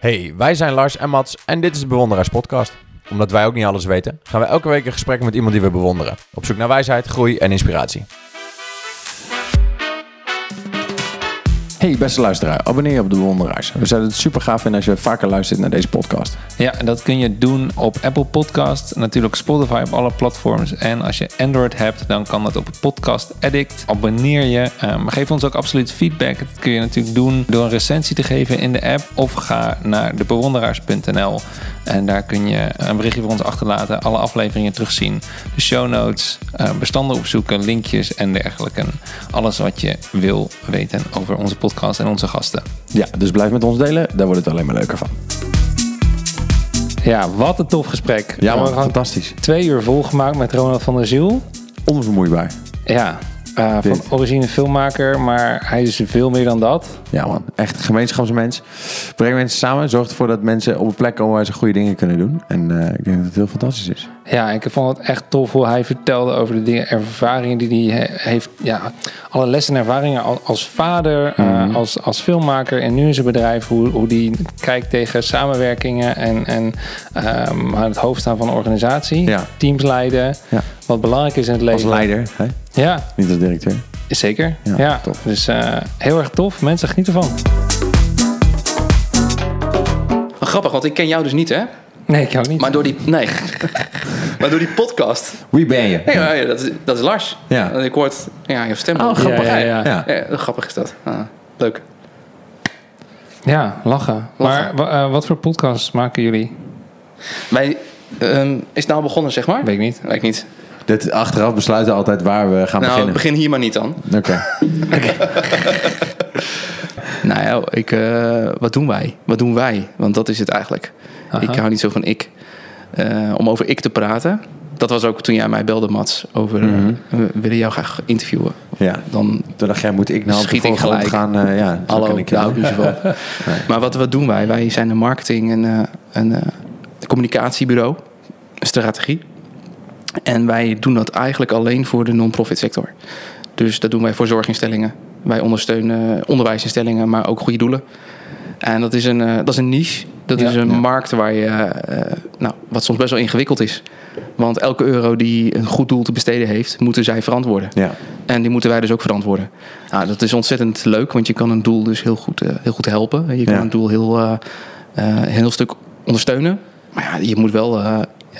Hey, wij zijn Lars en Mats en dit is de Bewonderaars Podcast. Omdat wij ook niet alles weten, gaan we elke week een gesprek met iemand die we bewonderen. Op zoek naar wijsheid, groei en inspiratie. Hey beste luisteraar, abonneer je op de Bewonderaars. We zouden het super gaaf vinden als je vaker luistert naar deze podcast. Ja, dat kun je doen op Apple Podcast, natuurlijk Spotify op alle platforms. En als je Android hebt, dan kan dat op Podcast Addict. Abonneer je. Um, geef ons ook absoluut feedback. Dat kun je natuurlijk doen door een recensie te geven in de app. Of ga naar debewonderaars.nl en daar kun je een berichtje voor ons achterlaten. Alle afleveringen terugzien. De show notes, uh, bestanden opzoeken, linkjes en dergelijke. Alles wat je wil weten over onze podcast en onze gasten. Ja, dus blijf met ons delen. Daar wordt het alleen maar leuker van. Ja, wat een tof gesprek. Ja man, fantastisch. Twee uur volgemaakt met Ronald van der Ziel. Onvermoeibaar. Ja, uh, van origine filmmaker, maar hij is veel meer dan dat. Ja man, echt gemeenschapsmens. Breng mensen samen, zorg ervoor dat mensen op een plek komen waar ze goede dingen kunnen doen. En uh, ik denk dat het heel fantastisch is. Ja, ik vond het echt tof hoe hij vertelde over de dingen, ervaringen die hij heeft. Ja, alle lessen en ervaringen als vader, mm -hmm. uh, als, als filmmaker en nu in zijn bedrijf. Hoe, hoe die kijkt tegen samenwerkingen en, en um, aan het hoofd staan van een organisatie. Ja. Teams leiden. Ja. Wat belangrijk is in het leven. Als leider, hè? Ja. Niet als directeur. Zeker. Ja, Ja, tof. dus uh, heel erg tof. Mensen genieten ervan. Grappig, want ik ken jou dus niet, hè? Nee, ik ook niet. Maar door die, nee. maar door die podcast. Wie ben je? Nee, ja, dat, is, dat is Lars. Ja. Ik hoort ja, je stem. Oh, grappig. Ja, ja, ja. Ja. Ja, grappig is dat. Ah, leuk. Ja, lachen. Lachen. Maar uh, wat voor podcasts maken jullie? Wij, um, is het nou begonnen, zeg maar? Weet ik niet. Weet ik niet. Dit achteraf besluiten altijd waar we gaan nou, beginnen. begin hier maar niet dan. Oké. Nou ja, ik, uh, wat doen wij? Wat doen wij? Want dat is het eigenlijk. Aha. Ik hou niet zo van ik. Uh, om over ik te praten. Dat was ook toen jij mij belde, Mats. Over, Mhm. uh, we willen jou graag interviewen. Ja. Dan Toen dacht jij, moet ik nou op de Schiet ik gelijk. gaan? eh, ja, Hallo, kan ik van. Maar wat, wat doen wij? Wij zijn een marketing- en eh, een eh, communicatiebureau, een strategie. En wij doen dat eigenlijk alleen voor de non-profit sector. Dus dat doen wij voor zorginstellingen. Wij ondersteunen onderwijsinstellingen, maar ook goede doelen. En dat is een, eh, dat is een niche. Dat Ja. is een Ja. markt waar je, eh, nou, wat soms best wel ingewikkeld is. Want elke euro die een goed doel te besteden heeft, moeten zij verantwoorden. Ja. En die moeten wij dus ook verantwoorden. Nou, dat is ontzettend leuk, want je kan een doel dus heel goed, eh, heel goed helpen. Je kan een doel heel, heel stuk ondersteunen. Maar ja, je moet wel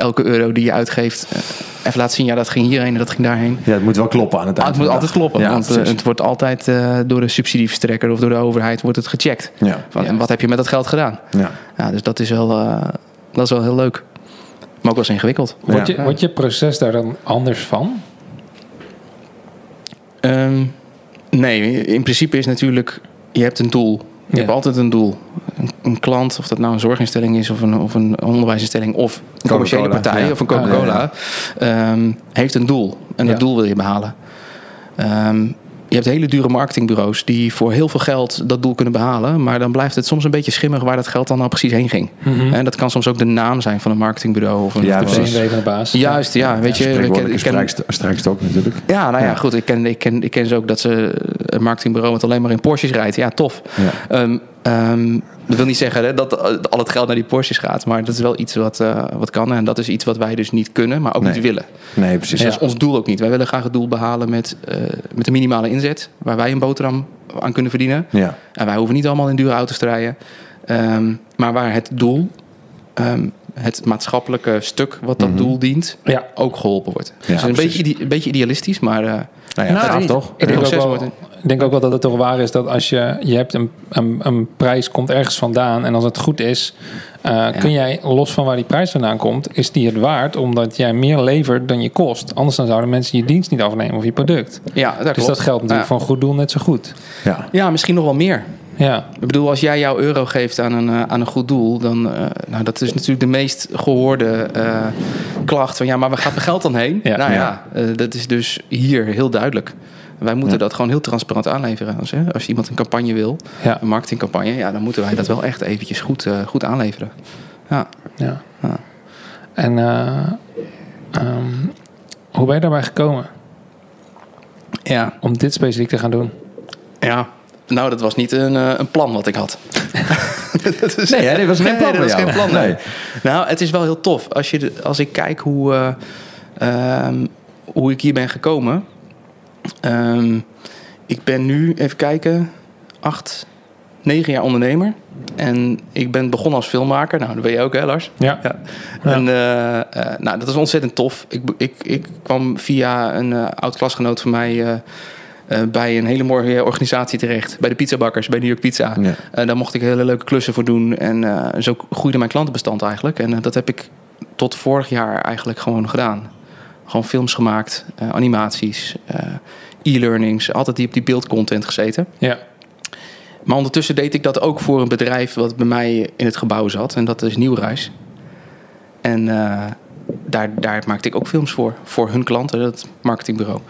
elke euro die je uitgeeft eh, even laten zien. Ja, dat ging hierheen en dat ging daarheen. ja, het moet wel kloppen aan het Ah, eind het moet altijd kloppen, Ja, want eh, precies. het wordt altijd eh, door de subsidieverstrekker of door de overheid wordt het gecheckt. Ja. Van, Ja. En wat heb je met dat geld gedaan? Ja. Ja, dus dat is wel, eh, dat is wel heel leuk. Maar ook wel eens ingewikkeld. Wordt, je, wordt je proces daar dan anders van? Ehm, nee, in principe is natuurlijk, je hebt een doel. Je Ja. hebt altijd een doel. Een, een klant, of dat nou een zorginstelling is of een, of een onderwijsinstelling of een commerciële partij ja. of een Coca-Cola, Ah, ehm, heeft een doel. En dat Ja. doel wil je behalen. Ehm, je hebt hele dure marketingbureaus die voor heel veel geld dat doel kunnen behalen. Maar dan blijft het soms een beetje schimmig waar dat geld dan nou precies heen ging. Mhm. En dat kan soms ook de naam zijn van een marketingbureau. Of een, Ja, of De precies. zinwevende baas. Juist, ja. weet je, ik ken, ik ken, strijkst- strijkstok natuurlijk. ja, nou ja, Ja. goed. Ik ken, ik, ken, ik ken ze ook dat ze een marketingbureau met alleen maar in Porsches rijdt. Ja, tof. Ja. Ehm, ehm, dat wil niet zeggen hè, dat eh, al het geld naar die Porsches gaat. Maar dat is wel iets wat, eh, wat kan. En dat is iets wat wij dus niet kunnen, maar ook Nee. niet willen. Nee, precies. Dus dat is ons doel ook niet. Wij willen graag het doel behalen met, eh, met de minimale inzet. Waar wij een boterham aan kunnen verdienen. Ja. En wij hoeven niet allemaal in dure auto's te rijden. Ehm, maar waar het doel, ehm, het maatschappelijke stuk wat dat Mhm. doel dient, Ja. ook geholpen wordt. dus het is een beetje, een beetje idealistisch, maar... eh, Nou ja, Nou, toch? Ik denk, ook proces wel, wordt een- ik denk ook wel dat het toch waar is dat als je, je hebt een, een, een prijs komt ergens vandaan en als het goed is, eh, kun jij los van waar die prijs vandaan komt, is die het waard omdat jij meer levert dan je kost. Anders dan zouden mensen je dienst niet afnemen of je product. ja, dat Dus klopt. dat geldt natuurlijk Ja. voor een goed doel net zo goed. Ja. Ja, misschien nog wel meer. Ja, Ik bedoel, als jij jouw euro geeft aan een, eh, aan een goed doel, dan uh, nou, dat is natuurlijk de meest gehoorde uh, klacht van ja, maar waar gaat mijn geld dan heen? Ja. Nou ja, uh, dat is dus hier heel duidelijk. Wij moeten dat gewoon heel transparant aanleveren. Als, hè, als iemand een campagne wil, een marketingcampagne, ja, dan moeten wij dat wel echt eventjes goed, uh, goed aanleveren. Ja. ja. Ja. En uh, um, hoe ben je daarbij gekomen? Ja. Om dit specifiek te gaan doen? Ja, nou, dat was niet een, uh, een plan wat ik had. dat is, Nee, hè, dit was geen plan dat was jou. geen plan. Nee. Nee. Nou, het is wel heel tof. Als, je als ik kijk hoe, eh, ehm, hoe ik hier ben gekomen. Ehm, ik ben nu, even kijken, acht, negen jaar ondernemer. En ik ben begonnen als filmmaker. Nou, dat ben je ook, hè, Lars? Ja. Ja. En eh, eh, nou, dat is ontzettend tof. Ik, ik, ik kwam via een eh, oud klasgenoot van mij bij een hele mooie organisatie terecht. Bij de pizzabakkers, bij New York Pizza. Ja. Daar mocht ik hele leuke klussen voor doen. En zo groeide mijn klantenbestand eigenlijk. En dat heb ik tot vorig jaar eigenlijk gewoon gedaan. Gewoon films gemaakt, eh, animaties, eh, e-learnings. Altijd die op die beeldcontent gezeten. Ja. Maar ondertussen deed ik dat ook voor een bedrijf wat bij mij in het gebouw zat. En dat is Nieuwreis. En eh, daar, daar maakte ik ook films voor. Voor hun klanten, dat marketingbureau.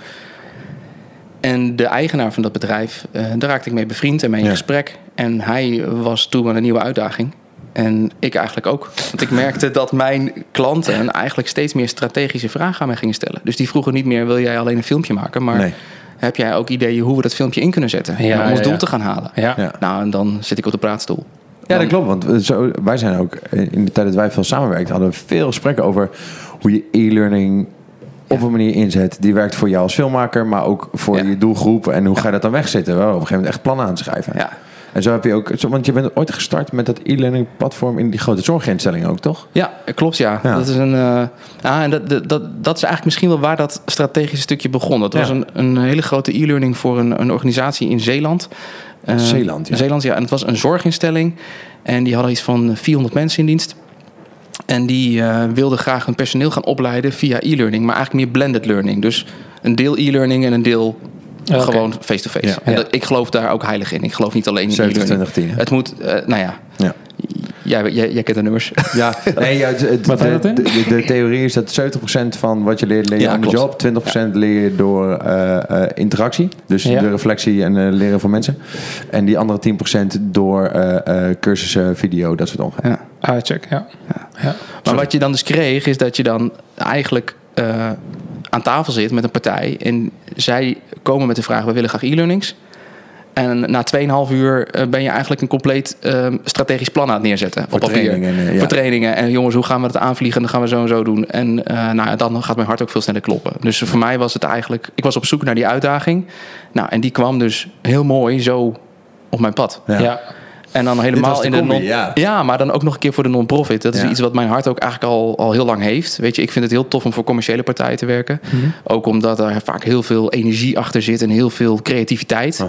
En de eigenaar van dat bedrijf, daar raakte ik mee bevriend en mee in Ja. gesprek. En hij was toe aan een nieuwe uitdaging. En ik eigenlijk ook. Want ik merkte dat mijn klanten eigenlijk steeds meer strategische vragen aan mij gingen stellen. Dus die vroegen niet meer, wil jij alleen een filmpje maken? Maar Nee. heb jij ook ideeën hoe we dat filmpje in kunnen zetten? Ja, om ons ja, doel ja. te gaan halen. Ja. Ja. Nou, en dan zit ik op de praatstoel. Ja, dat klopt. Want we- zo, wij zijn ook, in de tijd dat wij veel samenwerkten, hadden we veel gesprekken over hoe je e-learning op een manier inzet. Die werkt voor jou als filmmaker, maar ook voor Ja. je doelgroep. En hoe ga je dat dan wegzetten? Wel, op een gegeven moment echt plannen aan te schrijven. Ja. En zo heb je ook, want je bent ooit gestart met dat e-learning platform in die grote zorginstelling ook, toch? Ja, klopt ja. Ja. Dat is een. ja, en dat, dat, dat, is eigenlijk misschien wel waar dat strategische stukje begon. Dat was Ja. een, een hele grote e-learning voor een, een organisatie in Zeeland. Eh, Zeeland, ja. Zeeland, ja. En het was een zorginstelling. En die hadden iets van 400 mensen in dienst. En die eh, wilden graag hun personeel gaan opleiden via e-learning, maar eigenlijk meer blended learning. Dus een deel e-learning en een deel Gewoon face-to-face. Ja. En Ja. dat, ik geloof daar ook heilig in. Ik geloof niet alleen in e-learning. 2710. Het moet, eh, nou ja, Ja. jij, jij, jij kent de nummers. Ja, nee, ja, het- het- Wat de, in? de, de theorie is dat 70% van wat je leert, leer je Ja, the klopt. job. 20% leer je door eh, eh, interactie. Dus Ja. de reflectie en eh, leren van mensen. En die andere 10% door eh, eh, cursussen, video, dat soort ongeveer. Ja. Ah, check, ja. ja. Maar wat je dan dus kreeg, is dat je dan eigenlijk eh, aan tafel zit met een partij. En zij komen met de vraag: we willen graag e-learnings. En na 2,5 uur eh, ben je eigenlijk een compleet eh, strategisch plan aan het neerzetten. Voor op papier. trainingen, ja. Voor trainingen. En jongens, hoe gaan we dat aanvliegen? Dan gaan we zo en zo doen. En eh, nou, dan gaat mijn hart ook veel sneller kloppen. Dus voor mij was het eigenlijk... Ik was op zoek naar die uitdaging. Nou, en die kwam dus heel mooi zo op mijn pad. Ja. Ja. En dan helemaal de in de non ja. maar dan ook nog een keer voor de non-profit. Dat is Ja. iets wat mijn hart ook eigenlijk al, al heel lang heeft. Weet je, ik vind het heel tof om voor commerciële partijen te werken. Mhm. Ook omdat er vaak heel veel energie achter zit en heel veel creativiteit.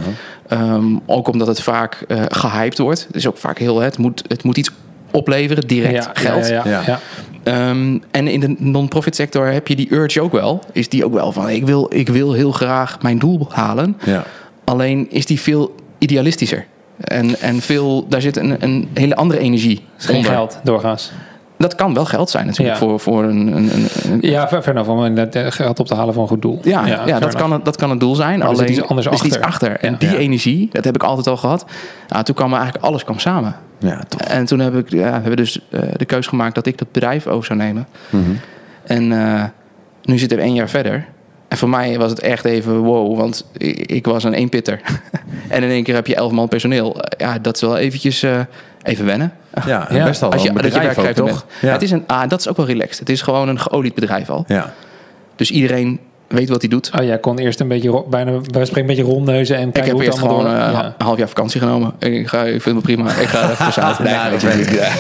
Ehm, ook omdat het vaak eh gehyped wordt. Het is ook vaak heel, het moet, het moet iets opleveren, direct Ja, geld. Ja, ja, ja. Ja. ja. Ehm, en in de non-profit sector heb je die urge ook wel. Is die ook wel van, ik wil, ik wil heel graag mijn doel halen. Ja. Alleen is die veel idealistischer. En, en veel, daar zit een, een hele andere energie Geen onder. geld, doorgaans. Dat kan wel geld zijn natuurlijk Ja. voor, voor een... een, een, een- Ja, ver, ver om eh, geld op te halen voor een goed doel. ja, ja, dat, kan, het- dat kan het doel zijn. Maar er zit alleen iets anders er zit iets achter. achter. En Ja. die Ja. energie, dat heb ik altijd al gehad. Nou, toen kwam er eigenlijk alles kwam samen. ja, toch. En toen heb ik, ja, hebben we dus eh, de keus gemaakt dat ik dat bedrijf over zou nemen. Mhm. En eh, nu zitten we één jaar verder. En voor mij was het echt even wow, want ik, was een eenpitter. en in één keer heb je elf man personeel. Ja, dat is wel eventjes eh, even wennen. Ja, Ja. best wel Als je, dat je werk krijgt toch? toch? Het is een, ah, dat is ook wel relaxed. Het is gewoon een geolied bedrijf al. Ja. Dus iedereen weet wat hij doet. Oh, jij kon eerst een beetje, bijna, bij spreken een beetje rondneuzen en Ik kijken heb hoe het eerst gewoon eh, een half jaar vakantie genomen. Ik, ga, ik vind het prima. Ik ga even tussenuit. Nee, Ja, dat weet ik.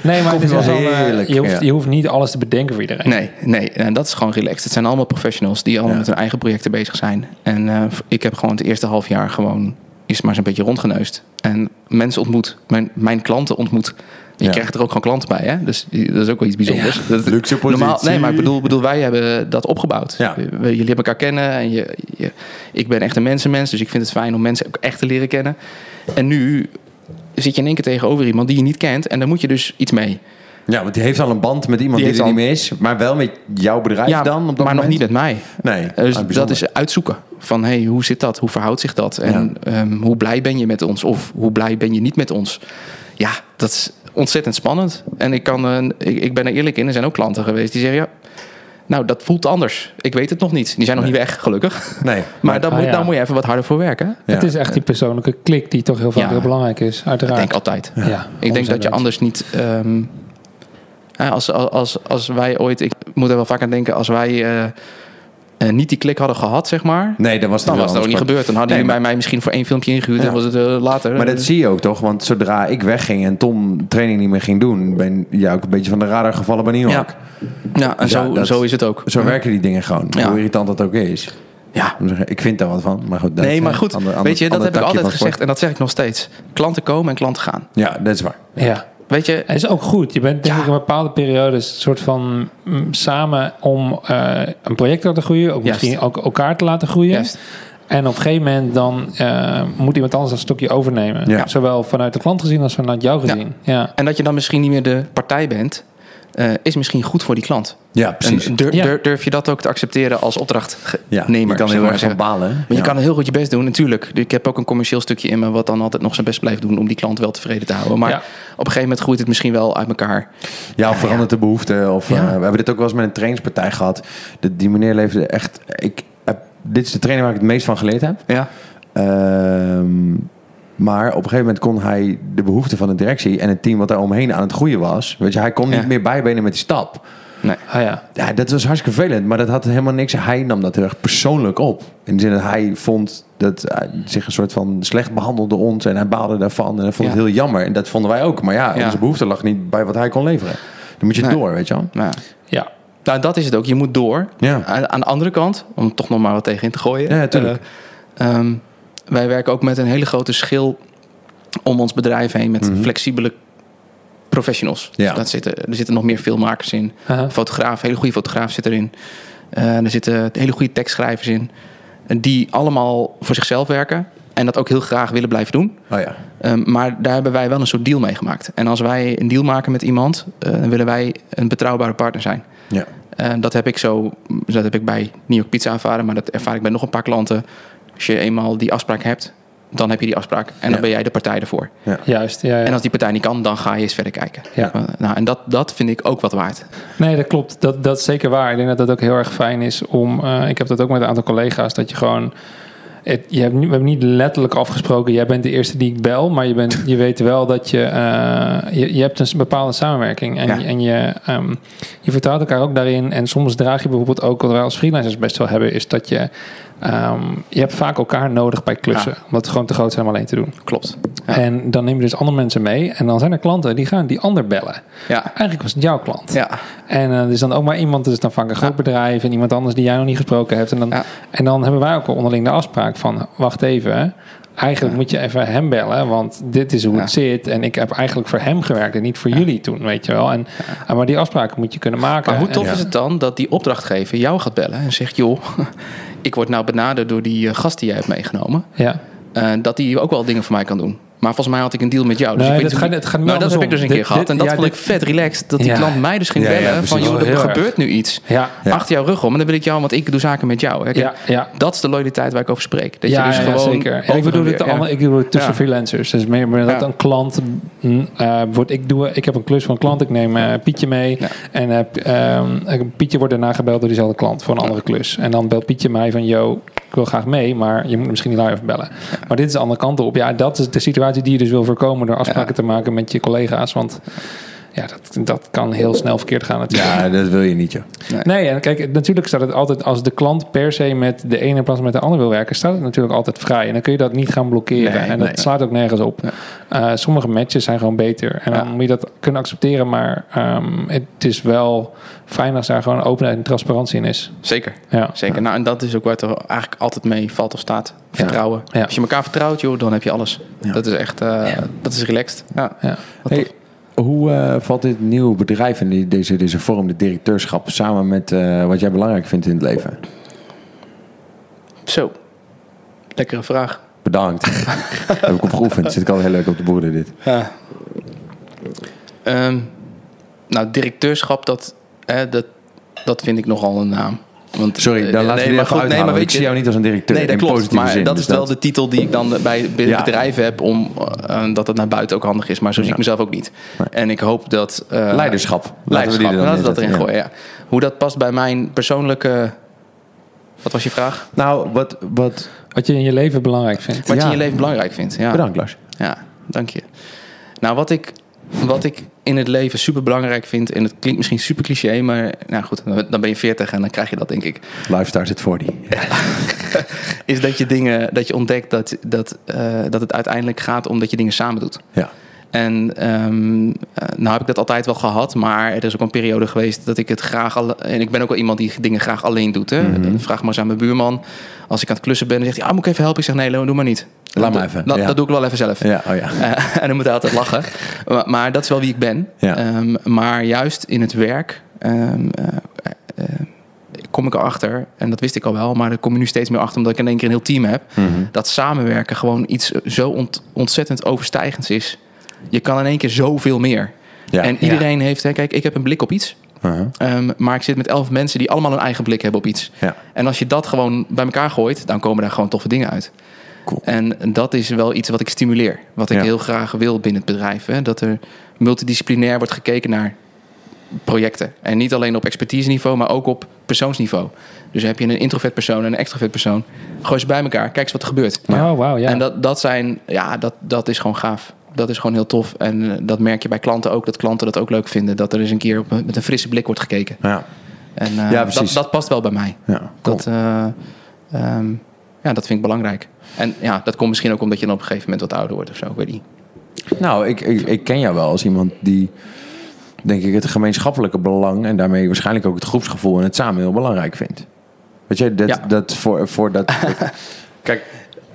Nee, maar het is wel eh, je, hoeft, ja. je hoeft niet alles te bedenken voor iedereen. Nee, nee, en dat is gewoon relaxed. Het zijn allemaal professionals die allemaal Ja. met hun eigen projecten bezig zijn. En eh, ik heb gewoon het eerste half jaar gewoon is maar zo'n beetje rondgeneust. En mensen ontmoet, mijn, mijn klanten ontmoet. Je Ja. krijgt er ook gewoon klanten bij, hè? Dus dat is ook wel iets bijzonders. Dat, Luxe positie. normaal, nee, maar ik bedoel, bedoel, wij hebben dat opgebouwd. Ja. We- jullie hebben elkaar kennen en je, je, ik ben echt een mensenmens, dus ik vind het fijn om mensen ook echt te leren kennen. En nu zit je in één keer tegenover iemand die je niet kent en daar moet je dus iets mee. Ja, want die heeft al een band met iemand Die er niet al- meer is. Maar wel met jouw bedrijf dan op dat maar nog moment? niet met mij. Nee, Dus ah, dat bijzonder. is uitzoeken. Van hey, hoe zit dat? Hoe verhoudt zich dat? En ehm, hoe blij ben je met ons? Of hoe blij ben je niet met ons? Ja, dat is ontzettend spannend. En ik, kan, eh, ik, ik ben er eerlijk in. Er zijn ook klanten geweest die zeggen... ja, Nou, dat voelt anders. Ik weet het nog niet. Die zijn nog Nee. niet weg, gelukkig. Nee. Maar daar Ah, moet, ja. daar moet je even wat harder voor werken. Ja. Het is echt die persoonlijke klik die toch heel vaak Ja. heel belangrijk is, Ik uiteraard. denk altijd. ja. Ik denk dat je anders niet. ehm, als, als, als wij ooit. Ik moet er wel vaak aan denken. Als wij eh, eh, niet die klik hadden gehad, zeg maar. Nee, dan was het Dan wel was het ook niet gebeurd. Dan hadden Nee, jullie bij mij misschien voor één filmpje ingehuurd. Ja. En was het eh, later. Maar dat zie je ook toch? Want zodra ik wegging en Tom training niet meer ging doen, ben je ook een beetje van de radar gevallen bij New ja. York. ja, en Ja, zo, dat- zo is het ook. Zo werken die dingen gewoon. Ja. Hoe irritant dat ook is. Ja. Ik, vind daar wat van. Maar goed, dat Nee, maar goed. ander- ander- weet je, dat heb ik altijd gezegd. En dat zeg ik nog steeds. Klanten komen en klanten gaan. Ja, dat is waar. Ja. Weet je, Het is ook goed. Je bent denk Ja. ik in bepaalde periodes een soort van mm, samen om eh, een project te laten groeien. Ook misschien ook elkaar te laten groeien. En op een gegeven moment dan eh, moet iemand anders dat stokje overnemen. Ja. Zowel vanuit de klant gezien als vanuit jou gezien. Ja. en dat je dan misschien niet meer de partij bent, eh, is misschien goed voor die klant. Ja, precies. En durf, Ja. durf, durf je dat ook te accepteren als opdrachtnemer? ja, je kan heel erg van balen. Maar je kan heel goed je best doen, natuurlijk. Ik heb ook een commercieel stukje in me... wat dan altijd nog zijn best blijft doen... om die klant wel tevreden te houden. Maar Ja. op een gegeven moment groeit het misschien wel uit elkaar. Ja, of verandert de behoefte. Of, Ja. eh, we hebben dit ook wel eens met een trainingspartij gehad. De, die meneer leefde echt... Ik heb, dit is de training waar ik het meest van geleerd heb. Ja, Ehm, maar op een gegeven moment kon hij de behoeften van de directie... en het team wat daar omheen aan het groeien was... Weet je, hij kon niet Ja. meer bijbenen met die stap. nee. Ah, ja. Ja, dat was hartstikke vervelend, maar dat had helemaal niks. Hij nam dat heel erg persoonlijk op. In de zin dat hij vond dat hij zich een soort van slecht behandelde ons en hij baalde daarvan en hij vond Ja. het heel jammer. En dat vonden wij ook. Maar ja, Ja. onze behoefte lag niet bij wat hij kon leveren. Dan moet je Nee. door, weet je wel. Nou, ja. nou, dat is het ook. Je moet door. Ja. Aan, aan de andere kant, om toch nog maar wat tegen in te gooien. Ja, tuurlijk. eh, ehm, wij werken ook met een hele grote schil om ons bedrijf heen... met Mhm. flexibele professionals. Ja. Dus dat zitten, er zitten nog meer filmmakers in. Aha. fotograaf, hele goede fotograaf zit erin. Eh, er zitten hele goede tekstschrijvers in. En die allemaal voor zichzelf werken. En dat ook heel graag willen blijven doen. Oh ja. Ehm, maar daar hebben wij wel een soort deal mee gemaakt. En als wij een deal maken met iemand, eh, dan willen wij een betrouwbare partner zijn. Ja. En dat heb ik zo, dat heb ik bij New York Pizza ervaren, maar dat ervaar ik bij nog een paar klanten. Als je eenmaal die afspraak hebt, dan heb je die afspraak. En dan Ja. ben jij de partij ervoor. Juist. Ja, ja. En als die partij niet kan, dan ga je eens verder kijken. Ja. Eh, Nou, en dat, dat vind ik ook wat waard. Nee, dat klopt. Dat, dat is zeker waar. Ik denk dat dat ook heel erg fijn is om. eh, ik heb dat ook met een aantal collega's. Dat je gewoon. Het, je hebt, niet- we hebben niet letterlijk afgesproken. Jij bent de eerste die ik bel. Maar je, bent, je weet wel dat je. eh, je, je hebt een bepaalde samenwerking. En, Ja. je- en je, ehm, je vertrouwt elkaar ook daarin. En soms draag je bijvoorbeeld ook. Wat wij als freelancers best wel hebben. Is dat je. Ehm, je hebt vaak elkaar nodig bij klussen. Ja. Omdat het gewoon te groot zijn om alleen te doen. Klopt. Ja. En dan neem je dus andere mensen mee. En dan zijn er klanten die gaan die ander bellen. Ja. Eigenlijk was het jouw klant. Ja. En eh, er is dan ook maar iemand, dus dan vaak een groot bedrijf en iemand anders die jij nog niet gesproken hebt. En dan, en dan hebben wij ook al onderling de afspraak van, wacht even, eigenlijk moet je even hem bellen, want dit is hoe het zit. En ik heb eigenlijk voor hem gewerkt en niet voor jullie toen, weet je wel. En, en maar die afspraken moet je kunnen maken. Maar hoe tof En- is het dan dat die opdrachtgever jou gaat bellen en zegt: joh, ik word nou benaderd door die eh, gast die jij hebt meegenomen. Ja. eh, dat die ook wel dingen voor mij kan doen. Maar volgens mij had ik een deal met jou. Dus Nee, ik weet dat gaat- het gaat nou, dat heb ik dus een keer gehad. En dat ja, vond ik vet relaxed. Dat die Ja. klant mij dus ging ja, bellen. van joh, er erg. gebeurt nu iets. Achter jouw rug om. En dan wil ik jou, want ik doe zaken met jou. Ja. Dat is de loyaliteit waar ik over spreek. Dat ja, je dus gewoon zeker. Ik bedoel het andere, ik bedoel het tussen freelancers. Dus meer, meer dat een klant mm, eh, wordt. Ik doe, ik heb een klus van een klant. Ik neem eh, Pietje mee en ehm, Pietje wordt daarna gebeld door diezelfde klant voor een andere klus. En dan belt Pietje mij van, yo, ik wil graag mee, maar je moet misschien niet live bellen. Maar dit is de andere kant op. Ja, dat is de situatie die je dus wil voorkomen door afspraken Ja. te maken met je collega's, want ja, dat, dat kan heel snel verkeerd gaan natuurlijk. Ja, dat wil je niet, joh. Nee, en kijk, natuurlijk staat het altijd als de klant per se met de ene plaats met de andere wil werken, staat het natuurlijk altijd vrij. En dan kun je dat niet gaan blokkeren. Nee, en dat nee. slaat ook nergens op. Eh, sommige matches zijn gewoon beter. En dan Ja. moet je dat kunnen accepteren. Maar ehm, het is wel fijn als daar gewoon openheid en transparantie in is. Zeker. Ja. Zeker. Nou, en dat is ook waar het er eigenlijk altijd mee valt of staat. Vertrouwen. Ja. Als je elkaar vertrouwt, joh, dan heb je alles. Ja. Dat is echt, eh, dat is relaxed. Ja. Ja. Wat Hey. Hoe eh, valt dit nieuwe bedrijf en deze, deze vorm, de directeurschap, samen met eh, wat jij belangrijk vindt in het leven? Zo. Lekkere vraag. Bedankt. Heb ik op geoefend. Zit ik al heel leuk op de boerder dit. Ja. Ehm, nou, directeurschap, dat, hè, dat, dat vind ik nogal een naam. Want, Sorry, dan eh, laten we die maar even goed, nee, maar ik weet zie je, jou niet als een directeur Nee, dat in klopt. positieve Maar zin. dat dus is wel de titel die ik dan bij bedrijven heb om eh, dat het naar buiten ook handig is. Maar zo zie ik mezelf ook niet. Nee. En ik hoop dat eh, Leiderschap. Laten we die leiderschap. er dan Laten we dat erin gooien. Ja. Hoe dat past bij mijn persoonlijke. Wat was je vraag? Nou, wat, wat... Wat je in je leven belangrijk vindt. Wat Ja. je in je leven belangrijk vindt. Ja. Bedankt, Lars. Ja, dank je. Nou, wat ik, wat ik in het leven super belangrijk vind, en het klinkt misschien super cliché, maar nou goed, dan ben je 40 en dan krijg je dat, denk ik. Lifestyle zit voor die. Is dat je dingen, dat je ontdekt dat, dat, eh, dat het uiteindelijk gaat om dat je dingen samen doet. Ja. En ehm, eh, nou heb ik dat altijd wel gehad, maar er is ook een periode geweest dat ik het graag al. En ik ben ook wel iemand die dingen graag alleen doet. Hè? Mhm. Vraag maar eens aan mijn buurman. Als ik aan het klussen ben, dan zegt hij: ah, moet ik even helpen? Ik zeg: nee, Leo, doe maar niet. Laat dat, maar even, Dat, ja. dat doe ik wel even zelf. Ja, oh ja. Eh, en dan moet hij altijd lachen. Maar, maar dat is wel wie ik ben. Ja. Ehm, maar juist in het werk ehm, eh, kom ik erachter, en dat wist ik al wel, maar daar kom je nu steeds meer achter omdat ik in één keer een heel team heb. Mhm. Dat samenwerken gewoon iets zo ont- ontzettend overstijgends is. Je kan in één keer zoveel meer. Ja. En iedereen heeft, hè, kijk, ik heb een blik op iets. Uh-huh. ehm, maar ik zit met elf mensen die allemaal een eigen blik hebben op iets. Ja. En als je dat gewoon bij elkaar gooit, dan komen daar gewoon toffe dingen uit. Cool. En dat is wel iets wat ik stimuleer. Wat ik Ja. heel graag wil binnen het bedrijf. Hè? Dat er multidisciplinair wordt gekeken naar projecten. En niet alleen op expertise niveau, maar ook op persoonsniveau. Dus heb je een introvert persoon en een extrovert persoon. Gooi ze bij elkaar, kijk eens wat er gebeurt. Oh, wauw, ja. En dat, dat zijn, ja, dat, dat is gewoon gaaf. Dat is gewoon heel tof. En eh, dat merk je bij klanten ook, dat klanten dat ook leuk vinden. Dat er eens een keer op, met een frisse blik wordt gekeken. Ja. En eh, Ja, dat, precies. dat past wel bij mij. Ja, cool. Dat, eh, ehm, ja, dat vind ik belangrijk. En ja, dat komt misschien ook omdat je dan op een gegeven moment wat ouder wordt of zo. Ik weet niet. Nou, ik, ik, ik ken jou wel als iemand die, denk ik, het gemeenschappelijke belang en daarmee waarschijnlijk ook het groepsgevoel en het samen heel belangrijk vindt. Weet je, dat, Ja. dat voor, voor dat. kijk,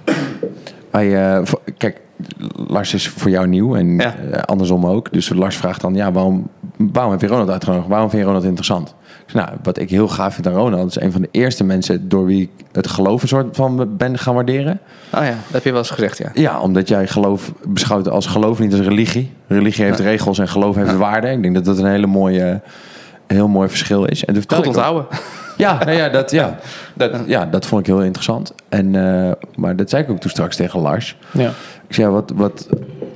voor- kijk, Lars is voor jou nieuw en Ja. eh, andersom ook. Dus Lars vraagt dan, ja, waarom, waarom heb je Ronald uitgenodigd? Waarom vind je Ronald interessant? Nou, wat ik heel gaaf vind aan Ronald is een van de eerste mensen door wie ik het geloof een soort van ben gaan waarderen. Oh ja, dat heb je wel eens gezegd, ja. Ja, omdat jij geloof beschouwt als geloof niet als religie. Religie heeft regels en geloof heeft waarde. Ik denk dat dat een hele mooie, heel mooi verschil is. En toen Goed onthouden. Ja, nou ja, dat, ja, dat, ja, dat vond ik heel interessant. En, eh, maar dat zei ik ook toen straks tegen Lars. ja. Ik zei, wat, wat,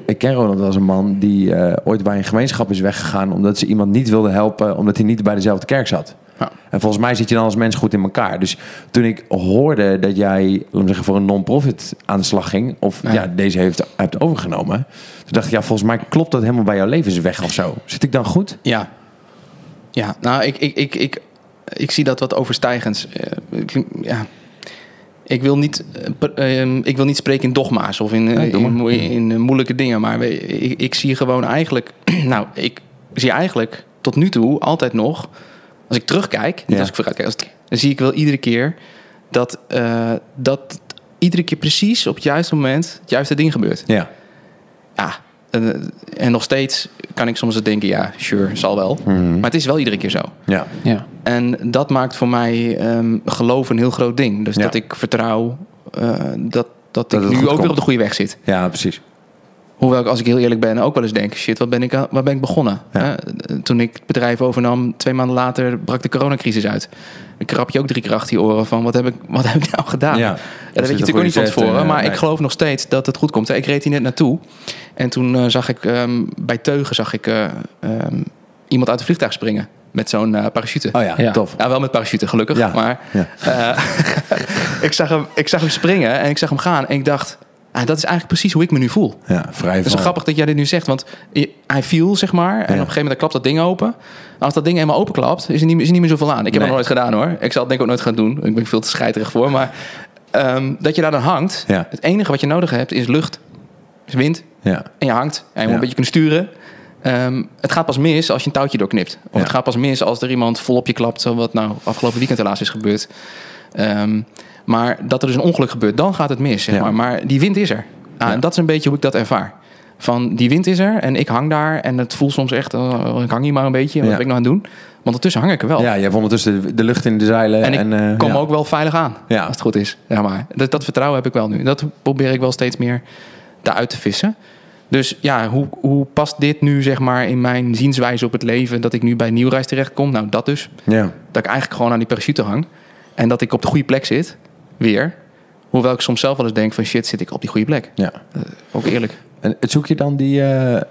ik ken Ronald als een man die eh, ooit bij een gemeenschap is weggegaan... omdat ze iemand niet wilde helpen, omdat hij niet bij dezelfde kerk zat. Ja. En volgens mij zit je dan als mens goed in elkaar. Dus toen ik hoorde dat jij, zeggen, voor een non-profit aan de slag ging... of ja. Ja. deze heeft, hebt overgenomen... toen dacht ik, ja, volgens mij klopt dat helemaal bij jouw levensweg of zo. Zit ik dan goed? Ja. Ja, nou, ik, ik, ik, ik, ik zie dat wat overstijgends. Eh, ik- ja. Ik wil, niet, eh, ehm, ik wil niet spreken in dogma's of in, eh, in, moeilijke dingen. Maar ik, ik zie gewoon eigenlijk... Nou, ik zie eigenlijk tot nu toe altijd nog... Als ik terugkijk, niet Ja. als ik vooruit kijk... Als ik- dan zie ik wel iedere keer dat, dat iedere keer precies op het juiste moment... het juiste ding gebeurt. Ja. Ja, en, en nog steeds kan ik soms denken, ja, sure, zal wel. Mhm. Maar het is wel iedere keer zo. Ja. ja. En dat maakt voor mij ehm, geloof een heel groot ding. Dus Ja. dat ik vertrouw eh, dat, dat, Dat ik nu ook weer op de goede weg zit. ja, precies. Hoewel ik, als ik heel eerlijk ben, ook wel eens denk... shit, wat ben ik, waar ben ik begonnen? Ja. Hè? Toen ik het bedrijf overnam, twee maanden later brak de coronacrisis uit. Dan krap je ook drie keer achter je oren van... wat heb ik, wat heb ik nou gedaan? Ja. Dat weet je natuurlijk ook niet van tevoren. maar ik geloof nog steeds dat het goed komt. Ik reed hier net naartoe. En toen eh, zag ik ehm, bij Teugen zag ik, eh, ehm, iemand uit het vliegtuig springen. Met zo'n eh, parachute. Oh ja, Ja. tof. Ja, wel met parachute, gelukkig. Ja. Maar Ja. eh, ik, zag hem, ik zag hem springen en ik zag hem gaan. En ik dacht, ah, dat is eigenlijk precies hoe ik me nu voel. Ja, vrij Het is grappig dat jij dit nu zegt, want hij viel, zeg maar. En op een gegeven moment klapt dat ding open. Als dat ding eenmaal openklapt, is er niet, is er niet meer zoveel aan. Ik heb Nee. het nog nooit gedaan hoor. Ik zal het denk ik ook nooit gaan doen. Ik ben veel te scheiterig voor. Maar ehm, dat je daar dan hangt. Ja. Het enige wat je nodig hebt is lucht. Is wind. Ja. En je hangt. En je moet een beetje kunnen sturen. Ehm, het gaat pas mis als je een touwtje doorknipt. Of het gaat pas mis als er iemand vol op je klapt. Zo wat nou afgelopen weekend helaas is gebeurd. Ehm, maar dat er dus een ongeluk gebeurt, dan gaat het mis. Zeg Ja. maar. maar die wind is er. Ah, Ja. En dat is een beetje hoe ik dat ervaar. Van die wind is er en ik hang daar. En het voelt soms echt, oh, ik hang hier maar een beetje. Wat ben ik nou aan het doen? Want ondertussen hang ik er wel. Ja, je hebt ondertussen de, de lucht in de zeilen. En ik En, eh, kom ook wel veilig aan. Ja. Als het goed is. Ja, maar dat, dat vertrouwen heb ik wel nu. Dat probeer ik wel steeds meer daaruit te vissen. Dus ja, hoe, hoe past dit nu zeg maar in mijn zienswijze op het leven... dat ik nu bij Nieuwreis terechtkom? Nou, dat dus. Ja. Dat ik eigenlijk gewoon aan die parachute hang. En dat ik op de goede plek zit, weer. Hoewel ik soms zelf wel eens denk van shit, zit ik op die goede plek. Ja. Ook eerlijk. En zoek je dan die... eh,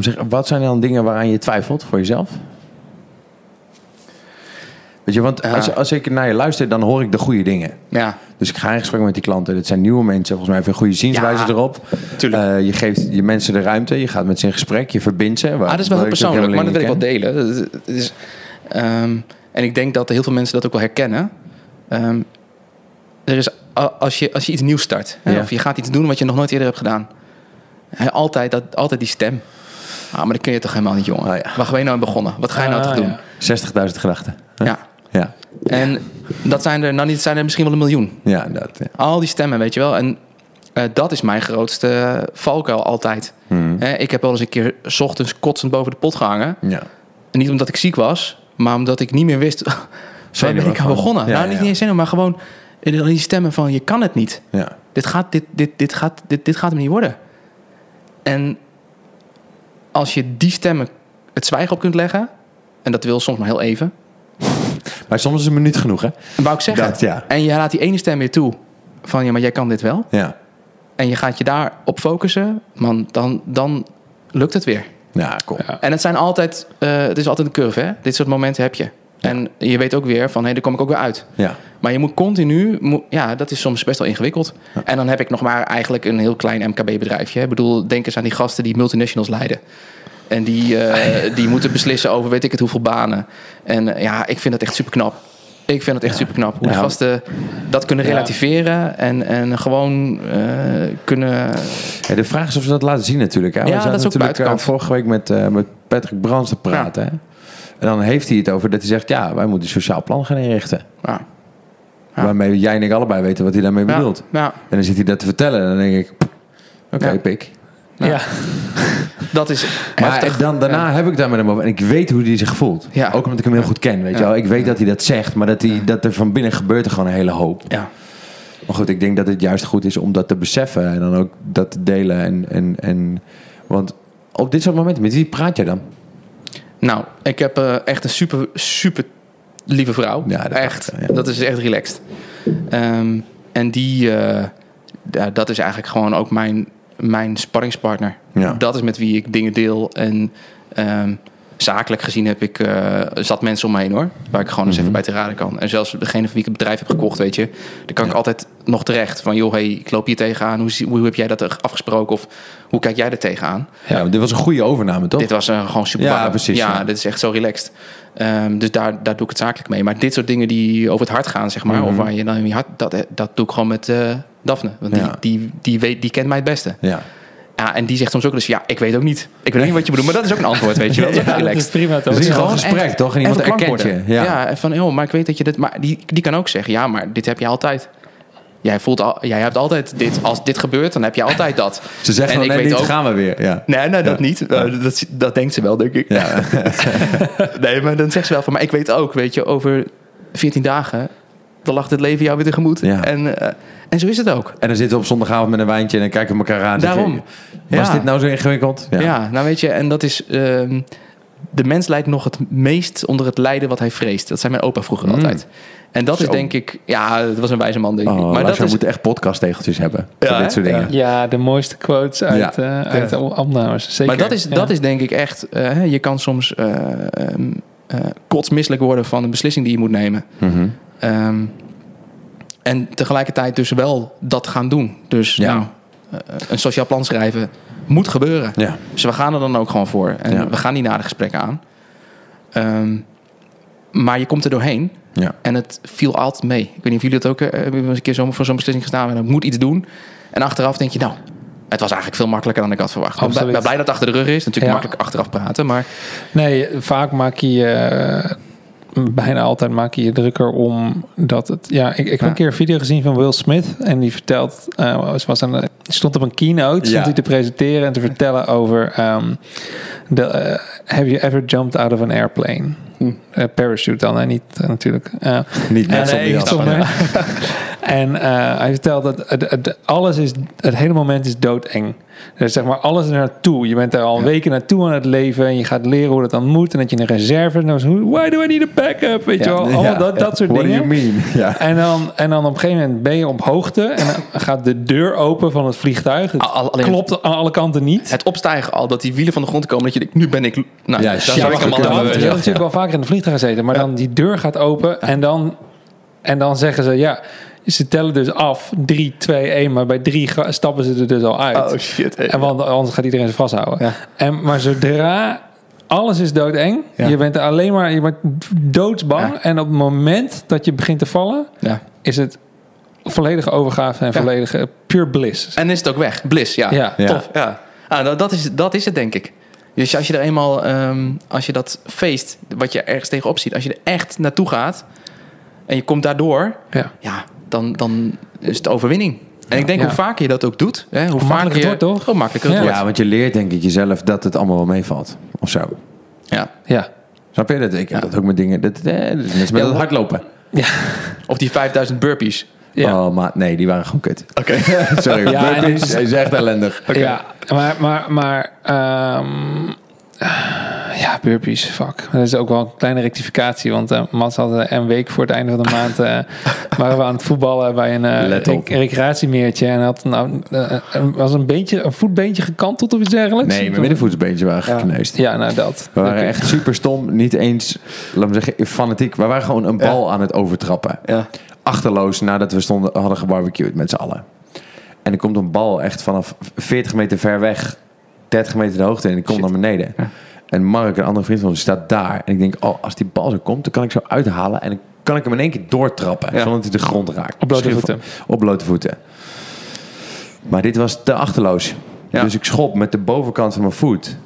zeg, wat zijn dan dingen waaraan je twijfelt voor jezelf? Weet je, want als, als ik naar je luister, dan hoor ik de goede dingen. Ja, Dus ik ga in gesprek met die klanten. Het zijn nieuwe mensen. Volgens mij heeft een goede zienswijze Ja, erop. Eh, je geeft je mensen de ruimte. Je gaat met ze in gesprek. Je verbindt ze. ah, dat is wel heel persoonlijk, maar dat wil ik wel delen. Dat is- dat is, ehm, en ik denk dat heel veel mensen dat ook wel herkennen. Ehm, er is, als, je, als je iets nieuws start, hè, Ja. of je gaat iets doen wat je nog nooit eerder hebt gedaan, hè, altijd, dat, altijd die stem. Ah, maar dat kun je toch helemaal niet, jongen. Oh, ja. Waar ben je nou begonnen? Wat ga je nou Ah, toch doen? ja. 60.000 gedachten. Ja. Ja, En dat zijn er, nou niet, zijn er misschien wel een miljoen. ja dat. Ja. Al die stemmen, weet je wel. En eh, dat is mijn grootste valkuil altijd. Hmm. Hè, ik heb wel eens een keer 's ochtends kotsend boven de pot gehangen. ja. En niet omdat ik ziek was, maar omdat ik niet meer wist. Waar ben ik aan begonnen? ja, nou, niet, ja. niet eens maar gewoon in die stemmen van je kan het niet. ja. Dit gaat, dit, dit, dit gaat, dit, dit gaat hem niet worden. En als je die stemmen het zwijgen op kunt leggen, en dat wil soms maar heel even, Maar soms is een minuut genoeg, hè? wou ik zeggen. Dat, ja. En je laat die ene stem weer toe van ja, maar jij kan dit wel. Ja. En je gaat je daarop focussen, man, dan, dan lukt het weer. Ja, cool. Ja. En het zijn altijd, eh, het is altijd een curve, hè? Dit soort momenten heb je. En je weet ook weer van, hé, daar kom ik ook weer uit. Ja. Maar je moet continu, moet- ja, dat is soms best wel ingewikkeld. En dan heb ik nog maar eigenlijk een heel klein MKB-bedrijfje. Ik bedoel, denk eens aan die gasten die multinationals leiden. En die, eh, die moeten beslissen over weet ik het hoeveel banen. En eh, ja, ik vind dat echt super knap. Ik vind het echt super knap. Hoe die gasten dat kunnen relativeren en, en gewoon eh, kunnen. De vraag is of ze dat laten zien natuurlijk. Hè? We Ja, zaten dat is ook natuurlijk buitenkant. vorige week met, met Patrick Brands te praten. En dan heeft hij het over dat hij zegt... ja, wij moeten een sociaal plan gaan inrichten. Ja, Ja. Waarmee jij en ik allebei weten wat hij daarmee bedoelt. ja, En dan zit hij dat te vertellen. En dan denk ik... Oké, pik. Ja. dat is Maar dan, daarna heb ik daar met hem over. En ik weet hoe hij zich voelt. Ja. Ook omdat ik hem heel goed ken. Weet je wel. Ik weet dat hij dat zegt. Maar dat, hij, dat er van binnen gebeurt er gewoon een hele hoop. Ja. Maar goed, ik denk dat het juist goed is om dat te beseffen. En dan ook dat te delen. En, en, en, want op dit soort momenten, met wie praat jij dan? Nou, ik heb eh, echt een super, super lieve vrouw. Ja, dat echt. ja. Dat is echt relaxed. Ehm, en die, eh, dat is eigenlijk gewoon ook mijn, mijn sparringspartner. Ja. Dat is met wie ik dingen deel. En ehm, zakelijk gezien heb ik eh, zat mensen om me heen hoor. Waar ik gewoon eens Mhm. even bij te raden kan. En zelfs degene van wie ik het bedrijf heb gekocht, weet je. Dan kan ik altijd nog terecht. Van joh, hey, ik loop hier tegenaan. Hoe, hoe heb jij dat afgesproken? Of hoe kijk jij er tegenaan? Ja, dit was een goede overname, toch? Dit was eh, gewoon super Ja, precies, Ja, ja. dit is echt zo relaxed. Ehm, dus daar, daar doe ik het zakelijk mee. Maar dit soort dingen die over het hart gaan, zeg maar, Mhm. of waar je dan in je hart, dat, dat doe ik gewoon met eh Daphne. Want die, die, die, weet, die kent mij het beste. Ja. Ja, en die zegt soms ook dus, ja, ik weet ook niet. Ik weet ook niet wat je bedoelt, maar dat is ook een antwoord, weet je wel. Dat is ook Ja, dat is relaxed. prima toch? Dus het is gewoon een gesprek, toch? En iemand erkent je. Ja. Van, joh, maar ik weet dat je dit... Maar die, die kan ook zeggen, ja, maar dit heb je altijd. Jij, voelt al, jij hebt altijd dit. Als dit gebeurt, dan heb je altijd dat. Ze zeggen En dan ik net weet niet, ook- gaan we weer. Ja. Nee, nee, dat Ja. niet. Eh, dat, dat denkt ze wel, denk ik. Ja. Nee, maar dan zegt ze wel van, maar ik weet ook, weet je, over 14 dagen, dan lacht het leven jou weer tegemoet. Ja. En, eh, en zo is het ook. En dan zitten we op zondagavond met een wijntje en dan kijken we elkaar aan. Daarom. Was Ja. dit nou zo ingewikkeld? Ja. nou weet je, en dat is, ehm, de mens lijdt nog het meest onder het lijden wat hij vreest. Dat zei mijn opa vroeger Mm. altijd. En dat is denk ik, ja, dat was een wijze man, denk ik. Oh, maar dat is, moeten echt podcasttegeltjes hebben. Ja, voor dit soort dingen. Ja, de mooiste quotes uit, Ja. eh, uit opnames. Zeker. maar dat is, Ja. dat is denk ik echt, eh, hè, je kan soms eh, kotsmisselijk worden van een beslissing die je moet nemen. Mhm. Ehm, en tegelijkertijd dus wel dat gaan doen. Dus Ja. nou, eh, een sociaal plan schrijven moet gebeuren. Ja. Dus we gaan er dan ook gewoon voor. En Ja. we gaan die nare gesprekken aan. Ehm, maar je komt er doorheen. Ja. En het viel altijd mee. Ik weet niet of jullie het ook eh, hebben. een keer zo, voor zo'n beslissing gestaan. En ik moet iets doen. En achteraf denk je, nou, het was eigenlijk veel makkelijker dan ik had verwacht. Ik ben blij dat het achter de rug is. Natuurlijk Ja. makkelijk achteraf praten. Maar Nee, vaak maak je je... Bijna altijd maak je je drukker om dat het... Ja, ik, ik heb Ja. een keer een video gezien van Will Smith. En die vertelt... ze was aan de, stond op een keynote. Stond Ja. hij te presenteren en te vertellen over... ehm, de, eh, have you ever jumped out of an airplane? Hm. Eh, parachute dan, hè? niet natuurlijk. Niet net nee, zonder- En eh, hij vertelt dat het, het- alles is, het hele moment is doodeng. Dus zeg maar alles er naartoe. Je bent er al weken naartoe aan het leven en je gaat leren hoe dat dan moet. En dat je een reserve hebt. Why do I need a backup? Weet je wel, Ja. dat, dat soort What dingen. do you mean? Ja. En dan, en dan op een gegeven moment ben je op hoogte en dan gaat de deur open van het vliegtuig. Het Al- al- klopt aan alle kanten niet. Het opstijgen al, dat die wielen van de grond komen, dat je denkt, nu ben ik... Nou, Ja, daar zou ik hem al aan? Je bewust. hebt natuurlijk wel vaker in de vliegtuig gezeten, maar dan die deur gaat open en dan, en dan zeggen ze ja. Ze tellen dus af 3, 2, 1, maar bij 3 stappen ze er dus al uit. Oh shit. hey. En want anders gaat iedereen ze vasthouden. Ja. En, maar zodra alles is doodeng, Ja. je bent er alleen maar je bent doodsbang. Ja. En op het moment dat je begint te vallen, Ja. is het volledige overgave en Ja. volledige pure bliss. En is het ook weg. Bliss, ja. Ja. Ja. Tof, ja. Ah, nou, dat, is, dat is het, denk ik. Dus als je er eenmaal, ehm, als je dat feest, wat je ergens tegenop ziet, als je er echt naartoe gaat en je komt daardoor, Ja. Ja, dan, dan is het overwinning. En ik denk Ja. hoe vaker je dat ook doet, hè, hoe, vaker makkelijker je, het wordt, toch? Hoe makkelijker het Ja. wordt. Ja, want je leert denk ik jezelf dat het allemaal wel meevalt. Of zo. Ja. Ja. Snap je dat? Ik heb dat ook met dingen. Dat, eh, dat is met Ja, het hardlopen. Of die 5000 burpees. Ja. Oh, maar nee, die waren gewoon kut. Oké. Sorry, Ja, burpees is echt ellendig. Ja, maar, maar, maar ehm, ja, burpees, fuck. Dat is ook wel een kleine rectificatie, want eh Mats had eh, een week voor het einde van de maand eh, waren we aan het voetballen bij een eh, recreatiemeertje en had nou, eh, eh, was een beentje, een voetbeentje gekanteld of iets dergelijks. Nee, mijn middenvoetsbeentje waren Ja. gekneusd. Ja, nou dat. We waren echt super stom. Niet eens, laat me zeggen, fanatiek. We waren gewoon een bal aan het overtrappen. Ja. Achterloos nadat we stonden, hadden gebarbecued met z'n allen. En er komt een bal echt vanaf 40 meter ver weg, 30 meter de hoogte en komt Shit. naar beneden. En Mark, een andere vriend van ons, staat daar. En ik denk, oh, als die bal zo komt, dan kan ik zo uithalen en dan kan ik hem in één keer doortrappen. Ja. Zonder dat hij de grond raakt. Op blote voeten. Op blote voeten. Maar dit was te achterloos. Ja. Dus ik schop met de bovenkant van mijn voet.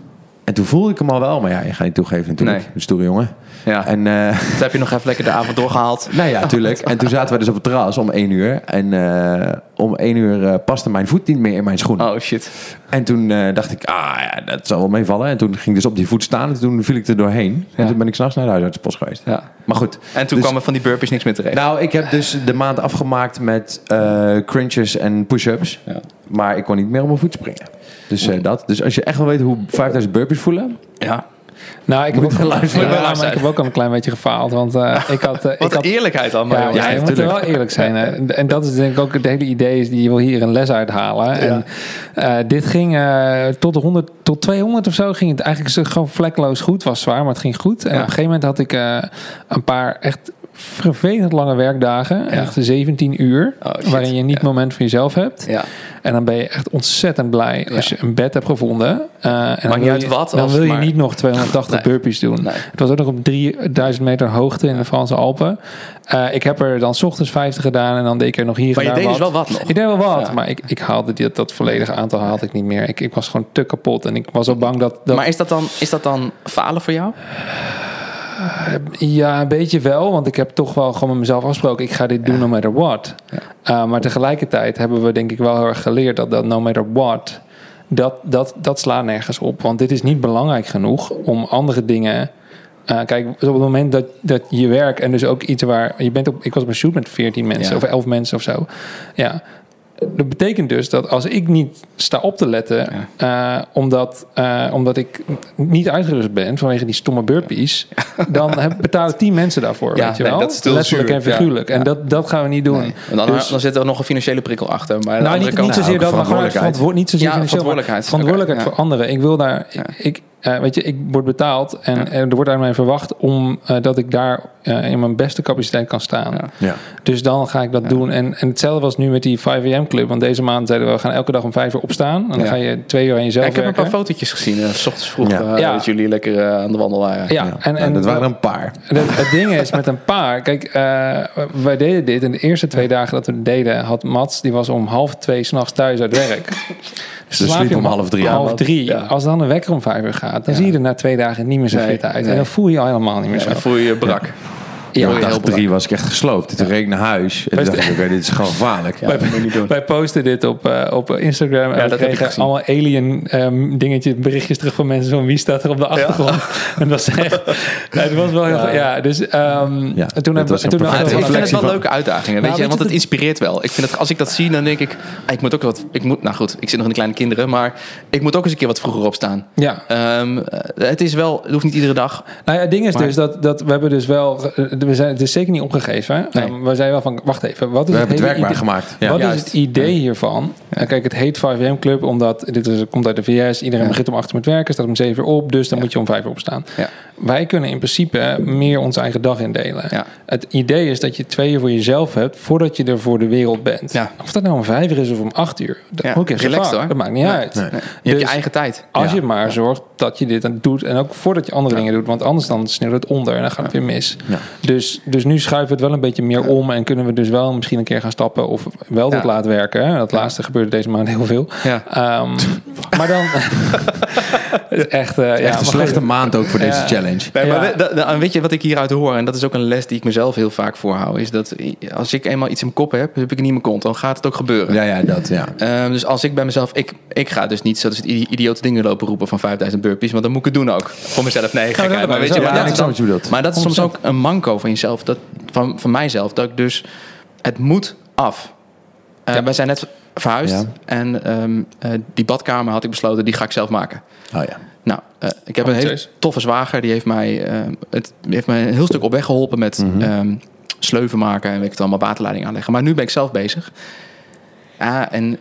En toen voelde ik hem al wel, maar ja, je gaat niet toegeven natuurlijk. Nee. Een stoere jongen. ja. En eh, Toen heb je nog even lekker de avond doorgehaald. nou ja, natuurlijk. En toen zaten we dus op het terras om één uur. En eh, om één uur eh, paste mijn voet niet meer in mijn schoen. Oh shit. En toen dacht ik, ah ja, dat zal wel meevallen. En toen ging ik dus op die voet staan. En toen viel ik er doorheen. Ja. En toen ben ik s'nachts naar de huisartsenpost geweest. Ja. Maar goed. En toen Dus- kwam er van die burpees niks meer terecht. Nou, ik heb dus de maand afgemaakt met crunches en push-ups. Ja. Maar ik kon niet meer op mijn voet springen. Dus eh, dat. Dus als je echt wil weten hoe 5000 burpees voelen. ja. Nou, ik heb, ook. Ja, maar ik heb ook al een klein beetje gefaald, want eh, ik had... eh, ik Wat had eerlijkheid allemaal. Ja, jongens. ja, je moet er wel eerlijk zijn. hè. En- dat is denk ik ook het hele idee. Is die je wil hier een les uithalen. En eh, dit ging eh, tot, 100, tot 200 of zo. Ging het eigenlijk zo gewoon vlekkeloos goed. Was zwaar, maar het ging goed. En Ja. op een gegeven moment had ik eh, een paar echt vervelend lange werkdagen. Echt 17 uur. Oh, waarin je niet Ja. moment voor jezelf hebt. Ja. En dan ben je echt ontzettend blij als je een bed hebt gevonden. Eh, en dan niet wil uit je, wat, Dan wil je niet nog 280 Nee. burpees doen. Nee. Het was ook nog op 3000 meter hoogte in de Franse Alpen. Eh, ik heb er dan 's ochtends 50 gedaan en dan deed ik er nog hier Maar je deed dus wel wat nog. Ik deed wel wat, Ja. maar ik, ik haalde dat volledige aantal haalde ik niet meer. Ik, ik was gewoon te kapot en ik was zo bang dat... dat Maar is dat, dan, is dat dan falen voor jou? Ja, een beetje wel, want ik heb toch wel gewoon met mezelf afgesproken. Ik ga dit doen no matter what. Uh, maar tegelijkertijd hebben we denk ik wel heel erg geleerd dat dat no matter what... Dat, dat, dat slaat nergens op. Want dit is niet belangrijk genoeg om andere dingen... Uh, kijk, dus op het moment dat, dat je werk en dus ook iets waar... Je bent op, ik was op een shoot met 14 mensen Ja. of 11 mensen of zo. Ja, dat betekent dus dat als ik niet sta op te letten, uh, omdat, uh, omdat ik niet uitgerust ben vanwege die stomme burpees, dan heb, betalen tien mensen daarvoor. Ja, weet je nee, wel? dat is Letterlijk zuur. en figuurlijk. Ja. En dat, dat gaan we niet doen. Nee. En dan, Dus- dan zit er nog een financiële prikkel achter. Maar nou, niet, niet zozeer dat, maar gewoon verantwoordelijkheid. verantwoord, niet zozeer Ja, financieel, verantwoordelijkheid. verantwoordelijkheid voor anderen. Ik wil daar, ik, eh, weet je, ik word betaald en, en er wordt aan mij verwacht om eh, dat ik daar eh, in mijn beste capaciteit kan staan. Ja. Ja. Dus dan ga ik dat doen. En, en hetzelfde was nu met die 5 am club. Want deze maand zeiden we, we gaan elke dag om 5 uur opstaan. En dan Ja. ga je twee uur aan jezelf Ja, ik heb een werken. paar fotootjes gezien. eh, s ochtends vroeg Ja. Ja. dat jullie lekker aan de wandel waren. ja, Ja. en, Nou, en dat waren een paar. Het, het ding is met een paar. Kijk, eh, wij deden dit. En de eerste twee dagen dat we het deden, had Mats, die was om half twee s'nachts thuis uit werk. Dus Dus slaap sliep je om half drie aan. Half drie. Ja. Als dan een wekker om vijf uur gaat, dan zie je er na twee dagen niet meer zo uit. En dan voel je je helemaal niet meer zo. dan voel je je brak. Ja, Heel dag drie belangrijk. was ik echt gesloopt. Toen reed ik naar huis. En toen dacht ik, oké, dit is gewoon gevaarlijk. Ja, niet doen. Wij posten dit op, eh, op Instagram en Ja, we dat heb ik kregen gezien. allemaal alien ehm dingetjes, berichtjes terug van mensen van wie staat er op de achtergrond. En dat was echt, ja, het was wel heel Ja. ja, dus ehm Ja, en toen hebben was we toen ik vind het wel van- leuke uitdagingen, weet Nou, je, weet want je, het inspireert wel. Ik vind het, als ik dat zie, dan denk ik, ah, ik moet ook wat, ik moet, nou goed, ik zit nog in de kleine kinderen, maar ik moet ook eens een keer wat vroeger opstaan. ja, Ehm, eh, het is wel, het hoeft niet iedere dag. Nou ja, het ding is Maar- dus dat, dat we hebben dus wel, eh, we zijn, het is zeker niet opgegeven. Nee. Ehm, we zeiden wel van, wacht even, wat is We hebben het werkbaar idee- gemaakt. Ja. Wat Juist. is het idee hiervan? En kijk, het heet 5am Club omdat dit is, komt uit de VS. Iedereen begint om 8 uur met werken, staat om 7 uur op. Dus dan moet je om 5 uur opstaan. Wij kunnen in principe meer onze eigen dag indelen. Ja. Het idee is dat je twee uur voor jezelf hebt voordat je er voor de wereld bent. Ja. Of dat nou om 5 uur is of om 8 uur. Dat, Ja, ook in relaxed, gevaar. hoor. Dat maakt niet Nee. uit. Nee. Je hebt Dus- je eigen tijd. Als Ja. je maar zorgt dat je dit doet. En ook voordat je andere dingen doet. Want anders dan sneeuwt het onder en dan gaat het weer mis. Ja. Dus, dus nu schuiven we het wel een beetje meer om. En kunnen we dus wel misschien een keer gaan stappen. Of wel dat laten werken. Dat laatste gebeurde deze maand heel veel. Ja. Ehm, maar dan... het is echt... eh, ja, Echt maar een slechte maand ook voor deze Ja. Nee, maar Ja. we- da- da- weet je wat ik hieruit hoor? En dat is ook een les die ik mezelf heel vaak voorhoud. Is dat als ik eenmaal iets in mijn kop heb, heb ik het niet in mijn kont. Dan gaat het ook gebeuren. Ja, ja, dat, ja. Ehm, dus als ik bij mezelf, ik, ik ga dus niet zo dus idi- idiote dingen lopen roepen van 5000 burpees, want dan moet ik het doen ook. Voor mezelf, nee, gekheid, maar weet je, wel. maar Ja, dat dan- je. Maar dat is soms 100%. ook een manco van jezelf, dat, van, van mijzelf, dat ik dus, het moet af. Eh, Ja. Wij zijn net verhuisd Ja. en ehm, eh, die badkamer had ik besloten, die ga ik zelf maken. Oh ja. Nou, eh, ik heb een hele toffe zwager. Die heeft mij, eh, het, heeft mij een heel stuk op weg geholpen met ehm, sleuven maken en weet ik het allemaal, waterleiding aanleggen. Maar nu ben ik zelf bezig. Ja, en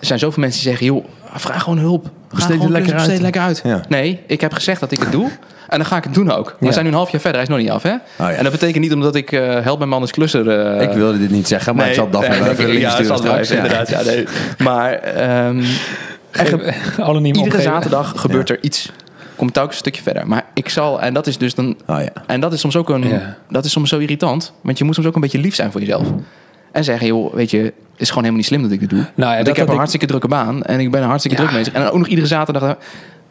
er zijn zoveel mensen die zeggen, joh, vraag gewoon hulp. Besteed het gewoon lekker uit. lekker uit. Ja. Nee, ik heb gezegd dat ik het doe. En dan ga ik het doen ook. We Ja. zijn nu een half jaar verder, hij is nog niet af, hè? ja. En dat betekent niet omdat ik eh help mijn man is klusser. ik wilde dit niet zeggen, maar ik zal Daphne wel even ja, even, Ja. inderdaad. Ja, nee. Maar ehm, Anoniem iedere opgeven. zaterdag gebeurt er iets. Komt telkens een stukje verder. Maar ik zal, en dat is dus dan Oh ja. en dat is soms ook een, Ja. dat is soms zo irritant. Want je moet soms ook een beetje lief zijn voor jezelf. En zeggen, joh, weet je, het is gewoon helemaal niet slim dat ik dit doe. Nou ja, Want dat ik heb een ik- hartstikke drukke baan en ik ben er hartstikke Ja. druk bezig. En dan ook nog iedere zaterdag,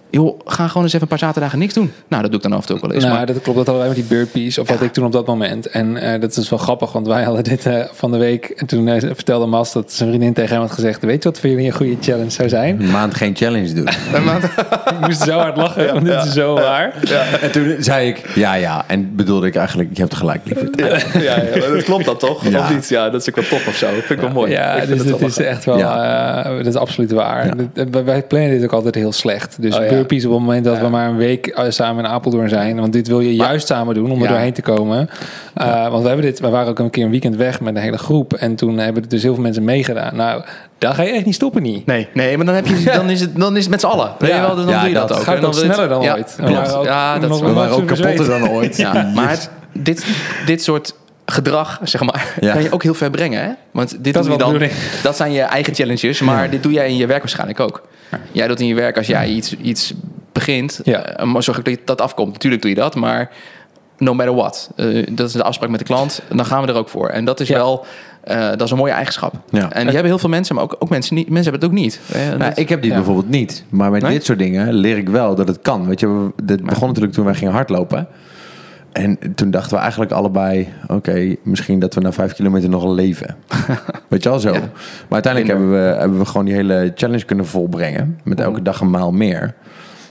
joh, ga gewoon eens even een paar zaterdagen niks doen. Nou, dat doe ik dan af en toe ook wel eens. Nou, maar, dat klopt. Dat hadden wij met die burpees. Of wat ik toen op dat moment. En eh, dat is wel grappig, want wij hadden dit eh, van de week. En toen eh, vertelde Mas dat zijn vriendin tegen hem had gezegd: Weet je wat voor jullie een goede challenge zou zijn? Een maand geen challenge doen. ik moest zo hard lachen, want dit is zo waar. En toen zei ik, ja, ja. En bedoelde ik eigenlijk, je hebt gelijk, lieverd. ja, ja, dat klopt dan toch? Ja. Of niet? Ja, dat is ook wel tof of zo. Vind ik wel mooi. Ja, dus het dat is echt wel, Ja. eh, dat is absoluut waar. Ja. Wij plannen dit ook altijd heel slecht. Dus Oh, op het moment dat Ja. we maar een week eh, samen in Apeldoorn zijn. Want dit wil je juist samen doen om er Ja. doorheen te komen. Eh, Want we hebben dit, we waren ook een keer een weekend weg met een hele groep. En toen hebben er dus heel veel mensen meegedaan. Nou, daar ga je echt niet stoppen niet. Nee, nee, maar dan, heb je, dan, is, het, dan is het met z'n allen. Weet je wel, dan Ja, doe je dat, dat ook. gaat En dan sneller dan ja, ooit. We Klopt. waren ook Ja, dat is nog wel- We waren ook kapotter dan ooit. Ja, maar het- dit, dit soort gedrag, zeg maar, Ja. kan je ook heel ver brengen. Hè? Want dit Dat is doe je dan, dat zijn je eigen challenges, maar dit doe jij in je werk waarschijnlijk ook. Jij doet in je werk als jij iets, iets begint, Ja. eh, maar zorg ook dat je- dat afkomt. Natuurlijk doe je dat, maar no matter what. Eh, dat is de afspraak met de klant, dan gaan we er ook voor. En dat is Ja. wel, eh, dat is een mooie eigenschap. Ja. En die hebben heel veel mensen, maar ook, ook mensen, niet, mensen hebben het ook niet. Nou, ik heb die Ja. bijvoorbeeld niet. Maar met Nee? dit soort dingen leer ik wel dat het kan. Weet je, dit begon natuurlijk toen wij gingen hardlopen. En toen dachten we eigenlijk allebei... oké, misschien dat we na vijf kilometer nog leven. Weet je wel zo. Ja. Maar uiteindelijk hebben we, hebben we gewoon die hele challenge kunnen volbrengen. Met elke dag een maal meer.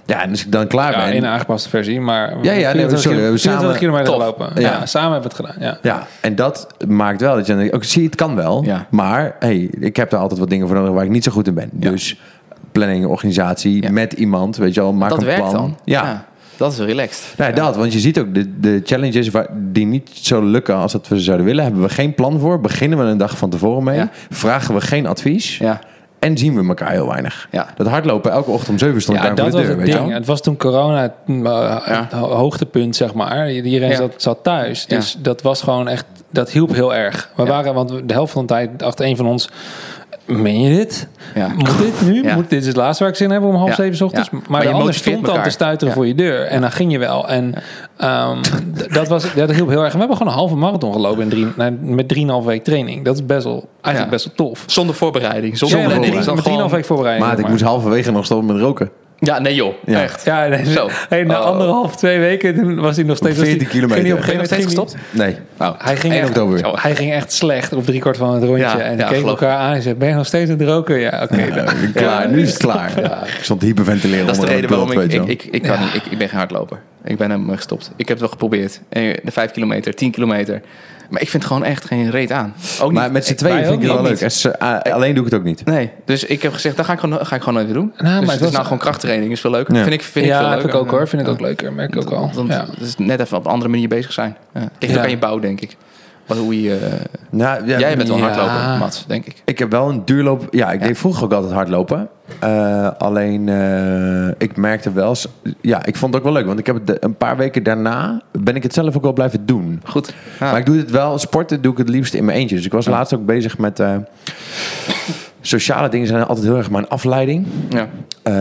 Ja, en als ik dan klaar Ja, ben... in een aangepaste versie, maar Ja, ja, nee, 24 sorry, we hebben 24 samen- kilometer gelopen. Ja. Ja. samen hebben we het gedaan. Ja. Ja, en dat maakt wel dat je denkt, ook zie het kan wel. Ja. Maar hey, ik heb er altijd wat dingen voor nodig waar ik niet zo goed in ben. Ja. Dus planning, organisatie, met iemand, weet je wel, maak dat een werkt plan. dan. Ja. Dat is relaxed. Ja, dat. Want je ziet ook de, de challenges waar, die niet zo lukken als dat we ze zouden willen. Hebben we geen plan voor. Beginnen we een dag van tevoren mee. Ja. Vragen we geen advies. Ja. En zien we elkaar heel weinig. Ja. Dat hardlopen elke ochtend om 7 stond Ja, daar dat voor de deur. het Weet ding. Het was toen corona het, ho- hoogtepunt, zeg maar. Iedereen zat, zat thuis. Dus dat was gewoon echt... Dat hielp heel erg. We waren, want de helft van de tijd dacht een van ons... Meen je dit? Ja. Moet dit nu? Ja. Moet dit is het laatste waar ik zin heb om half Ja. zeven 's ochtends? Ja. Maar, Maar de je ander stond dan te stuiteren Ja. voor je deur. En dan ging je wel. En ehm, dat, was, dat hielp heel erg. En we hebben gewoon een halve marathon gelopen in drie, nou, met drieënhalf week training. Dat is best wel, eigenlijk Ja. best wel tof. Zonder voorbereiding. Zonder met drie- voorbereiding. met drieënhalf week voorbereiding. Maat, ik maar. moest halverwege nog stoppen met roken. Ja, nee joh. Ja. Echt. Ja, nee, Zo. Hey, na Oh. anderhalf, twee weken toen was hij nog steeds... was 14 hij- kilometer. ging hij op een gegeven moment gestopt? Nee. hij- Oh, hij ging, 1 echt, oktober. Hij ging echt slecht op driekwart van het rondje. Ja, en die geloof elkaar aan en zei, ben je nog steeds aan het roken? Ja, oké. dan. Ja, klaar, nu is het klaar. Ik stond te hyperventileren. Dat is de reden waarom ik, ik, ik, ik, kan niet, ik, ik ben geen hardloper. Ik ben hem gestopt. Ik heb het wel geprobeerd. De 5 kilometer, 10 kilometer. Maar ik vind gewoon echt geen reet aan. Ook niet. Maar met z'n tweeën vind ik het wel leuk. En ze- ah, alleen doe ik het ook niet. Nee, dus ik heb gezegd, dat ga ik gewoon, ga ik gewoon nooit weer doen. Nou, dus het het is nou gewoon krachttraining, is veel leuker. Ja. Vind ik, vind ik veel heb leuker. ik ook hoor. Vind ik ook leuker. Merk ik ook Ja. Het is net even op een andere manier bezig zijn. Ligt ook aan je bouw, denk ik. Hoe je, eh, Nou, ja, jij bent wel ja. hardloper, Mats, denk ik. Ik heb wel een duurloop. Ja, ik deed vroeger ook altijd hardlopen. Eh, alleen, eh, ik merkte wel... Ja, ik vond het ook wel leuk. Want ik heb de- een paar weken daarna... ben ik het zelf ook wel blijven doen. Goed. Maar ik doe het wel... Sporten doe ik het liefst in mijn eentje. Dus ik was laatst ook bezig met... sociale dingen zijn altijd heel erg mijn afleiding. ja. Ehm,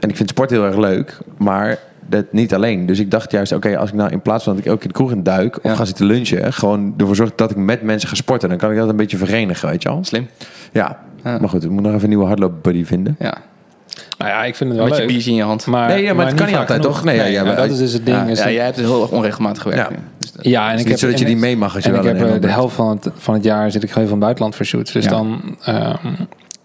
en ik vind sport heel erg leuk. Maar dat niet alleen. Dus ik dacht juist... Oké, als ik nou in plaats van dat ik elke keer de kroeg in duik... of Ja. ga zitten lunchen... gewoon ervoor zorgen dat ik met mensen ga sporten. Dan kan ik dat een beetje verenigen, weet je wel. Slim. Ja, Ja. maar goed, ik moet nog even een nieuwe hardloopbuddy vinden. Ja. Nou ja, ik vind het wel Met je biertje in je hand. Maar, Nee, ja, maar het kan niet altijd, genoeg. toch? Nee, ja, ja, maar maar- dat is dus het ding. Ja, is ja, dat- jij hebt heel erg onregelmatig gewerkt. Ja. Dus dat- Ja, en is ik niet heb, zo dat je die mee mag als je en wel ik heb eh, de helft van het, van het jaar zit ik in het buitenland voor shoots. Dus Ja. dan, ehm,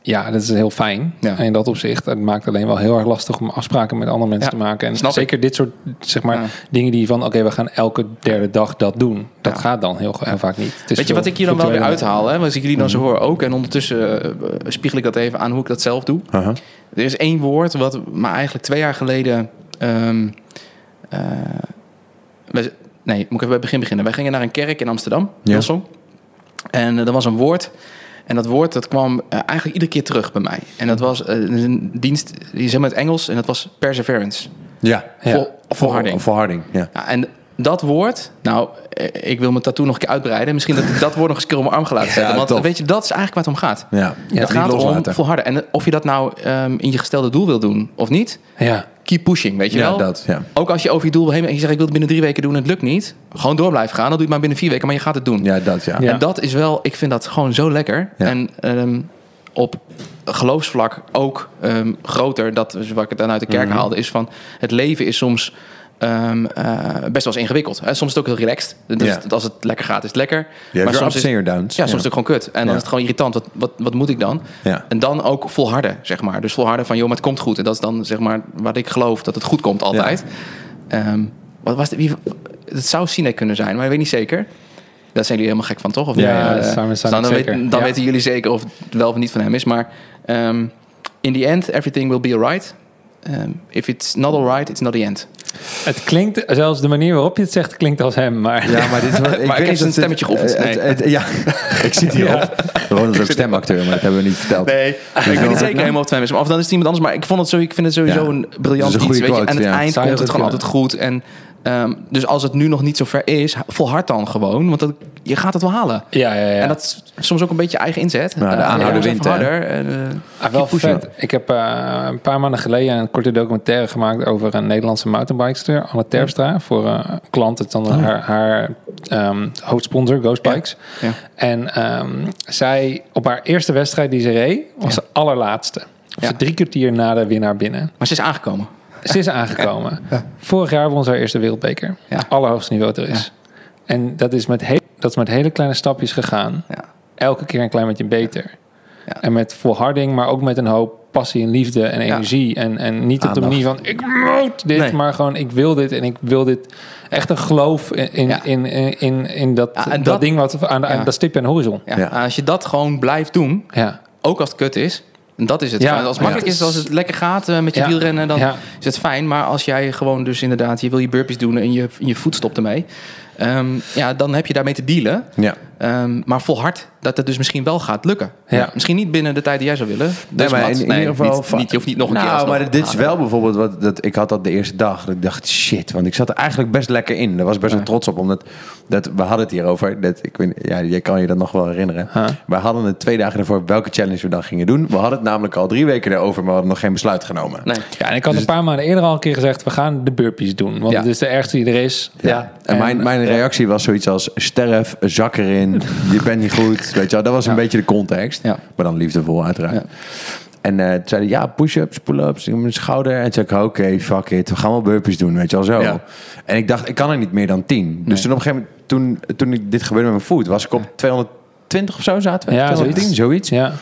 ja, dat is heel fijn. Ja. En in dat opzicht, het maakt alleen wel heel erg lastig om afspraken met andere mensen Ja, te maken. En snap ik. zeker dit soort, zeg maar, Ja. dingen die van, oké, we gaan elke derde dag dat doen. Dat Ja. gaat dan heel, heel vaak niet. Weet je wat ik hier dan wel weer uithaal? Hè? Als ik jullie dan zo hoor ook. En ondertussen eh, spiegel ik dat even aan hoe ik dat zelf doe. Er is één woord wat maar eigenlijk twee jaar geleden. ehm, eh, we- nee, moet ik even bij het begin beginnen. Wij gingen naar een kerk in Amsterdam, Ja. En eh, er was een woord. En dat woord dat kwam eh, eigenlijk iedere keer terug bij mij. En dat was eh, een dienst, die is helemaal in het Engels. En dat was perseverance. Ja, Ja. Vol, volharding. Volharding, ja. Ja, en dat woord, nou, eh, ik wil mijn tattoo nog een keer uitbreiden. Misschien dat ik dat woord nog eens een keer op mijn arm ga laten zetten. Ja, want tof. weet je, dat is eigenlijk waar het om gaat. Ja, Ja, het gaat om volharden. En of je dat nou ehm, in je gestelde doel wil doen of niet, Ja, keep pushing, weet je Ja, wel? dat, ja. Ook als je over je doel heen en je zegt ik wil het binnen drie weken doen en het lukt niet, gewoon door blijven gaan. Dan doe je het maar binnen vier weken, maar je gaat het doen. Ja, dat, ja. Ja. En dat is wel, ik vind dat gewoon zo lekker. Ja. En ehm, op geloofsvlak ook ehm, groter, dat is wat ik dan uit de kerk Mhm. haalde, is van het leven is soms ehm, eh, best wel eens ingewikkeld. Soms is het ook heel relaxed. Dus Ja. als het lekker gaat, is het lekker. Hebt soms is, downs. ja, soms is het gewoon kut. En dan Ja. is het gewoon irritant. Wat, wat, wat moet ik dan? En dan ook volharden, zeg maar. Dus volharden van, joh, maar het komt goed. En dat is dan, zeg maar, wat ik geloof, dat het goed komt altijd. Ehm, wat was het? Wie, het zou Sinek kunnen zijn, maar ik weet niet zeker. Daar zijn jullie helemaal gek van, toch? Of Ja, nee, eh, dan weet- weten jullie zeker of het wel of niet van hem is. Maar ehm, in the end, everything will be alright. Ehm, if it's not alright, it's not the end. het klinkt, zelfs de manier waarop je het zegt, klinkt als hem. Maar Ja, maar dit is wel- heb weet zijn niet of dit- stemmetje geoefend. het- het- Ja, ik zit hierop. Ronald is ook stemacteur, maar dat hebben we niet verteld. Nee, ik weet niet zeker helemaal of het hem is. Maar Of dan is het iemand anders. Maar ik, vond het zo, ik vind het sowieso Ja. een briljant iets. Weet je. En het ja. eind komt het gewoon altijd goed. En, ehm, dus als het nu nog niet zo ver is, volhard dan gewoon. Want dat, je gaat het wel halen. ja, ja, ja. En dat is soms ook een beetje eigen inzet. Nou, de aanhouder wint, harder. En, Ah, wel vet. Ik heb eh, een paar maanden geleden een korte documentaire gemaakt over een Nederlandse mountainbikester, Anne Terpstra, voor eh, een klant. Het dan haar, haar ehm, hoofdsponsor, Ghost Ja. Bikes. Ja. En ehm, zij, op haar eerste wedstrijd die ze reed, was Ja. de allerlaatste. Drie kwartier na de winnaar binnen. maar ze is aangekomen. Ze is aangekomen. Vorig jaar won ze haar eerste wereldbeker. Ja. Het allerhoogste niveau er is. En dat is, met dat is met hele kleine stapjes gegaan. Ja. Elke keer een klein beetje beter. Ja. En met volharding, maar ook met een hoop passie en liefde en Ja. energie. En, en niet op de manier van ik moet dit, Nee. maar gewoon ik wil dit en ik wil dit. Echt een geloof in, in, Ja. in, in, in, in dat, dat, dat- ding wat aan, de- aan dat stipje aan de horizon. Ja. Ja. Als je dat gewoon blijft doen, Ja. ook als het kut is. En dat is het. Ja. Als het makkelijk Ja. is, als het lekker gaat eh, met je Ja. wielrennen, dan is het fijn. Maar als jij gewoon dus inderdaad, je wil je burpees doen en je, je voet stopt ermee. ehm, ja, dan heb je daarmee te dealen. Ja. Ehm, maar volhard dat het dus misschien wel gaat lukken. Ja. Misschien niet binnen de tijd die jij zou willen. Dus maar Mats, in, in nee, ieder geval... niet, niet, je hoeft niet nog een nou, keer alsnog maar dit is te wel bijvoorbeeld wat... Dat, ik had dat de eerste dag. Dat ik dacht, shit. Want ik zat er eigenlijk best lekker in. Daar was ik best wel trots op. Omdat dat, we hadden het hierover. Dat, ik weet, ja, jij kan je dat nog wel herinneren. Huh? We hadden het twee dagen ervoor welke challenge we dan gingen doen. We hadden het namelijk al drie weken erover. Maar we hadden nog geen besluit genomen. Nee. Ja, en ik had een paar maanden eerder al een keer gezegd, we gaan de burpees doen. Want Ja. het is de ergste die er is. Ja. En, mijn, mijn reactie was zoiets als sterf, zak erin, je bent niet goed. Weet je wel, dat was een beetje de context. Maar dan liefdevol uiteraard. En eh toen zeiden ja, push-ups, pull-ups, in mijn schouder. En toen zei ik, oké, fuck it, we gaan wel burpees doen, weet je wel zo. Ja. En ik dacht, ik kan er niet meer dan 10. Dus toen op een gegeven moment, toen, toen ik dit gebeurde met mijn voet, was ik op 220 of zo zaten we. Ja, 210, zoiets. Ja.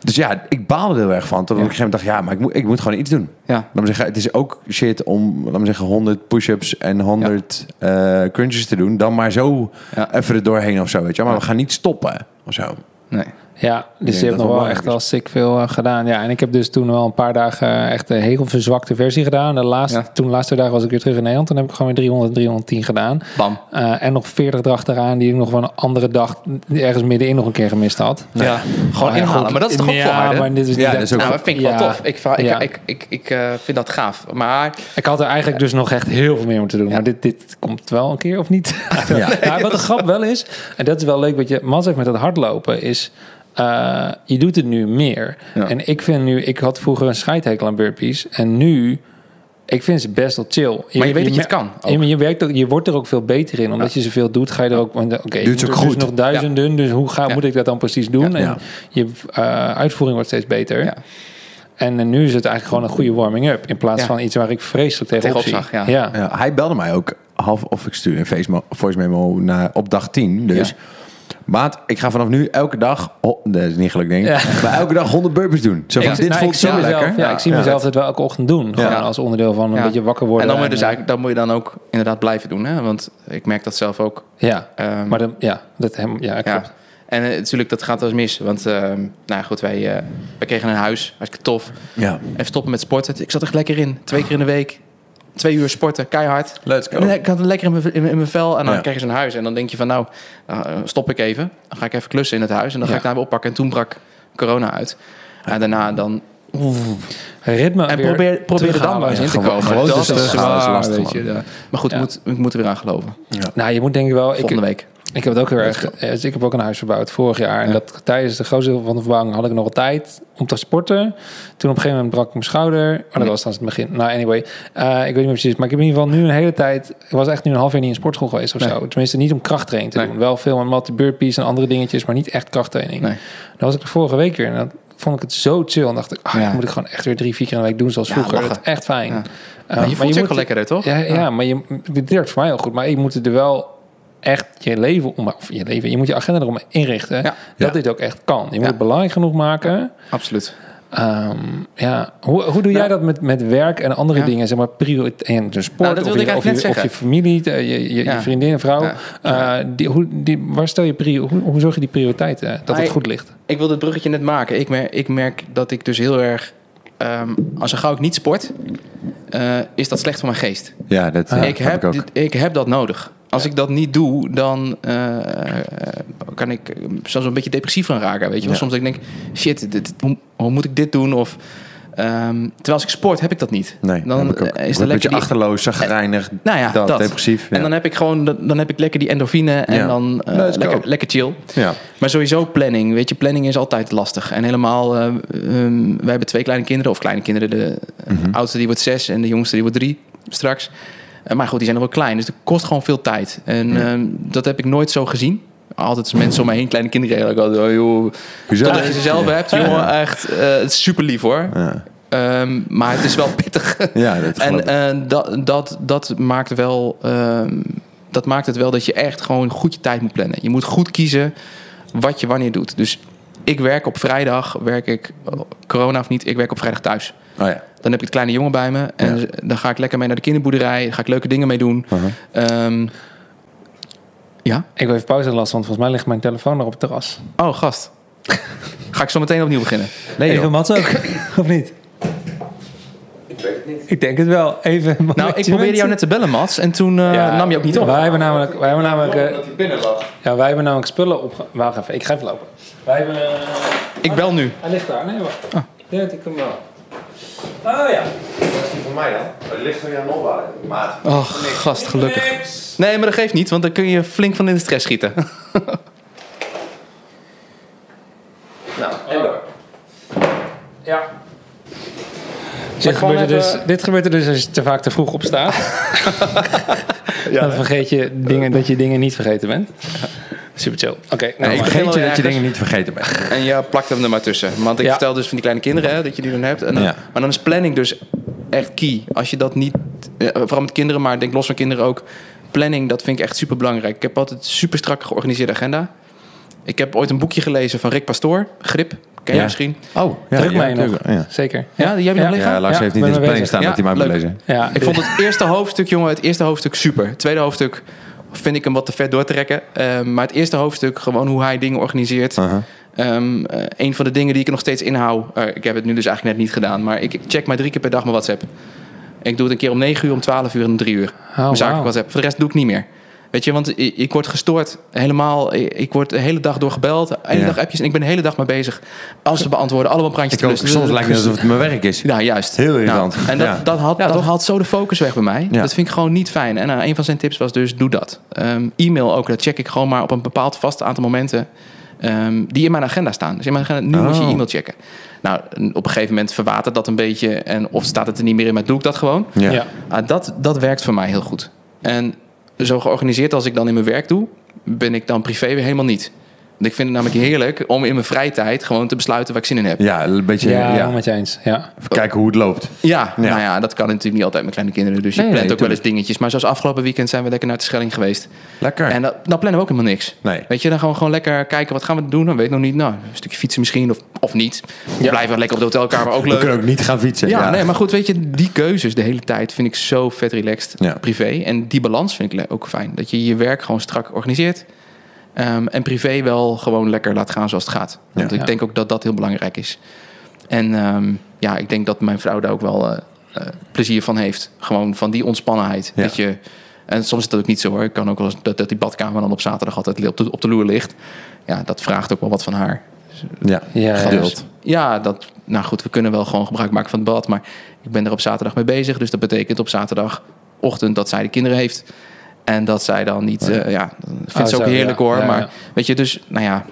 Dus ja, ik baalde er heel erg van. Tot ik op een gegeven moment dacht, ja, maar ik moet, ik moet gewoon iets doen. Ja. Laat me zeggen, het is ook shit om, laat me zeggen, 100 push-ups en 100 eh, crunches te doen. Dan maar zo even er doorheen of zo, weet je. Maar we gaan niet stoppen of zo. Nee. Ja, dus je hebt nog wel wel echt al sick veel eh, gedaan. Ja, en ik heb dus toen wel een paar dagen eh, echt de hegelverzwakte versie gedaan. De laatste, Ja. Toen de laatste dagen was ik weer terug in Nederland. Toen heb ik gewoon weer 300, 310 gedaan. Bam. Eh, en nog 40 erachteraan die ik nog van een andere dag ergens middenin nog een keer gemist had. Ja. Gewoon Maar ja, inhalen. goed. Maar dat is toch ook ja, volhard, hè? maar dit is Ja, niet dat is ook Nou, dat vind ik wel tof. Ik, ik, Ja. ik, ik, ik eh, vind dat gaaf. Maar Ik had er eigenlijk dus nog echt heel veel meer moeten doen. Maar dit, dit komt wel een keer of niet? Ja. Nou, wat de grap wel is, en dat is wel leuk wat je Mats heeft met het hardlopen, is eh, je doet het nu meer. Ja. En ik vind nu, ik had vroeger een scheidhekel aan burpees. En nu, ik vind ze best wel chill. Maar je weet dat je het kan maar je, werkt ook, je wordt er ook veel beter in. Omdat je zoveel doet, ga je er ook... Oké, je Doet ook er dus nog duizenden, dus hoe ga, Ja. moet ik dat dan precies doen? En Ja. je eh, uitvoering wordt steeds beter. Ja. En nu is het eigenlijk gewoon een goede warming-up. In plaats Ja. van iets waar ik vreselijk tegenop, Tegenop zie. zag, ja. Ja, hij belde mij ook half of ik stuur een face mo- voice memo naar, op dag 10. Dus, Ja. Maat, ik ga vanaf nu elke dag, oh, dat is niet gelukt denk ik, Ja. maar elke dag 100 burpees doen. Zo van, Ik- dit nou, voelt zo mezelf, lekker. Ja, ik zie mezelf het wel elke ochtend doen. Gewoon Ja. als onderdeel van een Ja. beetje wakker worden. En dan moet je dus eigenlijk, dat moet je dan ook inderdaad blijven doen. Hè? Want ik merk dat zelf ook. Ja, Ehm, maar dan, ja, dat hem, ja, klopt. En eh, natuurlijk, dat gaat wel eens mis. Want ehm, nou ja, goed, wij, eh, wij kregen een huis. Hartstikke tof. Ja, Even stoppen met sporten. Ik zat er lekker in. Twee keer in de week. Twee uur sporten, keihard. let's go. En ik had het lekker in mijn, in mijn- in mijn vel. En dan Ja. krijg je zo'n huis. En dan denk je van, nou, uh, stop ik even. Dan ga ik even klussen in het huis. En dan ga Ja. ik daar weer oppakken. En toen brak corona uit. En daarna dan... Ritme En probeer, probeer er dan maar eens in te komen. gewoon dat is lastig, weet je. man. ja. Maar goed, Ja. ik, moet, ik moet er weer aan geloven. Nou, je moet denk ik wel... Ik, Volgende week. Ik heb het ook heel erg... eh, dus ik heb ook een huis verbouwd vorig jaar. En Ja. dat, tijdens de grootste deel van de verbouwing had ik nog wel tijd om te sporten. Toen op een gegeven moment brak ik mijn schouder. Maar dat was dan het begin. Nou, anyway. eh, ik weet niet meer precies. Maar ik heb in ieder geval nu een hele tijd... Ik was echt nu een half jaar niet in sportschool geweest of Nee. zo. Tenminste, niet om krachttraining te Nee. doen. Wel veel met mat, burpees en andere dingetjes. Maar niet echt krachttraining. Nee. Dan was ik de vorige week weer en dan vond ik het zo chill. En dacht ik, ah, Ja. dat moet ik gewoon echt weer drie, vier keer in de week doen zoals Ja, vroeger. lachen. Dat is echt fijn. Uh, Maar je voelt je ook moet- wel lekkerder, toch? Ja, ja, maar je, dit werkt voor mij heel goed. Maar je moet er wel echt je leven om, of je leven, je moet je agenda erom inrichten. Ja. Dat Ja. dit ook echt kan. Je moet Ja. het belangrijk genoeg maken. Absoluut. Ehm, ja, hoe, hoe doe jij Nou. dat met, met werk en andere Ja. dingen? Zeg maar prioriteit en de sport Nou, dat of, wilde je, ik of, je, eigenlijk net of je zeggen. familie, de- je, je, Ja. je vriendin, vrouw. Ja. Eh, die, hoe, die, waar stel je prio, hoe, hoe zorg je die prioriteiten dat Maar het goed ligt? Ik wil het bruggetje net maken. Ik merk, ik merk dat ik dus heel erg... ehm, als een gauw ik niet sport, eh, is dat slecht voor mijn geest. Ja, dat ik, heb, ook. dit- ik heb dat nodig. Als ik dat niet doe, dan eh, kan ik zelfs een beetje depressief van raken. Weet je wel? Soms denk ik, shit, dit, hoe, hoe moet ik dit doen? Of, ehm, terwijl als ik sport, heb ik dat niet. Nee, dan heb ik ook. eh, is er een lekker beetje die, achterloos, zagrijnig, nou ja, dat, dat. depressief. Ja. En dan heb ik gewoon, dan heb ik lekker die endorfine en Ja. dan eh, lekker, lekker chill. ja. Maar sowieso planning. Weet je, planning is altijd lastig. En helemaal, eh, ehm, wij hebben twee kleine kinderen. Of kleine kinderen. De eh, Mhm. oudste die wordt zes en de jongste die wordt drie straks. Eh, maar goed, die zijn nog wel klein. Dus het kost gewoon veel tijd. En ehm, dat heb ik nooit zo gezien. Altijd als mensen om me heen, kleine kinderen. eigenlijk altijd, oh, joh. Totdat je ze zelf hebt, jongen. Echt, eh, het is super lief hoor. Ja, Ehm, maar het is wel pittig. ja dat En eh, dat, dat, dat, maakt wel, ehm, dat maakt het wel dat je echt gewoon goed je tijd moet plannen. Je moet goed kiezen wat je wanneer doet. Dus ik werk op vrijdag, werk ik, oh, corona of niet, ik werk op vrijdag thuis. Oh ja. Dan heb ik het kleine jongen bij me en Ja. dan ga ik lekker mee naar de kinderboerderij. Dan ga ik leuke dingen mee doen. Uh-huh. Ehm, ja? Ik wil even pauze lassen, want volgens mij ligt mijn telefoon nog op het terras. Oh, gast. ga ik zo meteen opnieuw beginnen. Nee, Even. Mats ook, of niet? Ik weet het niet. Ik denk het wel. Even Nou, ik probeerde jou net te bellen, Mats. En toen eh, Ja, nam je ook niet op. Wij hebben namelijk, wij hebben namelijk, eh, ja, wij hebben namelijk spullen op. Wacht even, ik ga even lopen. Wij hebben. eh, Ik bel nu. hij ligt daar. Nee, wacht. Ah. Ja, ik hem wel. Oh ja. Dat is niet voor mij dan. Het ligt van jou nog maat. Oh, gast, gelukkig. Nee, maar dat geeft niet, want dan kun je flink van in de stress schieten. Nou, en door. Ja. ik Dit gebeurt, er even- dus, dit gebeurt er dus als je te vaak te vroeg opstaat. Dan vergeet je dingen, dat je dingen niet vergeten bent. Super chill. Oké, nou, ik begin je dat je dingen niet vergeten bent. En je plakt hem er maar tussen. Want ik Ja. vertel dus van die kleine kinderen hè, dat je die dan hebt. En dan, Ja. Maar dan is planning dus echt key. Als je dat niet, eh, vooral met kinderen, maar ik denk los van kinderen ook. Planning, dat vind ik echt super belangrijk. Ik heb altijd super strak georganiseerde agenda. Ik heb ooit een boekje gelezen van Rick Pastoor, Grip. Ken je Ja. misschien? Oh, Druk mij nog. Ja. Zeker. Ja, die heb je nog liggen? Ja, Lars Ja, heeft niet in zijn planning staan Ja, dat hij moet leuk. lezen. Ja, Ik vond het eerste hoofdstuk, jongen, het eerste hoofdstuk super. Het tweede hoofdstuk vind ik hem wat te ver doortrekken. Ehm, maar het eerste hoofdstuk, gewoon hoe hij dingen organiseert. Eh, een van de dingen die ik er nog steeds inhoud. eh, ik heb het nu dus eigenlijk net niet gedaan. Maar ik, check maar drie keer per dag mijn WhatsApp. Ik doe het een keer om 9 uur, om 12 uur en om 3 uur. mijn zakelijke wauw. WhatsApp. Voor de rest doe ik niet meer. Weet je, want ik, ik word gestoord helemaal. Ik, ik word de hele dag door gebeld. De hele Ja. dag appjes. En ik ben de hele dag mee bezig. Alles te beantwoorden. Allemaal brandjes te blussen. soms lijkt het alsof het mijn werk is. Ja, juist. Heel irritant. Nou, en dat, Ja. dat, haalt, Ja, dat haalt zo de focus weg bij mij. Ja. Dat vind ik gewoon niet fijn. En eh, een van zijn tips was dus, doe dat. Ehm, e-mail ook, dat check ik gewoon maar op een bepaald vast aantal momenten... ehm, die in mijn agenda staan. Dus in mijn agenda, nu moet je Oh. e-mail checken. Nou, op een gegeven moment verwatert dat een beetje. En of staat het er niet meer in, maar doe ik dat gewoon. Ja. Ja. Ah, dat, dat werkt voor mij heel goed. En zo georganiseerd als ik dan in mijn werk doe... ben ik dan privé weer helemaal niet. Ik vind het namelijk heerlijk om in mijn vrije tijd... gewoon te besluiten waar ik zin in heb. Ja, een beetje Ja, ja, met je eens. Ja. even kijken hoe het loopt. Ja, Ja. nou ja, dat kan natuurlijk niet altijd met kleine kinderen. Dus je Nee, plant nee, ook wel eens dingetjes. Maar zoals afgelopen weekend zijn we lekker naar de Schelling geweest. Lekker. En dan, dan plannen we ook helemaal niks. Nee. Weet je, dan gaan we gewoon lekker kijken, wat gaan we doen? Dan weet ik nog niet. Nou, een stukje fietsen misschien of, of niet. We blijven lekker op de hotelkamer, ook We leuk. kunnen ook niet gaan fietsen. Ja, nee, maar goed, weet je, die keuzes de hele tijd vind ik zo vet relaxed Ja. privé. En die balans vind ik ook fijn. Dat je je werk gewoon strak organiseert. Ehm, en privé wel gewoon lekker laat gaan zoals het gaat. Want Ja. ik denk ook dat dat heel belangrijk is. En ehm, ja, ik denk dat mijn vrouw daar ook wel eh, eh, plezier van heeft. Gewoon van die ontspannenheid. Ja. Dat je, en soms is dat ook niet zo hoor. Ik kan ook wel eens dat, dat die badkamer dan op zaterdag altijd op de, op de loer ligt. Ja, dat vraagt ook wel wat van haar. Ja, Ja, geduld. Ja, dat, nou goed, we kunnen wel gewoon gebruik maken van het bad. Maar ik ben er op zaterdag mee bezig. Dus dat betekent op zaterdagochtend dat zij de kinderen heeft. En dat zij dan niet, eh, ja, dat vindt Oh, ze ook zo, heerlijk ja. hoor. Ja, maar ja. weet je, dus, nou ja.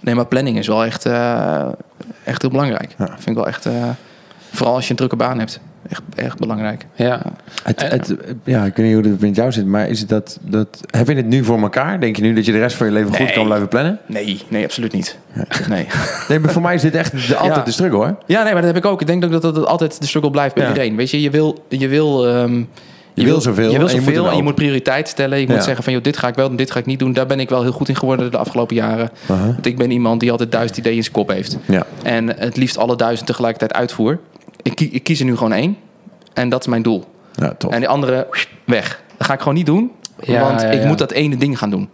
Nee, maar planning is wel echt, eh, echt heel belangrijk. Ja. Vind ik wel echt, eh, vooral als je een drukke baan hebt. Echt, echt belangrijk. Ja. Het, het, ja, ik weet niet hoe het met jou zit, maar is het dat, dat, heb je het nu voor elkaar? Denk je nu dat je de rest van je leven goed kan blijven plannen? Nee, nee, absoluut niet. Nee. Nee, maar voor mij is dit echt de, altijd Ja. de struggle hoor. Ja, nee, maar dat heb ik ook. Ik denk ook dat dat altijd de struggle blijft bij Ja. iedereen. Weet je, je wil, je wil, ehm, Je wil zoveel Je wil en je moet zoveel en je moet prioriteit stellen. Je moet Ja. zeggen van, joh, dit ga ik wel doen, dit ga ik niet doen. Daar ben ik wel heel goed in geworden de afgelopen jaren. Want ik ben iemand die altijd duizend ideeën in zijn kop heeft. Ja. En het liefst alle duizend tegelijkertijd uitvoer. Ik, kie- ik kies er nu gewoon één. En dat is mijn doel. Ja. En die andere, weg. Dat ga ik gewoon niet doen. Ja, want ja, ik ja. moet dat ene ding gaan doen.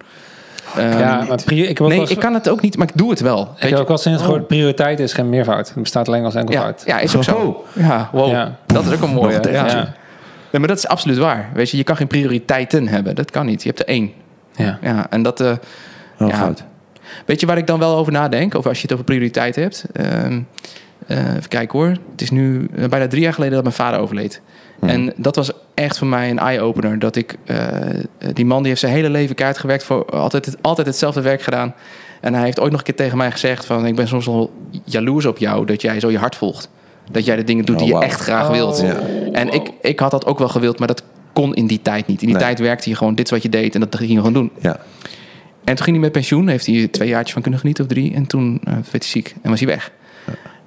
Ehm, ja, maar pri- ik nee, eens- ik kan het ook niet, maar ik doe het wel. Ik Weet heb je? ook wel sinds gehoord, prioriteit is geen meervoud. Het bestaat alleen als ja, enkelvoud. ja, is ook zo. Oh. Ja, wow. Ja. Dat is ook een mooie. Ja. Nee, maar dat is absoluut waar. Weet je, je kan geen prioriteiten hebben. Dat kan niet. Je hebt er één. Ja. Ja, en dat... eh, Oh, ja. goud. Weet je waar ik dan wel over nadenk? Of als je het over prioriteit hebt. Ehm, eh, even kijken hoor. Het is nu eh, bijna drie jaar geleden dat mijn vader overleed. Hmm. En dat was echt voor mij een eye-opener. Dat ik... die man die heeft zijn hele leven kaart gewerkt. Voor altijd, het- altijd hetzelfde werk gedaan. En hij heeft ooit nog een keer tegen mij gezegd van... Ik ben soms wel jaloers op jou dat jij zo je hart volgt. Dat jij de dingen doet Oh, die je wauw. echt graag wilt. Ja. En ik, ik had dat ook wel gewild, maar dat kon in die tijd niet. In die Nee. tijd werkte je gewoon dit is wat je deed en dat ging je gewoon doen. Ja. En toen ging hij met pensioen, heeft hij twee jaartjes van kunnen genieten of drie. En toen eh, werd hij ziek en was hij weg.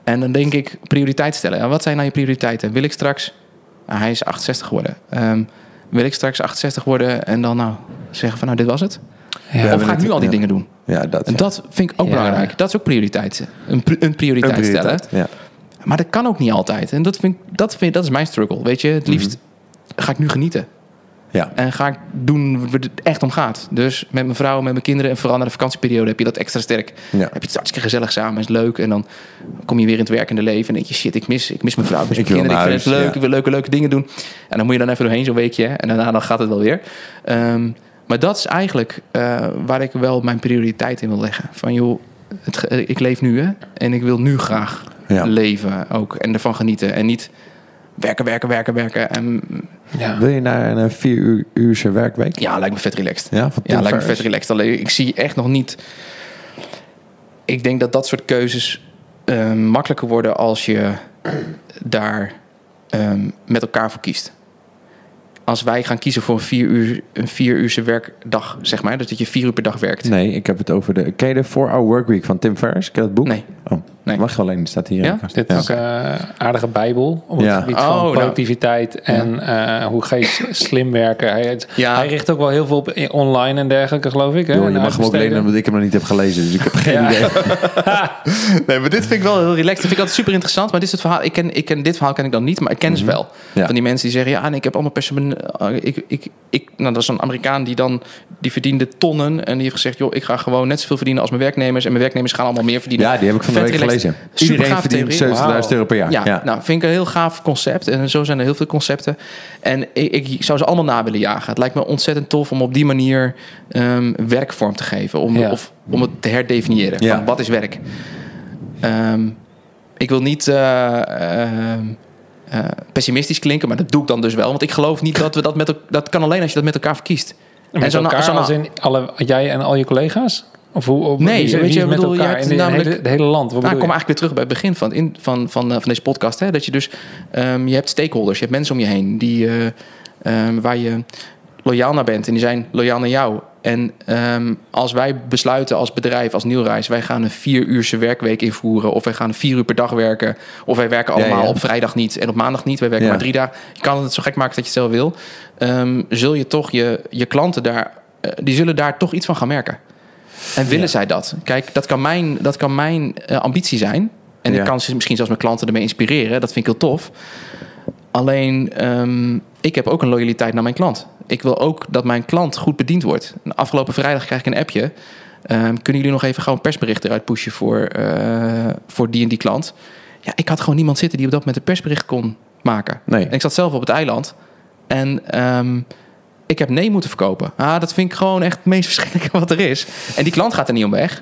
En dan denk ik, prioriteit stellen. En wat zijn nou je prioriteiten? Wil ik straks, ah, hij is 68 geworden. Ehm, wil ik straks 68 worden en dan nou zeggen van nou dit was het? Ja. of ga ik nu al die ja. dingen doen? Ja, dat. En dat vind ik ook Ja. belangrijk. Dat is ook prioriteit. Een, pri- een prioriteit, Een stellen. prioriteit, Ja. Maar dat kan ook niet altijd. En dat, vind, ik- dat, vind, dat is mijn struggle. Weet je, het liefst ga ik nu genieten. Ja. En ga ik doen waar het echt om gaat. Dus met mijn vrouw, met mijn kinderen. En vooral na de vakantieperiode heb je dat extra sterk. Ja. Heb je het hartstikke gezellig samen. Is leuk. En dan kom je weer in het werkende leven. En denk je, shit, ik mis, ik mis mijn vrouw. Ik mis mijn kinderen. Ik naar vind het leuk. ja. Ik wil leuke, leuke dingen doen. En dan moet je dan even doorheen zo'n weekje. En daarna dan gaat het wel weer. Ehm, maar dat is eigenlijk eh, waar ik wel mijn prioriteit in wil leggen. Van joh, het, ik leef nu hè. En ik wil nu graag Ja. leven ook. En ervan genieten. En niet werken, werken, werken, werken. En Ja. Wil je naar een vier uur uurse werkweek? ja, lijkt me vet relaxed. Ja, van Ja, lijkt me vet relaxed. Alleen ik zie echt nog niet. Ik denk dat dat soort keuzes eh, makkelijker worden als je daar ehm, met elkaar voor kiest. als wij gaan kiezen voor een vier, uur, een vier uurse werkdag, zeg maar. Dus dat je vier uur per dag werkt. Nee, ik heb het over de... Ken je de 4-Hour Workweek van Tim Ferriss? Ken je dat boek? Nee. Oh, Nee. mag je alleen, het staat hier. Ja? Dit is een aardige bijbel op het Ja. gebied Oh, van nou. productiviteit en eh, hoe ga je slim werken. Hij, richt ook wel heel veel op online en dergelijke, geloof ik. Hè? En je mag hem ook lenen omdat ik hem nog niet heb gelezen. Dus ik heb geen idee. Nee, maar dit vind ik wel heel relaxed. Dat vind ik altijd super interessant. Maar dit is het verhaal. Ik ken, ik ken dit verhaal ken ik dan niet, maar ik ken ze wel. Ja. Van die mensen die zeggen, ja, nee, ik heb allemaal persoon. Ik, ik, ik, nou, dat is een Amerikaan die dan die verdiende tonnen en die heeft gezegd, joh, ik ga gewoon net zoveel verdienen als mijn werknemers en mijn werknemers gaan allemaal meer verdienen. Ja, die heb ik van de week Super Iedereen gaaf verdient theorie. 70.000 Wauw. euro per jaar. Ja, nou, vind ik een heel gaaf concept. En zo zijn er heel veel concepten. En ik, ik zou ze allemaal na willen jagen. Het lijkt me ontzettend tof om op die manier ehm, werkvorm te geven. Om, Ja. of, om het te herdefiniëren. Ja. Van wat is werk? Ehm, ik wil niet eh, ehm, eh, pessimistisch klinken, maar dat doe ik dan dus wel. Want ik geloof niet dat we dat met elkaar... Dat kan alleen als je dat met elkaar verkiest. En met zo'n- elkaar zo'n- als in alle, jij en al je collega's? Of hoe, Nee, wie, weet je, met bedoel, elkaar in de, namelijk- hele, het hele land? Wat Nou, ik kom eigenlijk weer terug bij het begin van, het in, van, van, eh, van deze podcast. Hè, dat je dus, ehm, je hebt stakeholders, je hebt mensen om je heen die, eh, ehm, waar je loyaal naar bent. En die zijn loyaal naar jou. En ehm, als wij besluiten als bedrijf, als Nieuwreis, wij gaan een vier uurse werkweek invoeren. Of wij gaan vier uur per dag werken. Of wij werken allemaal ja. op vrijdag niet en op maandag niet. Wij werken Ja. maar drie dagen. Je kan het zo gek maken dat je het zelf wil. Zul je toch je, je klanten daar, eh, die zullen daar toch iets van gaan merken. En willen zij dat? Kijk, dat kan mijn, dat kan mijn eh, ambitie zijn. En Ja. ik kan ze misschien zelfs mijn klanten ermee inspireren. Dat vind ik heel tof. Alleen, ehm, ik heb ook een loyaliteit naar mijn klant. Ik wil ook dat mijn klant goed bediend wordt. En Afgelopen vrijdag krijg ik een appje. Ehm, kunnen jullie nog even gewoon een persbericht eruit pushen voor, eh, voor die en die klant? Ja, ik had gewoon niemand zitten die op dat moment een persbericht kon maken. Nee. En ik zat zelf op het eiland. En ehm, ik heb nee moeten verkopen. Ah, dat vind ik gewoon echt het meest verschrikkelijke wat er is. En die klant gaat er niet om weg.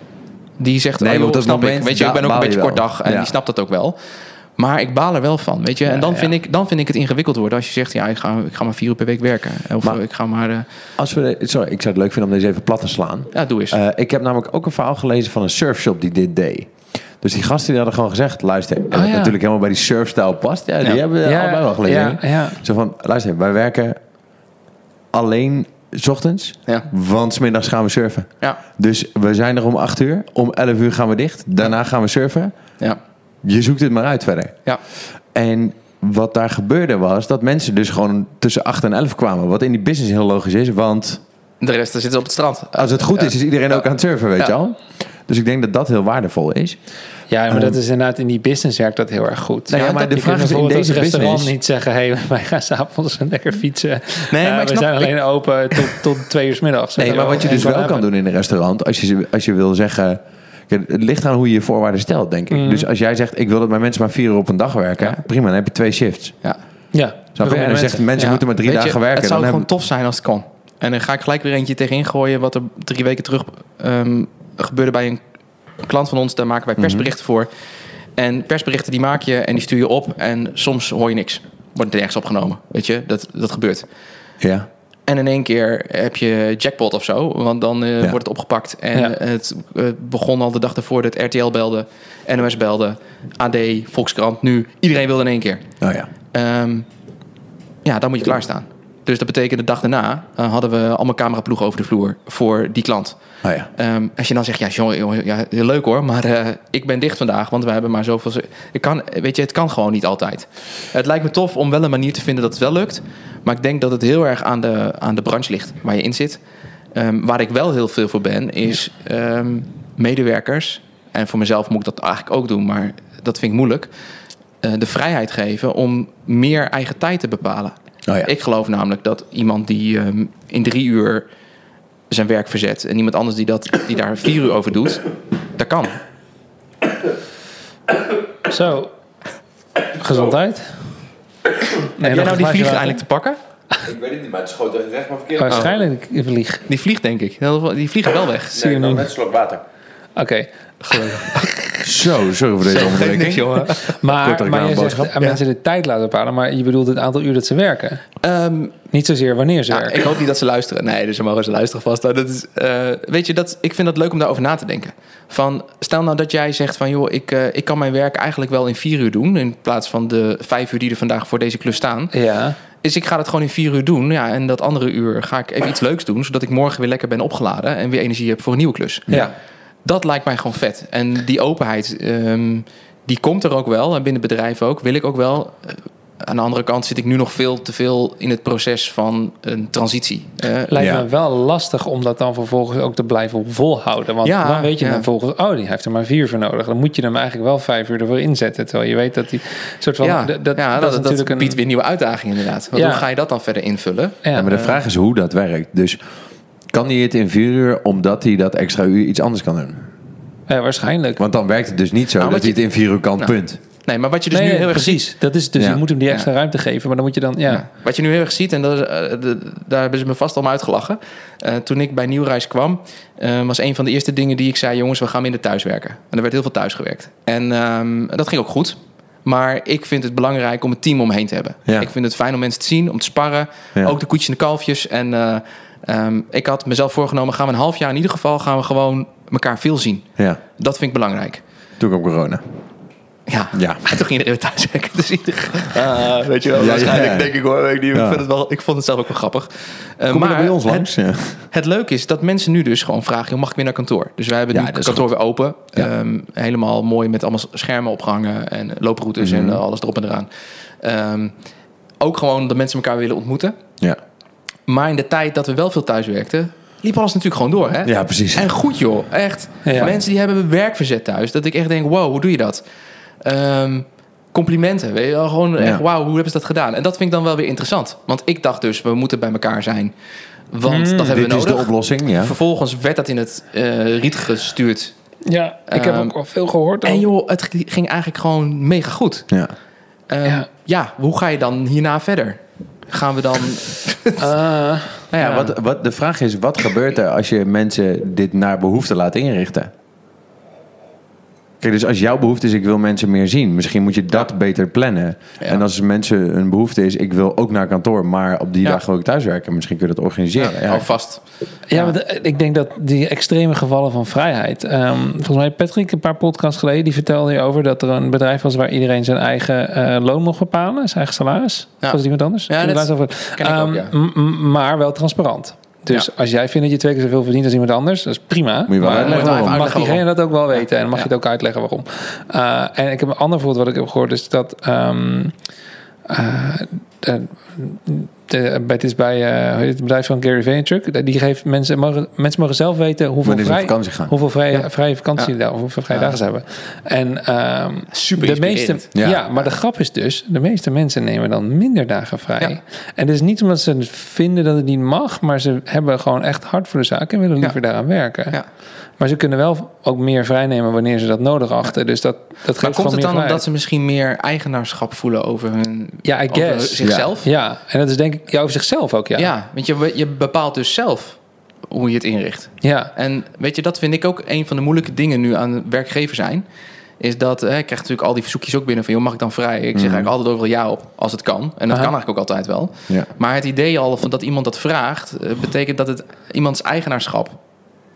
Die zegt, Nee, op dat snap moment ik. Weet je, ik ben ook een je beetje kort dag. En Ja. die snapt dat ook wel. Maar ik baal er wel van, weet je. En dan, ja. Vind ik, dan vind ik het ingewikkeld worden als je zegt... ja, ik ga, ik ga maar vier uur per week werken. Of Maar- ik ga maar... eh, Als we sorry, ik zou het leuk vinden om deze even plat te slaan. ja, doe eens. Eh, ik heb namelijk ook een verhaal gelezen van een surfshop die dit deed. Dus die gasten die hadden gewoon gezegd, luister, en Oh, ja. natuurlijk helemaal bij die surfstijl past. Ja, die Ja. hebben we allebei wel gelezen. Zo van, luister, wij werken alleen 's ochtends, ja. want 's middags gaan we surfen. Ja. Dus we zijn er om 8 uur, om 11 uur gaan we dicht, daarna gaan we surfen. Ja. Je zoekt het maar uit verder. Ja. En wat daar gebeurde was dat mensen dus gewoon tussen 8 en 11 kwamen. Wat in die business heel logisch is, want De rest daar zitten op het strand. als het goed is, is iedereen ook aan het surfen, weet je al. Dus ik denk dat dat heel waardevol is. Ja, maar dat Ehm, is inderdaad in die business werkt dat heel erg goed. Nou ja, maar de vraag is in deze restaurant business- niet zeggen... hey, wij gaan s'avonds lekker fietsen. Nee, maar we snap- zijn alleen open tot, tot twee uur 's middags. Nee, maar wat je dus wel kan doen in een restaurant, als je, als je wil zeggen. Het ligt aan hoe je je voorwaarden stelt, denk ik. Mhm. Dus als jij zegt, ik wil dat mijn mensen maar vier uur op een dag werken, Ja. prima, dan heb je twee shifts. Ja. Ja, Snap je? En dan zegt mensen Ja. moeten maar drie Weet je, dagen werken. Het zou dan gewoon hebben- tof zijn als het kon. En dan ga ik gelijk weer eentje tegenin gooien... wat er drie weken terug ehm, gebeurde bij een klant van ons. Daar maken wij persberichten voor. En persberichten die maak je en die stuur je op. En soms hoor je niks. Wordt er nergens opgenomen. Weet je, dat, dat gebeurt. Ja. En in één keer heb je jackpot of zo. Want dan eh, Ja. wordt het opgepakt. En Ja. het eh, begon al de dag ervoor dat RTL belde. NOS belde. AD, Volkskrant. Nu, iedereen wilde in één keer. Oh ja. Ehm, ja, dan moet je klaarstaan. Dus dat betekent de dag daarna eh, hadden we allemaal cameraploegen over de vloer voor die klant. Oh ja. Ehm, als je dan zegt, ja, jongen, jongen, ja, heel leuk hoor, maar eh, ik ben dicht vandaag, want we hebben maar zoveel. Ik kan, weet je, het kan gewoon niet altijd. Het lijkt me tof om wel een manier te vinden dat het wel lukt, maar ik denk dat het heel erg aan de, aan de branche ligt waar je in zit. Ehm, waar ik wel heel veel voor ben, is ehm, medewerkers, en voor mezelf moet ik dat eigenlijk ook doen, maar dat vind ik moeilijk, eh, de vrijheid geven om meer eigen tijd te bepalen. Oh ja. Ik geloof namelijk dat iemand die ehm, in drie uur zijn werk verzet en iemand anders die, dat, die daar vier uur over doet, dat kan. Zo. Gezondheid. Heb jij nou die vlieg eindelijk te pakken? Ik weet het niet, maar het schoot recht maar verkeerd. Waarschijnlijk een vlieg. Die vliegt denk ik. Die vliegen wel weg. Zie je hem een slok water. Oké. Zo, sorry voor deze onderbreking. jongen. Maar, maar je reclameboodschap. zegt aan mensen de tijd laten bepalen. Maar je bedoelt het aantal uur dat ze werken. Ehm, Niet zozeer wanneer ze ja, werken. ik hoop niet dat ze luisteren. Nee, dus ze mogen ze luisteren vast. Nou, Dat is, eh, weet je, dat, ik vind het leuk om daarover na te denken. Van, stel nou dat jij zegt van... joh, ik, eh, ik kan mijn werk eigenlijk wel in vier uur doen... in plaats van de vijf uur die er vandaag voor deze klus staan. Ja. Dus ik ga het gewoon in vier uur doen. Ja, en dat andere uur ga ik even iets leuks doen. Zodat ik morgen weer lekker ben opgeladen. En weer energie heb voor een nieuwe klus. Ja. Dat lijkt mij gewoon vet. En die openheid, ehm, die komt er ook wel. En binnen bedrijven ook. Wil ik ook wel. Eh, aan de andere kant zit ik nu nog veel te veel in het proces van een transitie. Eh, Lijkt Ja. me wel lastig om dat dan vervolgens ook te blijven volhouden. Want Ja, dan weet je ja. dan vervolgens, oh, die heeft er maar vier voor nodig. Dan moet je hem eigenlijk wel vijf uur ervoor inzetten. Terwijl je weet dat die soort van. ja, dat, ja, dat, is dat, natuurlijk biedt een. weer nieuwe uitdagingen inderdaad. Want Ja. Hoe ga je dat dan verder invullen? Ja, Ja, maar de vraag is hoe dat werkt. Dus kan hij het in vier uur omdat hij dat extra uur iets anders kan doen? ja, waarschijnlijk. Want dan werkt het dus niet zo Nou, dat hij het in vier uur kan, Nou, punt. Nee, maar wat je dus nee, nu heel erg precies. ziet... Dat is dus, Ja. je moet hem die extra ruimte geven. Maar dan moet je dan, ja. Ja. Wat je nu heel erg ziet, en dat is, eh, de- daar hebben ze me vast om uitgelachen. Eh, toen ik bij Nieuwreis kwam, eh, was een van de eerste dingen die ik zei... jongens, we gaan minder thuiswerken. En er werd heel veel thuis gewerkt. En ehm, dat ging ook goed. Maar ik vind het belangrijk om een team omheen te hebben. Ja. Ik vind het fijn om mensen te zien, om te sparren. Ja. Ook de koetjes en de kalfjes. En eh, ehm, ik had mezelf voorgenomen, gaan we een half jaar in ieder geval... gaan we gewoon elkaar veel zien. Ja, Dat vind ik belangrijk. toen kwam corona. Ja, Ja. En toen ging iedereen thuis werken. Dus iedereen, Ah, weet je wel, Ja, waarschijnlijk ja. denk ik hoor. Ik, ik, vind het wel, ik vond het zelf ook wel grappig. Eh, Kom maar bij ons het, langs? Het leuke is dat mensen nu dus gewoon vragen... mag ik weer naar kantoor? Dus wij hebben nu het kantoor weer open. Ehm, helemaal mooi met allemaal schermen opgehangen... en looproutes Mhm. en eh, alles erop en eraan. Ehm, ook gewoon dat mensen elkaar willen ontmoeten. Ja. Maar in de tijd dat we wel veel thuis werkten... liep alles natuurlijk gewoon door. Hè? ja, precies. En goed joh, echt. Ja. Mensen die hebben werkverzet thuis. Dat ik echt denk, wow, hoe doe je dat? Ehm, complimenten, weet je wel. Gewoon echt, wauw, hoe hebben ze dat gedaan? En dat vind ik dan wel weer interessant. Want ik dacht dus, we moeten bij elkaar zijn. Want Hmm, dat hebben Dit we is nodig. de oplossing, ja. Vervolgens werd dat in het eh, riet gestuurd. Ja, ik heb Ehm, ook wel veel gehoord. En joh, het ging eigenlijk gewoon mega goed. ja. Ehm, Ja. ja. hoe ga je dan hierna verder? Gaan we dan... Ah, Nou ja, Ja. Wat, wat, de vraag is, wat gebeurt er als je mensen dit naar behoefte laat inrichten? Kijk, dus als jouw behoefte is, ik wil mensen meer zien. Misschien moet je dat beter plannen. Ja. En als mensen een behoefte is, ik wil ook naar kantoor, maar op die Ja. dag wil ik thuiswerken. Misschien kun je dat organiseren. Ja, Alvast. Ja, maar de- ik denk dat die extreme gevallen van vrijheid. ehm, volgens mij Patrick, een paar podcasts geleden, die vertelde hierover dat er een bedrijf was waar iedereen zijn eigen eh, loon mocht bepalen, zijn eigen salaris. Ja. Was het iemand anders? Ja, dat over. ken ik ook, Ehm, Maar wel transparant. Dus als jij vindt dat je twee keer zoveel verdient als iemand anders, dat is prima. Moet je wel maar uitleggen waarom. mag Uitleggen diegene dat ook wel weten en dan mag Ja. je het ook uitleggen waarom. Eh, en ik heb een ander voorbeeld wat ik heb gehoord, is dat ehm, eh, de, het is bij eh, het bedrijf van Gary Vaynerchuk. Die geeft mensen mogen, mensen mogen zelf weten hoeveel, vrij, vakantie gaan. hoeveel vrije, Ja. vrije vakantie Ja. hoeveel vrije Ja. dagen ze hebben. En ehm, Super de meeste, inspirerend. ja. Ja. maar de grap is dus, de meeste mensen nemen dan minder dagen vrij. Ja. En dat is niet omdat ze vinden dat het niet mag, maar ze hebben gewoon echt hard voor de zaak en willen liever daaraan werken. Ja. Maar ze kunnen wel ook meer vrijnemen wanneer ze dat nodig achten. Dus dat, dat geeft Maar komt het dan omdat ze misschien meer eigenaarschap voelen over hun... Ja, I over guess. zichzelf? Ja, en dat is denk ik ja, over zichzelf ook, ja. Ja, want je, je bepaalt dus zelf hoe je het inricht. Ja, En weet je, dat vind ik ook een van de moeilijke dingen nu aan werkgever zijn. Is dat, hè, ik krijg natuurlijk al die verzoekjes ook binnen van... joh, mag ik dan vrij? Ik zeg eigenlijk altijd overal ja op, als het kan. En dat Mhm. Aha. kan eigenlijk ook altijd wel. Ja. Maar het idee al van dat iemand dat vraagt... eh, betekent dat het iemands eigenaarschap...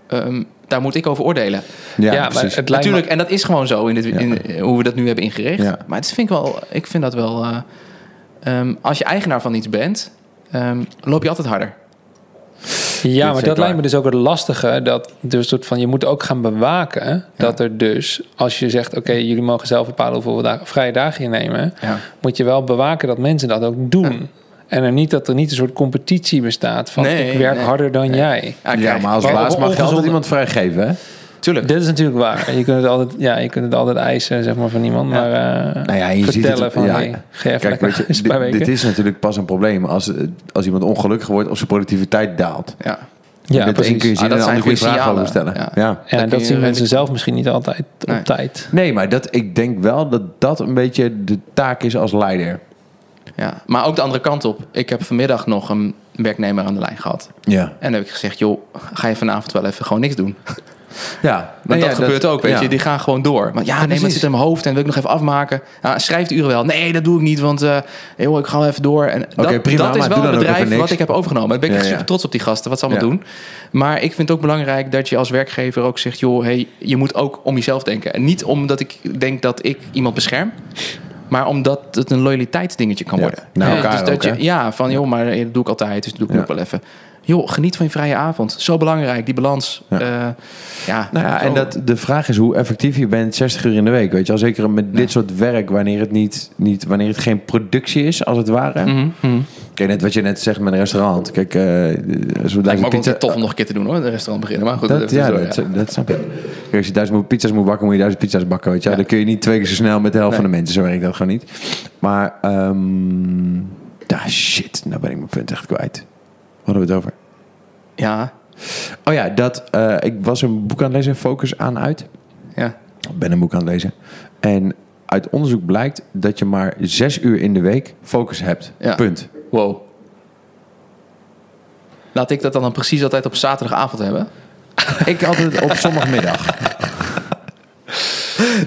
ehm, daar moet ik over oordelen. Ja, Ja, maar precies. het lijkt me- Natuurlijk, en dat is gewoon zo in, dit, in hoe we dat nu hebben ingericht. Ja. Maar het vind ik, wel, ik vind dat wel... eh, ehm, als je eigenaar van iets bent, ehm, loop je altijd harder. Ja, maar dat lijkt me dus ook het lastige. Dat dus soort van, je moet ook gaan bewaken dat er dus, als je zegt, oké, jullie mogen zelf bepalen hoeveel dagen, vrije dagen je nemen, Ja. moet je wel bewaken dat mensen dat ook doen. En er niet dat er niet een soort competitie bestaat van Nee, ik werk nee. harder dan jij. ja, maar als baas mag je altijd iemand vrijgeven, hè? Tuurlijk. Dit is natuurlijk waar. Je kunt het altijd, ja, je kunt het altijd eisen zeg maar, van iemand. Ja. Maar eh, Nou ja, je ziet vertellen het, van, ja. hey, ga even Kijk, weet je, een dit, weken. dit is natuurlijk pas een probleem als, als iemand ongelukkig wordt of zijn productiviteit daalt. Ja. ja, Met één kun je precies. zien Ah, dat en de zijn ander kun je goede vragen over stellen. Ja. Ja. En dat zien mensen redelijk- zelf misschien niet altijd Nee. op tijd. Nee, maar dat, ik denk wel dat dat een beetje de taak is als leider. Ja. Maar ook de andere kant op. Ik heb vanmiddag nog een werknemer aan de lijn gehad. Ja. En dan heb ik gezegd, joh, ga je vanavond wel even gewoon niks doen. Ja, Want dat gebeurt ook, weet ja. je. Die gaan gewoon door. Maar ja, nee, maar het zit in mijn hoofd en wil ik nog even afmaken. Ja, schrijf de uren wel. Nee, dat doe ik niet, want joh, ik ga wel even door. En dat, prima, dat is wel een bedrijf wat ik heb overgenomen. Daar ben ik echt super trots op die gasten, wat ze allemaal doen. Maar ik vind het ook belangrijk dat je als werkgever ook zegt... joh, hey, je moet ook om jezelf denken. En niet omdat ik denk dat ik iemand bescherm... Maar omdat het een loyaliteitsdingetje kan Ja, worden. naar Hè, elkaar dus dat ook, je, ja, van joh, maar eh, dat doe ik altijd, dus dat doe ik Ja. ook wel even. Joh, geniet van je vrije avond. Zo belangrijk, die balans. Ja. Ja, ja, Nou ja, en dat, de vraag is hoe effectief je bent 60 uur in de week. Weet je, al zeker met dit soort werk, wanneer het, niet, niet, wanneer het geen productie is, als het ware. Mhm. Kijk, net wat je net zegt met een restaurant. Kijk, eh als we me duizend ook pizza... wel tof om nog een keer te doen hoor, een restaurant beginnen. Maar goed, Dat, dat, ja, is zo, dat, dat snap ik. Kijk, als je duizend pizza's moet bakken, moet je duizend pizza's bakken. Weet je? Ja. Dan kun je niet twee keer zo snel met de helft Nee. van de mensen. Zo werkt dat gewoon niet. Maar, ehm ja, shit. Nou ben ik mijn punt echt kwijt. Wat hadden we het over? Ja, Oh ja, dat, eh, ik was een boek aan het lezen, Focus aan uit. ja. Ik ben een boek aan het lezen. En uit onderzoek blijkt dat je maar zes uur in de week focus hebt. Ja. Punt. Wow. Laat ik dat dan, dan precies altijd op zaterdagavond hebben? Ik altijd op zondagmiddag.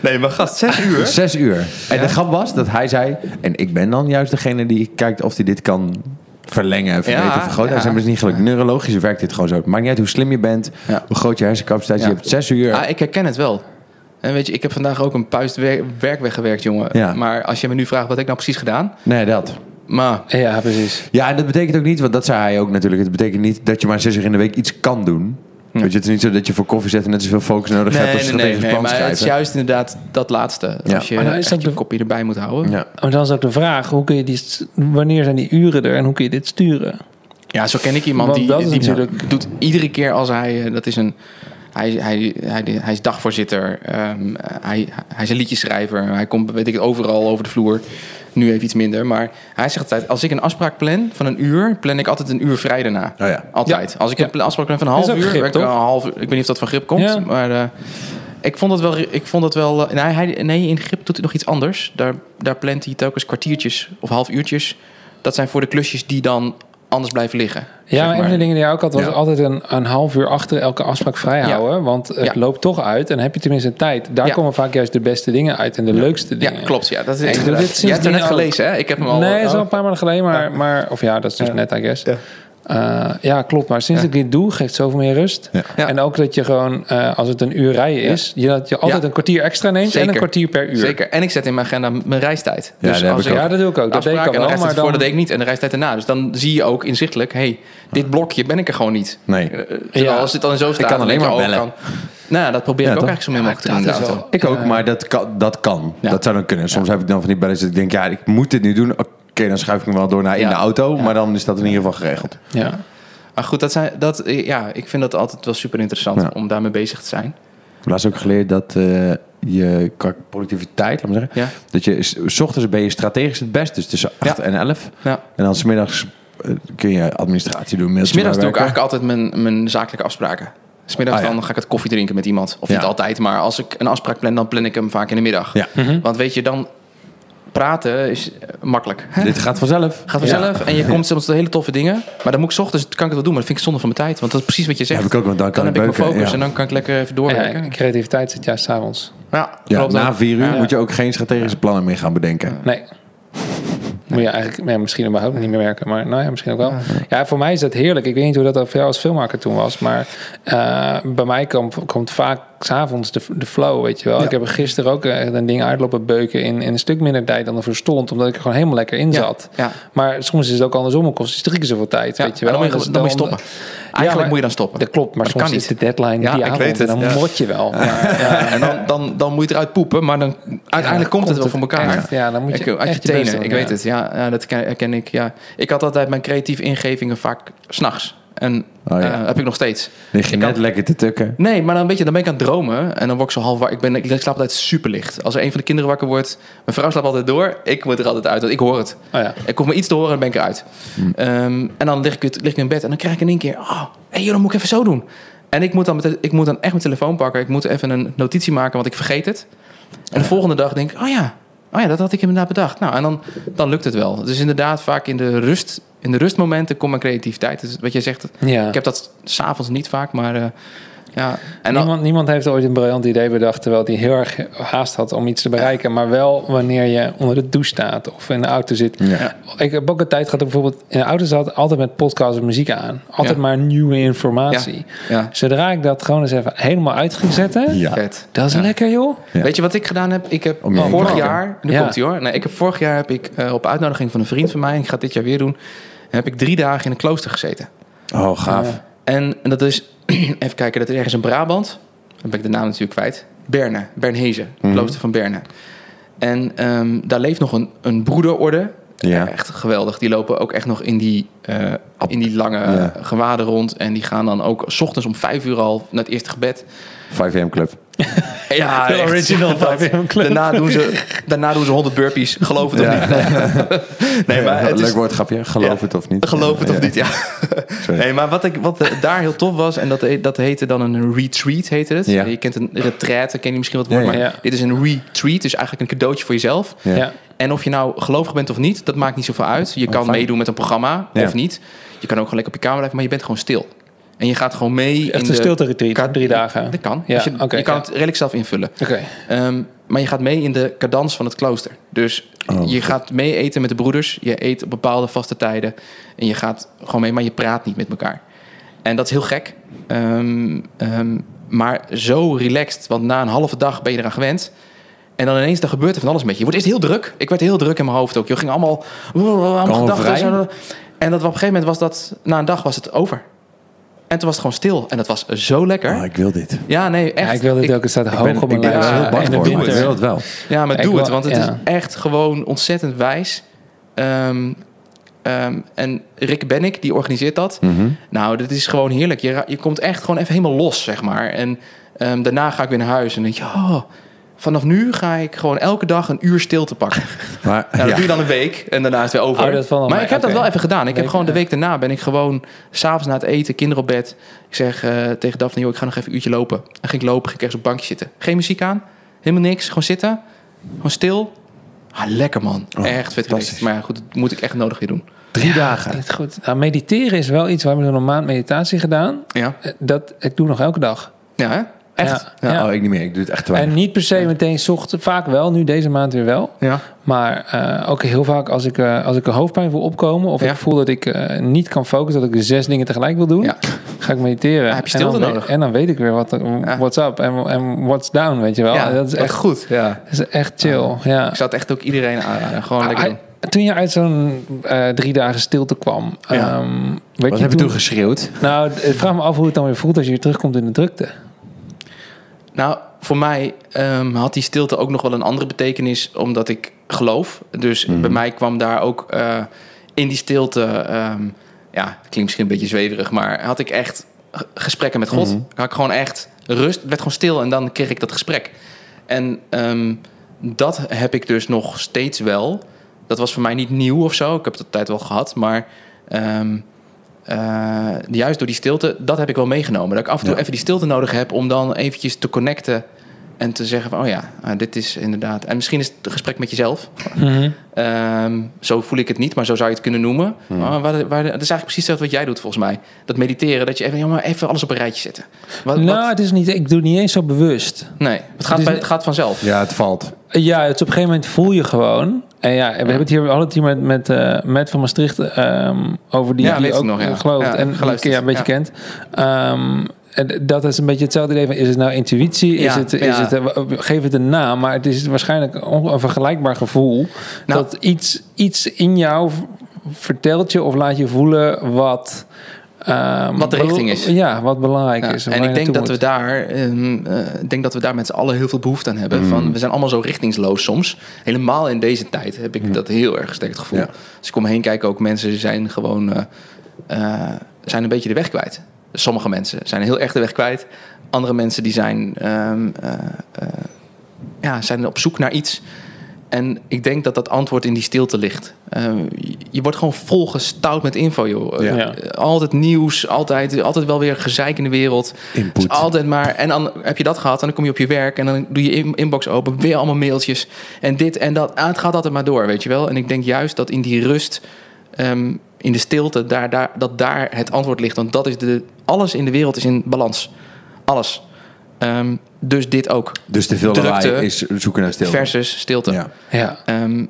Nee, maar gast, zes uur? Zes uur. En de grap was dat hij zei... En ik ben dan juist degene die kijkt of hij dit kan verlengen, verbeteren, Ja, vergroten. ja. Hij zei, maar het is niet gelukt. Neurologisch werkt dit gewoon zo. Het maakt niet uit hoe slim je bent, Ja. hoe groot je hersencapaciteit is. Ja. Je hebt zes uur. Ah, ik herken het wel. En weet je, ik heb vandaag ook een puist wer- werk weggewerkt, jongen. Ja. Maar als je me nu vraagt wat heb ik nou precies gedaan... Nee, dat. Maar Ja, precies. Ja, en dat betekent ook niet, want dat zei hij ook natuurlijk. Het betekent niet dat je maar zes uur in de week iets kan doen. Weet je, het is niet zo dat je voor koffie zet en net zoveel focus nodig hebt nee, als nee, nee, nee, plan maar het is juist inderdaad dat laatste. Ja. Als je Maar dan is echt dat je de- kopje erbij moet houden. Ja. Ja. Maar dan is ook de vraag, hoe kun je die, wanneer zijn die uren er en hoe kun je dit sturen? zo ken ik iemand Want die, die natuurlijk- doet iedere keer als hij... eh, Dat is een... Hij, hij, hij, hij is dagvoorzitter. ehm, hij, hij is een liedjeschrijver. Hij komt, weet ik, het, overal over de vloer. Nu even iets minder. Maar hij zegt altijd... Als ik een afspraak plan van een uur... plan ik altijd een uur vrij daarna. Oh ja. Altijd. Als ik Ja. een afspraak plan van een half uur... grip, werk ik toch? een half, ik weet niet of dat van grip komt. Ja. Maar eh, ik vond het wel... Ik vond het wel eh, nee, hij, nee, in grip doet hij nog iets anders. Daar, daar plant hij telkens kwartiertjes of half uurtjes. Dat zijn voor de klusjes die dan anders blijven liggen. Ja, maar een van de dingen die hij ook had, was Ja. altijd een, een half uur achter elke afspraak vrijhouden. Want het Ja. loopt toch uit en heb je tenminste tijd. Daar Ja. komen vaak juist de beste dingen uit en de leukste Ja, dingen. klopt. Ja, dat is Ik doe inderdaad. dit Je hebt er net gelezen, hè? Ik heb hem al... nee, dat is oh. al een paar maanden geleden, maar, maar of ja, dat is dus Ja. net, I guess. Ja. Ja. ja, klopt. Maar sinds Ja. ik dit doe, geeft het zoveel meer rust. Ja. Ja. En ook dat je gewoon, eh, als het een uur rijden is, je, dat je altijd Ja. een kwartier extra neemt en een kwartier per uur. Zeker. En ik zet in mijn agenda mijn reistijd. Ja, dus dat heb als ik ik Ja, dat doe ik ook. Dat deed ik al de wel. Maar dan, dat deed ik niet. En de reistijd daarna. Dus dan zie je ook inzichtelijk... hey, dit blokje ben ik er gewoon niet. Nee. Eh, terwijl Ja. als het dan zo staat... kan dan alleen maar bellen. Kan, nou, dat probeer Ja, ik ook toch? eigenlijk zo min mogelijk te doen dat wel- Ik ook, Ja. maar dat kan. Dat, kan. Ja. dat zou dan kunnen. Soms heb ik dan van die belletjes dat ik denk, ja, ik moet dit nu doen. Dan schuif ik hem wel door naar in de auto. Maar dan is dat in ieder geval geregeld. ja. Maar goed, dat zijn, dat, ja, ik vind dat altijd wel super interessant om daarmee bezig te zijn. Ik heb laatst ook geleerd dat eh, je productiviteit, laat maar zeggen, Ja, dat je s- ochtends ben je strategisch het best, dus tussen 8 Ja. en 11. ja. En dan smiddags eh, kun je administratie doen, Smiddags doe ik eigenlijk altijd mijn, mijn zakelijke afspraken. Smiddags Ah, ja. dan ga ik het koffie drinken met iemand. Of niet altijd, maar als ik een afspraak plan, dan plan ik hem vaak in de middag. Ja, Want weet je, dan praten is makkelijk. Hè? dit gaat vanzelf. Gaat vanzelf en je komt soms tot hele toffe dingen. Maar dan moet ik ochtends, kan ik het wel doen, maar dat vind ik zonde van mijn tijd. Want dat is precies wat je Ja, zegt. heb ik ook, want dan dan kan heb ik ik mijn beuken. focus ja. en dan kan ik lekker even doorwerken. Ja, creativiteit zit juist s'avonds. Ja, Ja, klopt na vier uur Ja. moet je ook geen strategische plannen meer gaan bedenken. Nee. Moet je eigenlijk ja, misschien überhaupt niet meer werken, maar nou ja, misschien ook wel. Ja, voor mij is dat heerlijk. Ik weet niet hoe dat voor jou als filmmaker toen was, maar eh, bij mij komt, komt vaak s'avonds de, de flow, weet je wel. Ik heb er gisteren ook echt een ding uitlopen beuken in, in een stuk minder tijd dan ervoor stond, omdat ik er gewoon helemaal lekker in zat. Maar soms is het ook andersom, het kost drie keer zoveel tijd, Ja, weet je wel. dan moet je, Dus dan moet je stoppen. Eigenlijk maar- moet je dan stoppen. Dat klopt, maar, Maar soms kan is de deadline Ja, die ik avond weet en het, dan ja. mot je wel. En dan, dan, dan moet je eruit poepen, maar dan, uiteindelijk komt het wel voor elkaar. echt. Ja, dan moet je Ik, uit je tenen, ik weet het. Ja, dat ken, herken ik. Ja. Ik had altijd mijn creatieve ingevingen vaak s'nachts. En Oh, ja. eh, heb ik nog steeds. Lig je Ik net kan- lekker te tukken. Nee, maar dan, weet je, dan ben ik aan het dromen. En dan word ik zo half wakker. Ik, ben, ik slaap altijd super licht. Als er een van de kinderen wakker wordt... Mijn vrouw slaapt altijd door. Ik moet er altijd uit, want ik hoor het. Oh ja. Ik hoef maar iets te horen en dan ben ik eruit. Ehm, en dan lig ik, lig ik in bed en dan krijg ik in één keer... Oh, hey, joh, dan moet ik even zo doen. En ik moet, dan met ik moet dan echt mijn telefoon pakken. Ik moet even een notitie maken, want ik vergeet het. En de volgende dag denk ik... Oh ja, oh ja dat had ik inderdaad bedacht. Nou, en dan, dan lukt het wel. Dus inderdaad, vaak in de, rust, in de rustmomenten komt mijn creativiteit. Dus wat jij zegt, Ja. ik heb dat s'avonds niet vaak, maar... Ja. En niemand, niemand heeft ooit een briljant idee bedacht terwijl hij heel erg haast had om iets te bereiken. Maar wel wanneer je onder de douche staat of in de auto zit. Ja. Ik heb ook een tijd gehad dat ik bijvoorbeeld in de auto zat, altijd met podcast en muziek aan. Altijd Ja. maar nieuwe informatie. ja, Zodra ik dat gewoon eens even helemaal uit ging zetten, Ja. vet. dat is Ja. lekker joh. Ja. Weet je wat ik gedaan heb? Ik heb vorig jaar, nu Ja. komt hij hoor. Nee, ik heb vorig jaar heb ik eh, op uitnodiging van een vriend van mij, ik ga dit jaar weer doen, heb ik drie dagen in een klooster gezeten. Oh, gaaf. Ja. En dat is, even kijken, dat is ergens in Brabant. Dan ben ik de naam natuurlijk kwijt. Berne, Bernhezen, Mhm. klooster van Berne. En ehm, daar leeft nog een, een broederorde. Ja. Echt geweldig. Die lopen ook echt nog in die, eh, in die lange Ja. gewaden rond. En die gaan dan ook s ochtends om vijf uur al naar het eerste gebed. 5am Club. Ja, Heel echt. original, Dat- 5am club. Daarna doen, ze, daarna doen ze 100 burpees. Geloof het of Ja. niet. Nee, maar het Leuk is, woordgrapje. Geloof Ja. het of niet. geloof het Ja. of niet, ja. Nee, maar wat, ik, wat eh, daar heel tof was, en dat, dat heette dan een retreat, heette het. Ja. Je kent een retraite, ken je misschien wat woord, Ja, ja. maar Ja. dit is een retreat, dus eigenlijk een cadeautje voor jezelf. Ja. Ja. En of je nou gelovig bent of niet, dat maakt niet zoveel uit. Je Oh, kan meedoen met een programma Ja. of niet. Je kan ook gewoon lekker op je kamer blijven, maar je bent gewoon stil. En je gaat gewoon mee Echt in een de... stilte retreat, drie dagen. Dat kan. Ja, je, kan ja. het redelijk zelf invullen. Oké. Ehm, maar je gaat mee in de cadans van het klooster. Dus Oh, je goed. gaat mee eten met de broeders. Je eet op bepaalde vaste tijden. En je gaat gewoon mee, maar je praat niet met elkaar. En dat is heel gek. Ehm, ehm, maar zo relaxed. Want na een halve dag ben je eraan gewend. En dan ineens dan gebeurt er van alles met je. Je wordt eerst heel druk. Ik werd heel druk in mijn hoofd ook. Je ging allemaal... allemaal Gewoon gedachten. En dat op een gegeven moment was dat... Na een dag was het over. En toen was het gewoon stil. En dat was zo lekker. Oh, ik wil dit. Ja, nee, echt. Ja, ik wil dit ook. Het staat Ik hoog ben, op ik mijn ben er lijst. heel bang voor, maar ik wil het wel. Ja, maar Ik doe wil- het, want het ja. is echt gewoon ontzettend wijs. Ehm, ehm, en Rick Bennick, die organiseert dat. Mhm. Nou, dat is gewoon heerlijk. Je, je komt echt gewoon even helemaal los, zeg maar. En ehm, daarna ga ik weer naar huis en denk je... Oh, vanaf nu ga ik gewoon elke dag een uur stilte pakken. Maar, Nou, dat ja. doe je dan een week en daarna is het weer over. Oh, maar ik heb dat wel even gedaan. Ik heb gewoon de ja. week daarna ben ik gewoon... S'avonds na het eten, kinderen op bed. Ik zeg eh, tegen Daphne, joh, ik ga nog even een uurtje lopen. En ging ik lopen, ging ik ergens op een bankje zitten. Geen muziek aan, helemaal niks. Gewoon zitten, gewoon stil. Ah, lekker man. Oh, echt vet. Maar ja, goed, dat moet ik echt nodig weer doen. Drie dagen. Goed. Nou, mediteren is wel iets. We hebben zo'n een maand meditatie gedaan. Ja, Eh, Dat, ik doe nog elke dag. ja hè? Echt? Ja. Ja, Oh, ik niet meer. Ik doe het echt te weinig. En niet per se meteen ochtends. Vaak wel, nu deze maand weer wel. Ja. Maar eh, ook heel vaak als ik, eh, als ik een hoofdpijn voel opkomen... of Ja. ik voel dat ik eh, niet kan focussen... dat ik zes dingen tegelijk wil doen... Ga ik mediteren. Ja, heb je en, dan, stilte nodig. en dan weet ik weer wat, what's up en, en what's down, weet je wel. Ja, dat is echt, goed. Ja. dat is echt chill, ja. Ik zou het echt ook iedereen aanraden. Gewoon Ah, lekker doen. toen je uit zo'n drie dagen stilte kwam... Weet Wat je heb je toen... toen geschreeuwd? Nou, ik vraag me af hoe het dan weer voelt als je weer terugkomt in de drukte. Nou, voor mij ehm, had die stilte ook nog wel een andere betekenis, omdat ik geloof. Dus Mhm. bij mij kwam daar ook eh, in die stilte, ehm, ja, het klinkt misschien een beetje zweverig, maar had ik echt gesprekken met God. Mhm. Had ik gewoon echt rust, werd gewoon stil en dan kreeg ik dat gesprek. En ehm, dat heb ik dus nog steeds wel. Dat was voor mij niet nieuw of zo. Ik heb dat tijd wel gehad, maar eh, juist door die stilte, dat heb ik wel meegenomen. Dat ik af en toe Ja. even die stilte nodig heb om dan eventjes te connecten en te zeggen van, oh ja, ah, dit is inderdaad... En misschien is het een gesprek met jezelf. Ehm, zo voel ik het niet, maar zo zou je het kunnen noemen. Maar waar, waar, dat is eigenlijk precies hetzelfde wat jij doet volgens mij. Dat mediteren, dat je even, ja, even alles op een rijtje zetten. Wat, nou, wat- het is niet, ik doe het niet eens zo bewust. nee, het gaat, bij- het gaat vanzelf. Ja, het valt. Ja, het op een gegeven moment voel je gewoon. En ja, we hebben het hier, het hier met, met uh, Matt van Maastricht ehm, over die, Ja, die ook nog, ja. gelooft Ja, en die ja, een beetje kent. Ehm, en dat is een beetje hetzelfde idee van, is het nou intuïtie? Is het, is het, eh, geef het een naam, maar het is waarschijnlijk een vergelijkbaar gevoel. Nou. dat iets, iets in jou vertelt je of laat je voelen wat... ehm, Wat de richting is. Ja, wat belangrijk Ja, is. en ik denk dat we daar, ehm, eh, denk dat we daar met z'n allen heel veel behoefte aan hebben. Mm. Van, we zijn allemaal zo richtingsloos soms. Helemaal in deze tijd heb ik dat heel erg sterk het gevoel. Ja. Als ik om me heen kijk, ook mensen zijn gewoon eh, eh, zijn een beetje de weg kwijt. Sommige mensen zijn heel erg de weg kwijt. Andere mensen die zijn, ehm, eh, eh, ja, zijn op zoek naar iets. En ik denk dat dat antwoord in die stilte ligt. Eh, je- wordt gewoon volgestouwd met info, joh. Ja. Eh, Altijd nieuws, altijd, altijd wel weer gezeik in de wereld. Input. Dus altijd maar. En dan heb je dat gehad en dan kom je op je werk en dan doe je in- inbox open, weer allemaal mailtjes en dit en dat. Ah, het gaat altijd maar door, weet je wel. En ik denk juist dat in die rust, ehm, in de stilte, daar, daar, dat daar het antwoord ligt. Want dat is de, alles in de wereld is in balans. Alles. Ehm, dus dit ook. Dus te veel Drukte is zoeken naar stilte. Versus stilte. Ja. Ja. Ehm,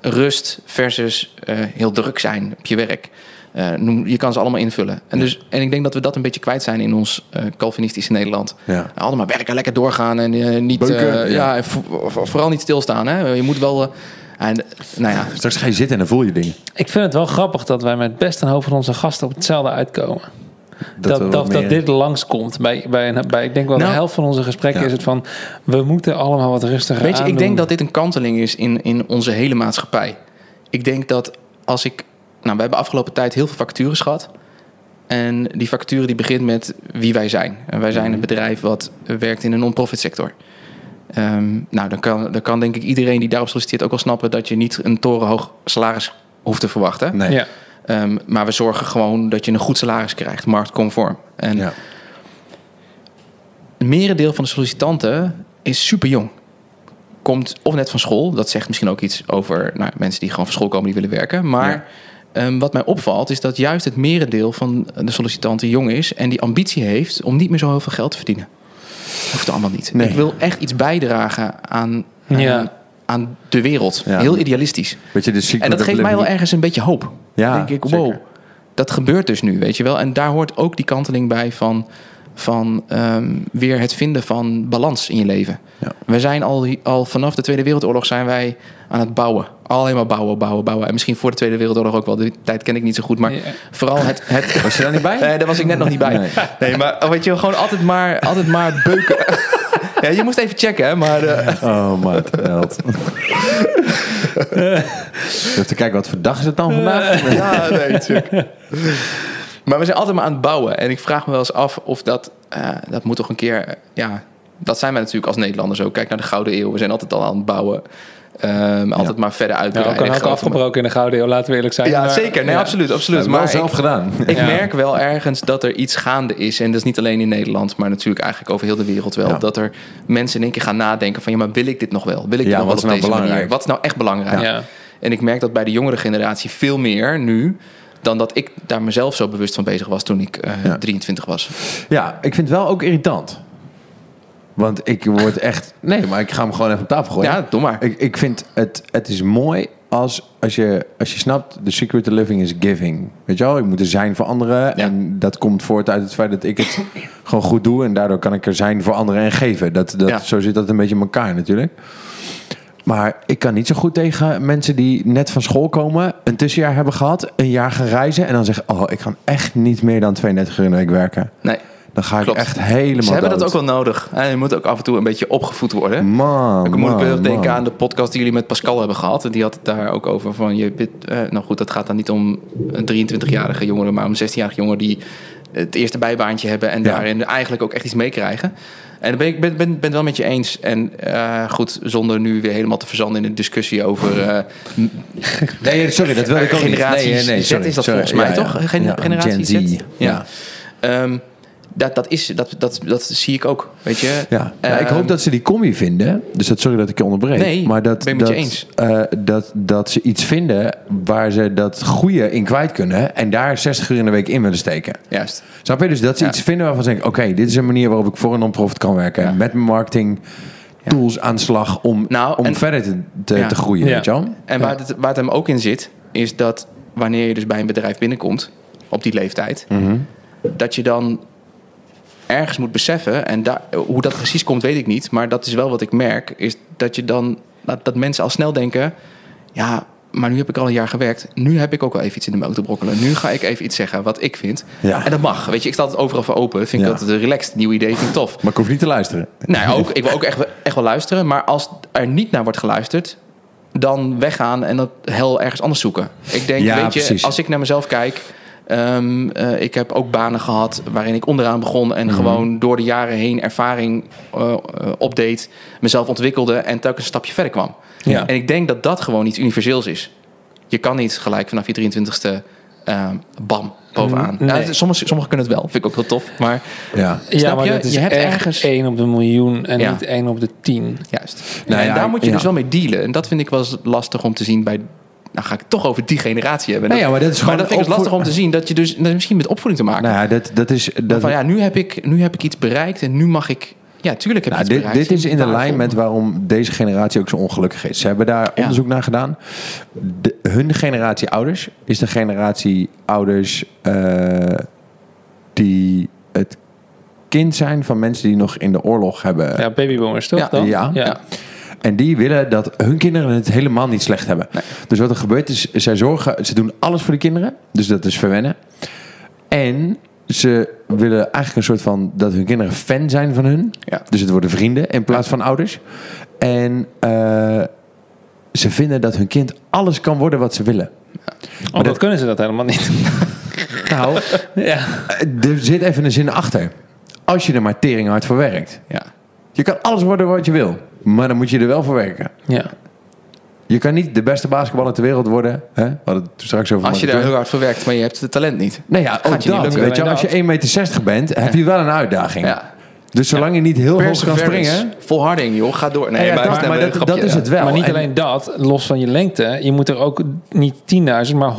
rust versus eh, heel druk zijn op je werk. Eh, noem, je kan ze allemaal invullen. En, dus, en ik denk dat we dat een beetje kwijt zijn in ons eh Calvinistische Nederland. Ja. Allemaal werken, lekker doorgaan en eh, niet, eh, ja. vooral niet stilstaan. Hè? Je moet wel. en, nou ja, Straks ga je zitten en dan voel je dingen. Ik vind het wel grappig dat wij met best een hoop van onze gasten op hetzelfde uitkomen. Dat, dat, dit langskomt. Bij, bij, een- bij, ik denk wel de Nou, helft van onze gesprekken ja. is het van... we moeten allemaal wat rustiger Weet je, ik denk dat dit een kanteling is in, in onze hele maatschappij. Ik denk dat als ik. Nou, we hebben afgelopen tijd heel veel vacatures gehad. En die vacature die begint met wie wij zijn. En wij zijn een bedrijf wat werkt in een non-profit sector. Ehm, nou, dan kan, dan kan denk ik iedereen die daarop solliciteert ook wel snappen dat je niet een torenhoog salaris hoeft te verwachten. Nee. Ja. Ehm, maar we zorgen gewoon dat je een goed salaris krijgt, marktconform. En Ja. het merendeel van de sollicitanten is super jong. Komt of net van school. Dat zegt misschien ook iets over nou, mensen die gewoon van school komen die willen werken. Maar Ja. ehm, wat mij opvalt is dat juist het merendeel van de sollicitanten jong is en die ambitie heeft om niet meer zo heel veel geld te verdienen. Hoeft allemaal niet. Nee. Ik wil echt iets bijdragen aan, aan, Ja. Aan de wereld. Ja. Heel idealistisch. Weet je, de secret En dat geeft mij wel ergens een beetje hoop. Ja, Dan denk ik, zeker. wow, dat gebeurt dus nu, weet je wel. En daar hoort ook die kanteling bij van, van ehm, weer het vinden van balans in je leven. Ja. We zijn al, al vanaf de Tweede Wereldoorlog zijn wij aan het bouwen. Alleen maar bouwen, bouwen, bouwen. En misschien voor de Tweede Wereldoorlog ook wel. Die tijd ken ik niet zo goed. Maar Ja. vooral het... het Was je daar niet bij? Nee, daar was ik net nog niet bij. Nee. Nee, maar weet je, gewoon altijd maar, altijd maar beuken. ja, je moest even checken, hè. Maar eh, Oh, maat. Held. Even te kijken, wat voor dag is het dan vandaag? ja, nee, natuurlijk. Maar we zijn altijd maar aan het bouwen. En ik vraag me wel eens af of dat... eh, dat moet toch een keer... eh, ja, dat zijn wij natuurlijk als Nederlanders ook. Kijk naar de Gouden Eeuw. We zijn altijd al aan het bouwen. Ehm, altijd maar verder Ja, uitbreiden. ook al had groter afgebroken in de Gouden Eeuw, laten we eerlijk zijn. Ja, Maar- zeker. Nee, ja. absoluut. absoluut. maar zelf ik, gedaan. ik Ja. merk wel ergens dat er iets gaande is. En dat is niet alleen in Nederland, maar natuurlijk eigenlijk over heel de wereld wel. Ja. Dat er mensen in één keer gaan nadenken van... ja, maar wil ik dit nog wel? Wil ik Ja, dit nog wat wel is op nou deze manier? belangrijk? Wat is nou echt belangrijk? Ja. En ik merk dat bij de jongere generatie veel meer nu... dan dat ik daar mezelf zo bewust van bezig was toen ik eh, Ja. 23 was. Ja, ik vind het wel ook irritant. Want ik word echt... Nee, maar ik ga hem gewoon even op tafel gooien. Ja, doe maar. Ik, ik vind het, het is mooi als, als, je, als je snapt, the secret to living is giving. Weet je wel, ik moet er zijn voor anderen. En dat komt voort uit het feit dat ik het gewoon goed doe. En daardoor kan ik er zijn voor anderen en geven. Dat, dat, Ja. Zo zit dat een beetje in elkaar natuurlijk. Maar ik kan niet zo goed tegen mensen die net van school komen, een tussenjaar hebben gehad, een jaar gaan reizen en dan zeggen: Oh, ik ga echt niet meer dan 32 uur in de week werken. Nee, Dan ga ik Klopt. echt helemaal. ze hebben dood. dat ook wel nodig. En je moet ook af en toe een beetje opgevoed worden. Man, Ik moet man, denken man. aan de podcast die jullie met Pascal hebben gehad. En die had het daar ook over van... Je, eh, nou goed, dat gaat dan niet om een 23-jarige jongeren... maar om een 16-jarige jongen die het eerste bijbaantje hebben... en Ja. daarin eigenlijk ook echt iets meekrijgen. En ben ik ben, ben, ben het wel met je eens. En eh, goed, zonder nu weer helemaal te verzanden in een discussie over... eh, Nee, sorry, dat wil ik ook niet. generatie Nee, nee, Z sorry, is dat sorry. volgens mij, Ja, toch? Gen- Ja, generatie Gen Z. Z? Ja. Ehm, dat, dat, is, dat, dat, dat zie ik ook, weet je. Ja, nou, ik Ehm, hoop dat ze die combi vinden. Dus dat, sorry dat ik je onderbreek. Nee, maar dat, ben ik met je dat, eens. eh, dat, dat ze iets vinden waar ze dat goede in kwijt kunnen. En daar 60 uur in de week in willen steken. Juist. Snap je? Dus dat ze Ja. iets vinden waarvan ze denken... Oké, dit is een manier waarop ik voor een non-profit kan werken. Ja. Met mijn marketing tools aan de slag om, Nou, om en- verder te, te, Ja. te groeien. Ja. Weet je wel? En waar, het, waar het hem ook in zit, is dat wanneer je dus bij een bedrijf binnenkomt, op die leeftijd, Mhm. dat je dan ergens moet beseffen, en daar, hoe dat precies komt, weet ik niet, maar dat is wel wat ik merk, is dat je dan, dat, dat mensen al snel denken, ja, maar nu heb ik al een jaar gewerkt, nu heb ik ook wel even iets in de melk te brokkelen, nu ga ik even iets zeggen wat ik vind. Ja. En dat mag, weet je, ik sta altijd overal voor open, vind ik Ja. dat een relaxed nieuw idee, vind ik tof. Maar ik hoef niet te luisteren. Nou ja, ook, ik wil ook echt, echt wel luisteren. Maar als er niet naar wordt geluisterd, dan weggaan en dat hel ergens anders zoeken. Ik denk, Ja, weet je, precies. als ik naar mezelf kijk. Ehm, eh, ik heb ook banen gehad waarin ik onderaan begon en Mhm. gewoon door de jaren heen ervaring uh, opdeed, mezelf ontwikkelde en telkens een stapje verder kwam. Ja. En ik denk dat dat gewoon iets universeels is. Je kan niet gelijk vanaf je 23ste ehm, bam bovenaan. Nee. Ja, sommigen, sommigen kunnen het wel, vind ik ook heel tof. Maar Ja. Ja, maar je? dat is Je hebt ergens- één op de miljoen en Ja. niet één op de tien. Juist. Nou en ja, daar moet je ja. dus wel mee dealen. En dat vind ik wel eens lastig om te zien bij nou ga ik het toch over die generatie hebben. Nee, ja, maar dat is gewoon dat vind ik dus opvoed- lastig om te zien. Dat je dus dat misschien met opvoeding te maken. Nou ja, dat, dat is... Dat, van ja, nu heb, ik, nu heb ik iets bereikt en nu mag ik... Ja, tuurlijk heb ik Nou, iets dit, bereikt. dit is in de lijn met waarom deze generatie ook zo ongelukkig is. Ze hebben daar Ja. onderzoek naar gedaan. De, hun generatie ouders is de generatie ouders eh, die het kind zijn van mensen die nog in de oorlog hebben. Ja, babyboomers toch Ja. dan? Ja. ja. En die willen dat hun kinderen het helemaal niet slecht hebben. Dus wat er gebeurt is, zij zorgen, ze doen alles voor de kinderen. Dus dat is verwennen. En ze willen eigenlijk een soort van dat hun kinderen fan zijn van hun. Ja. Dus het worden vrienden in plaats van ouders. En eh, ze vinden dat hun kind alles kan worden wat ze willen. Oh, dat dat- kunnen ze dat helemaal niet. Nou, ja. er zit even een zin achter. Als je er maar tering hard voor werkt. Ja. Je kan alles worden wat je wil. Maar dan moet je er wel voor werken. ja. Je kan niet de beste basketballer ter wereld worden. Hè? We hadden het toen straks over. Als je daar heel hard voor werkt, maar je hebt het talent niet. Nee, ja, ook je dat. lukken. Weet je, als je dat. 1,60 meter bent, heb je wel een uitdaging. Ja. Dus zolang je niet heel hoog kan springen. Volharding, joh. Ga door. Nee, Ja, maar, dat, maar, maar dat, dat is het wel. Maar niet En- alleen dat, los van je lengte. Je moet er ook niet 10.000, maar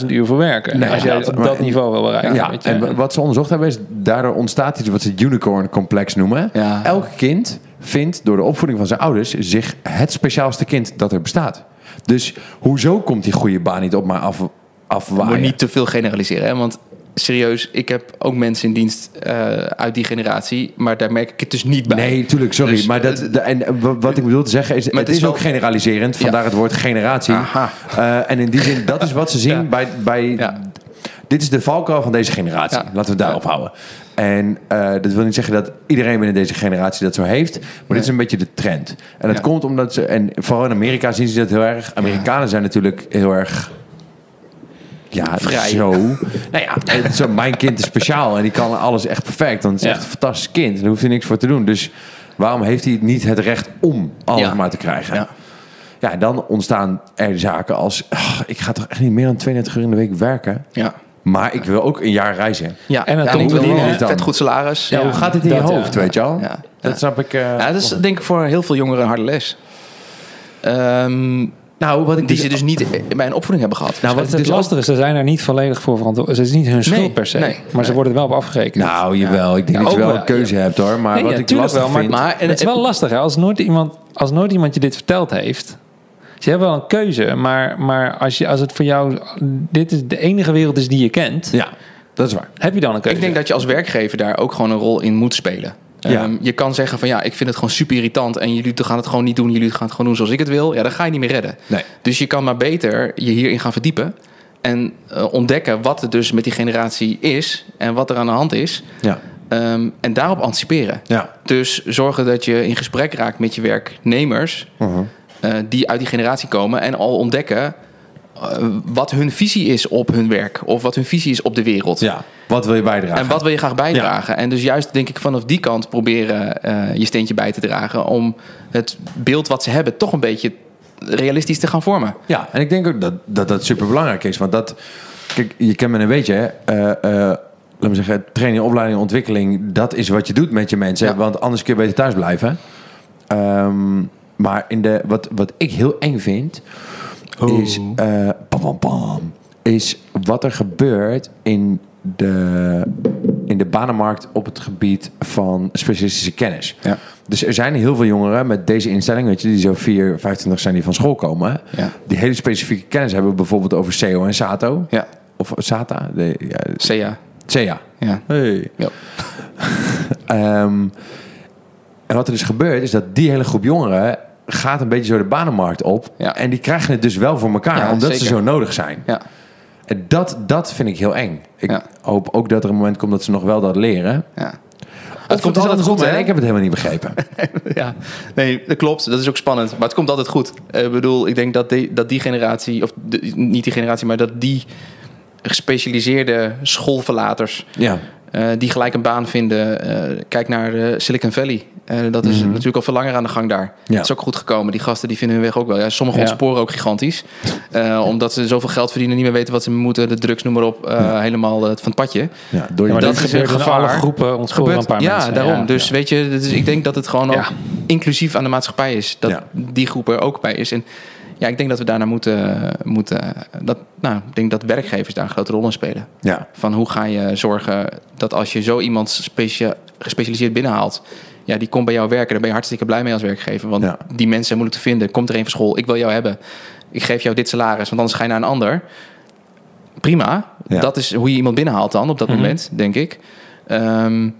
100.000 uur voor werken. Nee, als jij dat- op dat niveau wil bereiken. Ja, je. en wat ze onderzocht hebben is, daardoor ontstaat iets wat ze het unicorn complex noemen. Ja. Elk kind vindt door de opvoeding van zijn ouders zich het speciaalste kind dat er bestaat. Dus hoezo komt die goede baan niet op maar af, moet afwaaien? niet te veel generaliseren. Hè? Want serieus, ik heb ook mensen in dienst eh, uit die generatie. Maar daar merk ik het dus niet bij. Nee, tuurlijk, sorry. Dus, maar dat, eh, de- en, eh, wa- wat ik bedoel te zeggen is, het, het is, wel- ook generaliserend. Vandaar het woord generatie. En in die zin, dat is wat ze zien Ja. bij... bij Ja. Dit is de valkuil van deze generatie. Laten we het daarop houden. En dat wil niet zeggen dat iedereen binnen deze generatie dat zo heeft. Maar dit is een beetje de trend. En dat komt omdat ze... En vooral in Amerika zien ze dat heel erg. Amerikanen zijn natuurlijk heel erg... Ja, Vrij. zo. Nou ja, het- zo, mijn kind is speciaal en die kan alles echt perfect. Want het is Ja. echt een fantastisch kind. En daar hoeft hij niks voor te doen. Dus waarom heeft hij niet het recht om alles Ja. maar te krijgen? Ja. Ja, dan ontstaan er zaken als... "Ah, ik ga toch echt niet meer dan 32 uur in de week werken. Ja. Maar ik wil ook een jaar reizen. Ja, En komt ik wil een vet goed salaris. Ja, hoe gaat het in je dat, hoofd, weet je al? Ja. Dat snap ik. eh, ja, dat is denk ik voor heel veel jongeren een harde les. Ehm, nou, wat ik die dus- ze dus niet bij een opvoeding hebben gehad. Nou, wat het, het dus lastige is, ze zijn er niet volledig voor verantwoordelijk. Het is niet hun schuld Nee, per se. nee, maar ze worden er wel op afgerekend. Nou, jawel. Ik denk Ja, dat je wel wel, een keuze hebt, hoor. Maar Nee, wat ja, ik lastig wel, vind... maar- en het is wel lastig, hè? Als nooit iemand, als nooit iemand je dit verteld heeft. Je hebt wel een keuze, maar, maar als, je, als het voor jou... Dit is de enige wereld is die je kent. Ja, dat is waar. Heb je dan een keuze? Ik denk dat je als werkgever daar ook gewoon een rol in moet spelen. Ja. Ehm, je kan zeggen van ja, ik vind het gewoon super irritant en jullie gaan het gewoon niet doen. Jullie gaan het gewoon doen zoals ik het wil. Ja, dan ga je niet meer redden. Nee. Dus je kan maar beter je hierin gaan verdiepen. En eh, ontdekken wat er dus met die generatie is en wat er aan de hand is. Ja. Ehm, en daarop anticiperen. Ja. Dus zorgen dat je in gesprek raakt met je werknemers Mhm. eh, die uit die generatie komen en al ontdekken eh, wat hun visie is op hun werk of wat hun visie is op de wereld. ja. Wat wil je bijdragen? En wat wil je graag bijdragen? En dus juist denk ik vanaf die kant proberen eh, je steentje bij te dragen om het beeld wat ze hebben toch een beetje realistisch te gaan vormen. Ja, en ik denk ook dat dat, dat super belangrijk is. Want dat, kijk, je kent me een beetje, hè. Eh, eh, laat me zeggen, training, opleiding, ontwikkeling, dat is wat je doet met je mensen. Ja. Want anders kun je beter thuis blijven. Ehm, maar in de, wat, wat ik heel eng vind, is, pam, pam, pam, is wat er gebeurt in de, in de banenmarkt op het gebied van specialistische kennis. Ja. Dus er zijn heel veel jongeren met deze instelling, weet je, die zo 4, 25 zijn die van school komen, Ja. die hele specifieke kennis hebben, bijvoorbeeld over SEO en SATO. Ja, Of SATA? De, ja, CEA. Ja. Hey. Ja. Ehm, en wat er dus gebeurt, is dat die hele groep jongeren gaat een beetje zo de banenmarkt op. Ja. En die krijgen het dus wel voor elkaar, Ja, omdat ze zo nodig zijn. Ja. En dat, dat vind ik heel eng. Ik Ja. hoop ook dat er een moment komt dat ze nog wel dat leren. ja. Het komt altijd goed, hè? hè? Ik heb het helemaal niet begrepen. ja, nee, dat klopt. Dat is ook spannend. Maar het komt altijd goed. Eh, Ik bedoel, ik denk dat die, dat die generatie, of de- niet die generatie, maar dat die gespecialiseerde schoolverlaters, ja. Eh, die gelijk een baan vinden. eh, kijk naar eh, Silicon Valley. Eh, dat is natuurlijk al veel langer aan de gang daar. Ja. Dat is ook goed gekomen. Die gasten die vinden hun weg ook wel. Ja, sommigen Ja. ontsporen ook gigantisch. Eh, omdat ze zoveel geld verdienen, niet meer weten wat ze moeten. De drugs, noem maar op. eh, Helemaal van het padje. ja, door je maar dat dat is gebeurt een alle groepen. Ontsporen paar ja, mensen. daarom. Dus weet je, dus ik denk dat het gewoon ook Ja. inclusief aan de maatschappij is. Dat Ja. die groep er ook bij is. En ja, ik denk dat we daarnaar moeten, moeten dat, nou, ik denk dat werkgevers daar een grote rol in spelen. Ja. Van hoe ga je zorgen dat als je zo iemand specia- gespecialiseerd binnenhaalt, ja, die komt bij jou werken, daar ben je hartstikke blij mee als werkgever. Want Ja. die mensen zijn moeilijk te vinden. Komt er een van school, ik wil jou hebben. Ik geef jou dit salaris, want anders ga je naar een ander. Prima. Ja. Dat is hoe je iemand binnenhaalt dan op dat Mhm. moment, denk ik. Ehm,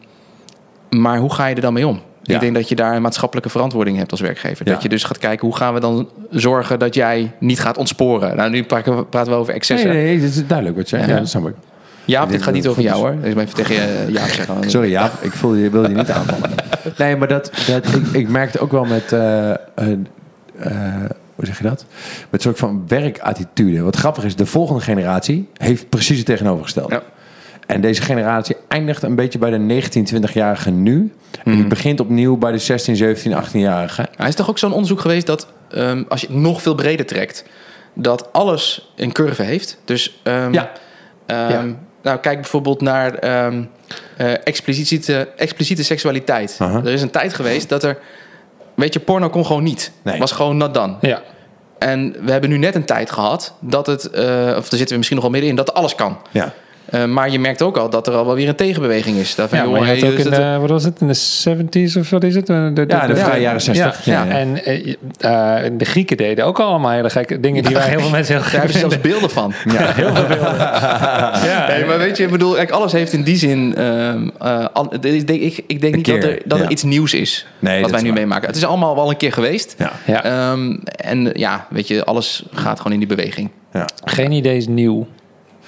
maar hoe ga je er dan mee om? Ja. Ik denk dat je daar een maatschappelijke verantwoording hebt als werkgever. Ja. Dat je dus gaat kijken, hoe gaan we dan zorgen dat jij niet gaat ontsporen? Nou, nu praten we, over excessen. nee, nee, dat is duidelijk wat je zegt. Ja. Dat snap ik. Jaap, dit gaat niet over jou hoor. Ik ben even tegen je, Jaap zeggen. Sorry, ja, ik voelde je, wilde je niet aanvallen. Nee, maar dat, dat, ik, ik merkte ook wel met, eh, eh, eh, hoe zeg je dat? Met een soort van werkattitude. Wat grappig is, de volgende generatie heeft precies het tegenovergestelde. Ja. En deze generatie eindigt een beetje bij de 19, 20-jarige nu. En die Mhm. begint opnieuw bij de 16, 17, 18-jarige. Er is toch ook zo'n onderzoek geweest dat ehm, als je het nog veel breder trekt, dat alles een curve heeft. Dus ehm, Ja. Ja. nou, kijk bijvoorbeeld naar eh, expliciete, expliciete seksualiteit. Er is een tijd geweest dat er, weet je, porno kon gewoon niet. Nee. Was gewoon not done. Ja. En we hebben nu net een tijd gehad dat het, eh, of daar zitten we misschien nog wel middenin, dat alles kan. Ja. Eh, maar je merkt ook al dat er al wel weer een tegenbeweging is. Ja, joh, hey, ook in dat- de, wat was het, in de 70s of wat is het? De, de, Ja, de vrije jaren 60. Ja, Ja, en eh, eh, de Grieken deden ook allemaal hele gekke dingen die wij heel veel mensen heel Daar gek hebben ze zelfs beelden van. Ja. Heel veel beelden. ja, Nee, maar weet je, ik bedoel, alles heeft in die zin. ehm, eh, al- ik denk, ik, ik denk niet keer, dat er, dat er iets nieuws is. Nee, wat wij nu waar. meemaken. Het is allemaal wel een keer geweest. Ja. ja. Ehm, en ja, weet je, alles gaat gewoon in die beweging. Ja. Geen idee is nieuw,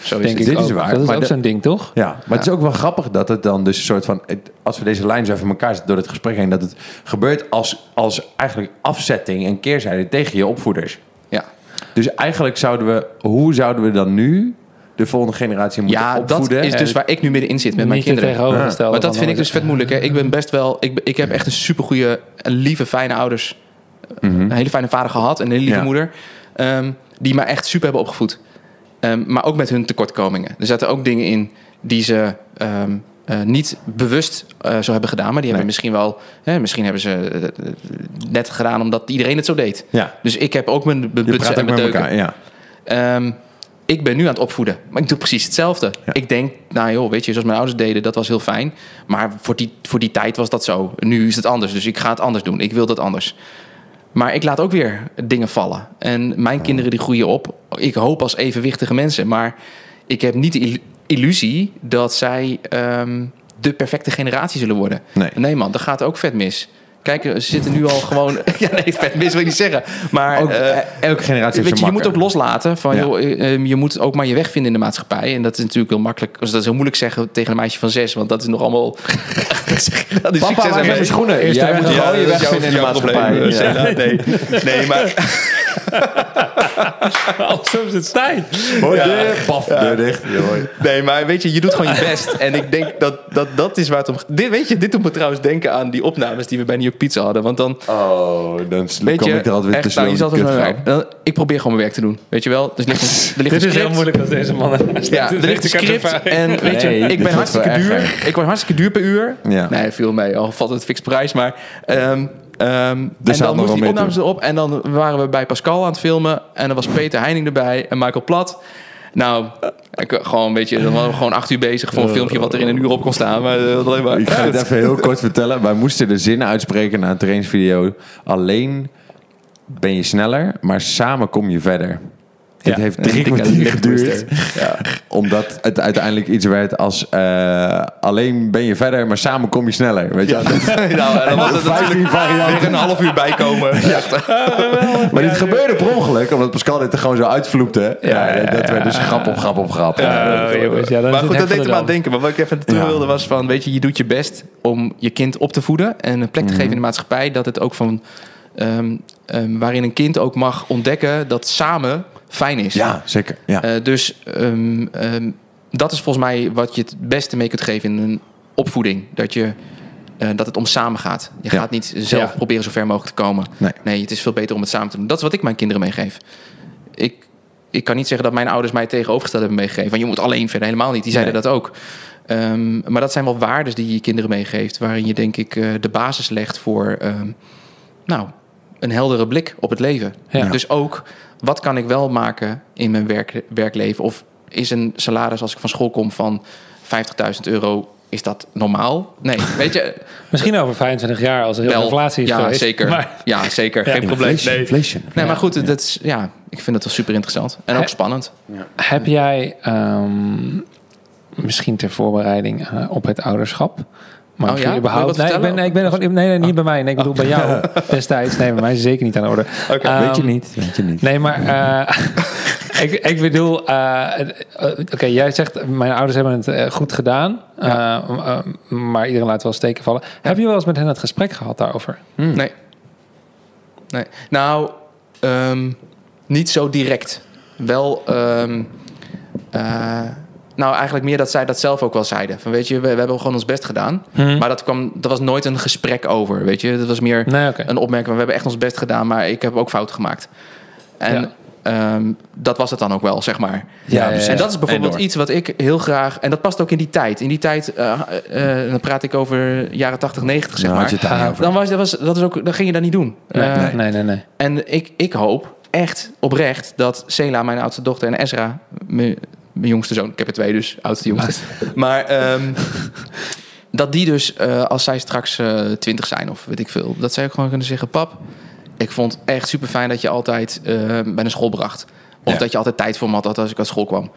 Zo is denk het. ik Dit is ook. waar, Dat is maar ook zo'n ding, toch? Ja, maar het is ook wel grappig dat het dan dus een soort van... het- als we deze lijn zo even elkaar zetten door het gesprek heen... dat het gebeurt als, als eigenlijk afzetting en keerzijde tegen je opvoeders. Ja, Dus eigenlijk zouden we... Hoe zouden we dan nu de volgende generatie moeten ja dat opvoeden? is dus waar ik nu middenin zit met mijn Niet kinderen. tegenovergestelde. Maar dat vind ik dus vet moeilijk. Hè. Ik ben best wel. Ik, ik heb echt een supergoeie, een lieve, fijne ouders. Mhm. Een hele fijne vader gehad en een hele lieve Ja. moeder. ehm, die mij echt super hebben opgevoed. Ehm, maar ook met hun tekortkomingen. Er zaten ook dingen in die ze ehm, eh, niet bewust eh, zo hebben gedaan. Maar die hebben misschien wel. Hè, misschien hebben ze eh, net gedaan omdat iedereen het zo deed. Ja, Dus ik heb ook mijn butsen praat en mijn met deuken. elkaar. Ja. Ehm, ik ben nu aan het opvoeden, maar ik doe precies hetzelfde. Ja. Ik denk, nou joh, weet je, zoals mijn ouders deden, dat was heel fijn. Maar voor die, voor die tijd was dat zo. Nu is het anders, dus ik ga het anders doen. Ik wil dat anders. Maar ik laat ook weer dingen vallen. En mijn kinderen die groeien op, ik hoop als evenwichtige mensen. Maar ik heb niet de il- illusie dat zij ehm, de perfecte generatie zullen worden. Nee. nee man, dat gaat ook vet mis. Kijk, ze zitten nu al gewoon... ja, nee, vet mis wil ik niet zeggen. Maar Ook, eh, eh, elke generatie Weet je, je moet ook loslaten van, Ja. joh, eh, eh, je moet ook maar je weg vinden in de maatschappij. En dat is natuurlijk heel makkelijk, dus dat is heel moeilijk zeggen tegen een meisje van zes, want dat is nog allemaal. dat is Papa, zijn mijn schoenen? Eerste Jij moet Ja, gewoon je dat is weg jouw- vinden in de maatschappij. Ja. Nee, nee, maar op zijn tijd. Deur, paf, deur dicht. Nee, maar weet je, je doet gewoon je best. En ik denk dat dat, dat is waar het om dit, Weet je, dit doet me trouwens denken aan die opnames die we bij New York Pizza hadden. Want dan, Oh, dan weet kom je, ik er altijd weer echt, nou, je dan- Ik probeer gewoon mijn werk te doen. Weet je wel? Dus ligt er ligt Dit een is heel moeilijk als deze man ernaast Ja, er ligt een script en weet je, Nee, ik ben hartstikke duur. Ik word hartstikke duur per uur. Ja. Nee, viel mee. Al valt het fix prijs, maar... ehm, ehm, en dan nog moest wel die opnames erop. En dan waren we bij Pascal aan het filmen. En dan was Peter Heining erbij en Michael Plat. Nou, ik, gewoon een beetje, dan waren we gewoon acht uur bezig voor een filmpje wat er in een uur op kon staan. Maar eh, dat alleen maar. Ik ga het even heel kort vertellen. Wij moesten de zinnen uitspreken na een trainingsvideo. Alleen ben je sneller, maar samen kom je verder. Dit Ja, heeft drie kwartier geduurd. Ja, omdat het uiteindelijk iets werd als... eh, alleen ben je verder, maar samen kom je sneller. Weet je? nou, en dan was het 15 natuurlijk varianten. weer een half uur bijkomen. Maar dit gebeurde per ongeluk, omdat Pascal dit er gewoon zo uitvloepte. Ja, dat werd dus grap op grap op grap. Oh, maar goed, dat deed de me aan het denken. Maar wat ik even terug Ja. wilde was van... weet je, je doet je best om je kind op te voeden... en een plek te Mhm. geven in de maatschappij... dat het ook van... ehm, ehm, waarin een kind ook mag ontdekken dat samen fijn is. Ja, zeker. Ja. Eh, dus ehm, ehm, dat is volgens mij wat je het beste mee kunt geven in een opvoeding. Dat, je, eh, dat het om samen gaat. Je Ja. gaat niet zelf Ja. proberen zo ver mogelijk te komen. Nee. nee, het is veel beter om het samen te doen. Dat is wat ik mijn kinderen meegeef. Ik, ik kan niet zeggen dat mijn ouders mij tegenovergesteld hebben meegegeven. Want je moet alleen verder. Helemaal niet. Die zeiden Nee. dat ook. Ehm, maar dat zijn wel waarden die je je kinderen meegeeft. Waarin je denk ik eh, de basis legt voor... nou, een heldere blik op het leven. Ja. Dus ook wat kan ik wel maken in mijn werk, werkleven? Of is een salaris als ik van school kom van 50.000 euro, is dat normaal? Nee, weet je, Misschien over 25 jaar als er heel veel inflatie is ja, geweest. zeker. Maar, ja, zeker. Geen probleem. Inflation, Nee. inflation. Nee, maar goed, dat is, ja, ik vind het wel super interessant. En ook spannend. heb jij ehm, misschien ter voorbereiding eh, op het ouderschap... Maar Oh ja? überhaupt. Nee, ik ben, nee, ik ben er gewoon. Nee, nee, niet bij mij. Nee, ik bedoel bij jou destijds. Nee, bij mij is zeker niet aan de orde. Ehm, weet je niet, weet je niet. Nee, maar eh, ik, ik bedoel, eh, eh, oké, jij zegt mijn ouders hebben het goed gedaan, maar iedereen laat wel steken vallen. Heb je wel eens met hen het gesprek gehad daarover? Nee. nee. Nou, ehm, niet zo direct. Wel, ehm, eh, nou eigenlijk meer dat zij dat zelf ook wel zeiden. Van weet je, we, we hebben gewoon ons best gedaan. Mhm. Maar dat, kwam, dat was nooit een gesprek over, weet je. Dat was meer Nee, een opmerking van we hebben echt ons best gedaan, maar ik heb ook fouten gemaat. En Ja. ehm, dat was het dan ook wel, zeg maar. Ja, ja. En dat is bijvoorbeeld iets wat ik heel graag... En dat past ook in die tijd. In die tijd, eh, eh, dan praat ik over jaren 80, 90, zeg Nou, had maar. je het daar niet over. Dan, was, dat was, dat is ook, dan ging je dat niet doen. Nee, Eh, nee, nee, nee. En ik, ik hoop echt oprecht dat Sela, mijn oudste dochter, en Ezra, mijn, mijn jongste zoon, ik heb er twee dus, oudste jongste. Maar ehm, dat die dus, eh, als zij straks eh, twintig zijn of weet ik veel, dat zij ook gewoon kunnen zeggen: Pap, ik vond het echt super fijn dat je altijd eh, bij de school bracht. Of Ja. dat je altijd tijd voor me had als ik uit school kwam.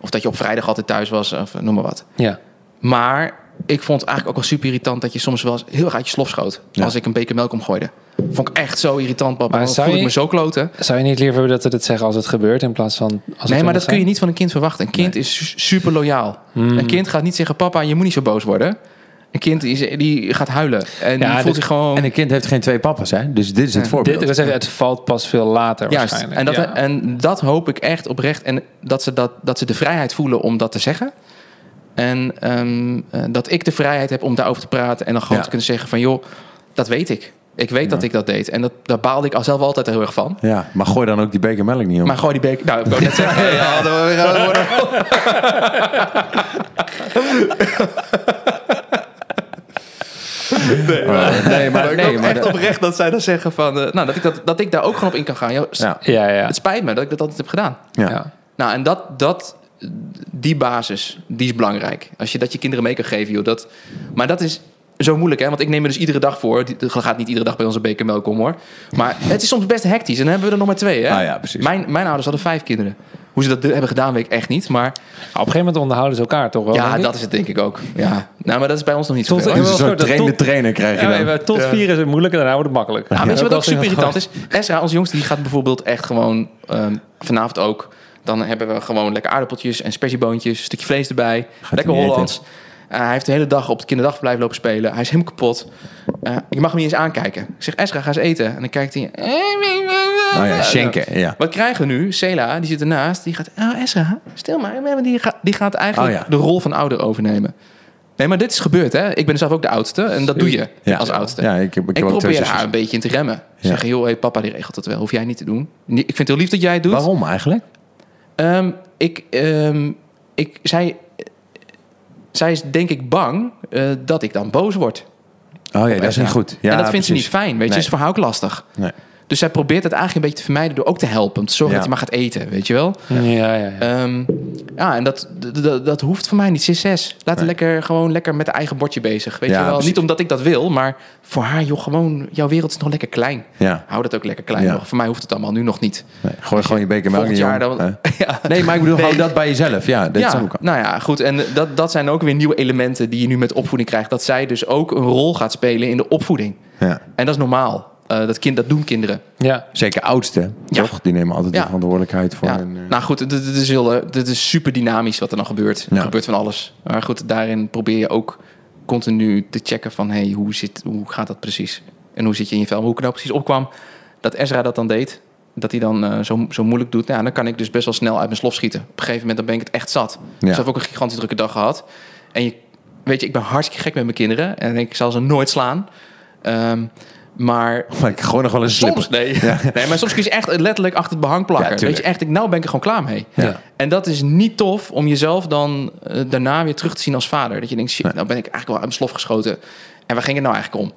Of dat je op vrijdag altijd thuis was, of noem maar wat. Ja. Maar ik vond het eigenlijk ook wel super irritant dat je soms wel eens heel erg uit je slof schoot. Ja. Als ik een beker melk omgooide. Vond ik echt zo irritant, papa. Maar voel ik je- me zo kloten. Zou je niet liever hebben dat ze het zeggen als het gebeurt in plaats van. Als nee, maar dat kun je niet van een kind verwachten. Een kind is su- super loyaal. Hmm. Een kind gaat niet zeggen: Papa, je moet niet zo boos worden. Een kind die, die gaat huilen. En Ja, die voelt dit- zich gewoon. En een kind heeft geen twee papa's, hè? Dus dit is het Ja. voorbeeld. Dit, zeggen, het valt pas veel later Juist. waarschijnlijk. En dat, ja. en dat hoop ik echt oprecht. En dat ze, dat, dat ze de vrijheid voelen om dat te zeggen. En ehm, eh, dat ik de vrijheid heb om daarover te praten. En dan gewoon Ja. te kunnen zeggen: van joh, dat weet ik. Ik weet dat ik dat deed. En dat, daar baalde ik al zelf altijd heel erg van. Ja, maar gooi dan ook die beker melk niet om. Maar gooi die beker... Nou, ik wou net zeggen... ja, dan gaan we worden. Oh, nee, maar, ik nee, maar echt oprecht dat zij dan zeggen van... eh, nou, dat ik, dat, dat ik daar ook gewoon op in kan gaan. Ja, Ja. ja, ja. Het spijt me dat ik dat altijd heb gedaan. ja. ja. Nou, en dat, dat, die basis, die is belangrijk. Als je dat je kinderen mee kan geven, joh. Dat, maar dat is zo moeilijk, hè? Want ik neem me dus iedere dag voor. Er gaat niet iedere dag bij onze beker melk om, hoor. Maar het is soms best hectisch. En dan hebben we er nog maar twee, hè? Ah, ja, precies. Mijn, mijn ouders hadden vijf kinderen. Hoe ze dat hebben gedaan, weet ik echt niet. Maar Op een gegeven moment onderhouden ze elkaar toch wel? ja, dat is het denk ik ook. Ja. Nou, maar dat is bij ons nog niet zo. Tot- Dus een soort dat trainde tot- trainer krijg je Ja, dan. tot vier is het moeilijk en daarna wordt het makkelijk. Ja, weet je wat ook super irritant is? Esra, onze jongste, die gaat bijvoorbeeld echt gewoon ehm, vanavond ook. Dan hebben we gewoon lekker aardappeltjes en spersieboontjes, een stukje vlees erbij. lekker Hollands. Hij heeft de hele dag op het kinderdagverblijf lopen spelen. Hij is helemaal kapot. Eh, ik mag hem niet eens aankijken. Ik zeg, Esra, ga eens eten. En dan kijkt hij... Oh ja, schenken, ja. Wat krijgen we nu? Sela, die zit ernaast. Die gaat, oh Esra, stil maar. Die gaat, die gaat eigenlijk Oh ja. de rol van ouder overnemen. Nee, maar dit is gebeurd, hè? Ik ben zelf ook de oudste. En dat doe je Ja. als oudste. Ja, ik heb, ik Ik probeer haar een beetje in te remmen. Ja. Zeggen, joh, hey, papa die regelt het wel. Hoef jij niet te doen. Ik vind het heel lief dat jij het doet. Waarom eigenlijk? Ehm, ik, ehm, ik, zij, zij is denk ik bang eh, dat ik dan boos word. Oh ja, dat is niet goed. Ja, en dat vindt ze niet fijn. Weet je, Nee. is voor haar ook lastig. Nee. Dus zij probeert het eigenlijk een beetje te vermijden door ook te helpen. Om te zorgen Ja. dat hij maar gaat eten, weet je wel. Ja, ja, ja. Ehm, ja, en dat, dat, hoeft voor mij niet. Zes. Laat Nee. lekker, gewoon lekker met haar eigen bordje bezig. Weet Ja, je wel. precies. Niet omdat ik dat wil, maar voor haar, joh, gewoon, jouw wereld is nog lekker klein. Ja. Hou dat ook lekker klein Ja. nog. Voor mij hoeft het allemaal nu nog niet. Nee, gooi gewoon je beker melk in jaar dan... ja. Nee, maar ik bedoel, Nee. hou dat bij jezelf. Ja, dat is ja, ook. nou ja, goed. En dat, dat zijn ook weer nieuwe elementen die je nu met opvoeding krijgt. Dat zij dus ook een rol gaat spelen in de opvoeding. Ja. En dat is normaal. Eh, dat, kind, dat doen kinderen. ja. Zeker oudste, Ja. toch? Die nemen altijd Ja. de verantwoordelijkheid voor. Ja. hun, eh, Nou goed, dit, is heel, eh, dit is super dynamisch wat er dan gebeurt. Er Ja. gebeurt van alles. Maar goed, daarin probeer je ook continu te checken van... Hey, hoe, zit, hoe gaat dat precies? En hoe zit je in je vel? Hoe ik nou precies opkwam dat Ezra dat dan deed... dat hij dan eh, zo, zo moeilijk doet... Nou, dan kan ik dus best wel snel uit mijn slof schieten. Op een gegeven moment dan ben ik het echt zat. Dus ik heb ook een gigantisch drukke dag gehad. En je, weet je, ik ben hartstikke gek met mijn kinderen. En ik zal ze nooit slaan. Ehm, maar maar ik gooi nog wel een slip. Soms, nee. nee, maar soms kun je echt letterlijk achter het behang plakken. Ja, Weet je, echt, ik, nou ben ik er gewoon klaar mee. Ja. En dat is niet tof om jezelf dan eh, daarna weer terug te zien als vader. Dat je denkt, shit, nou ben ik eigenlijk wel uit mijn slof geschoten. En waar ging het nou eigenlijk om?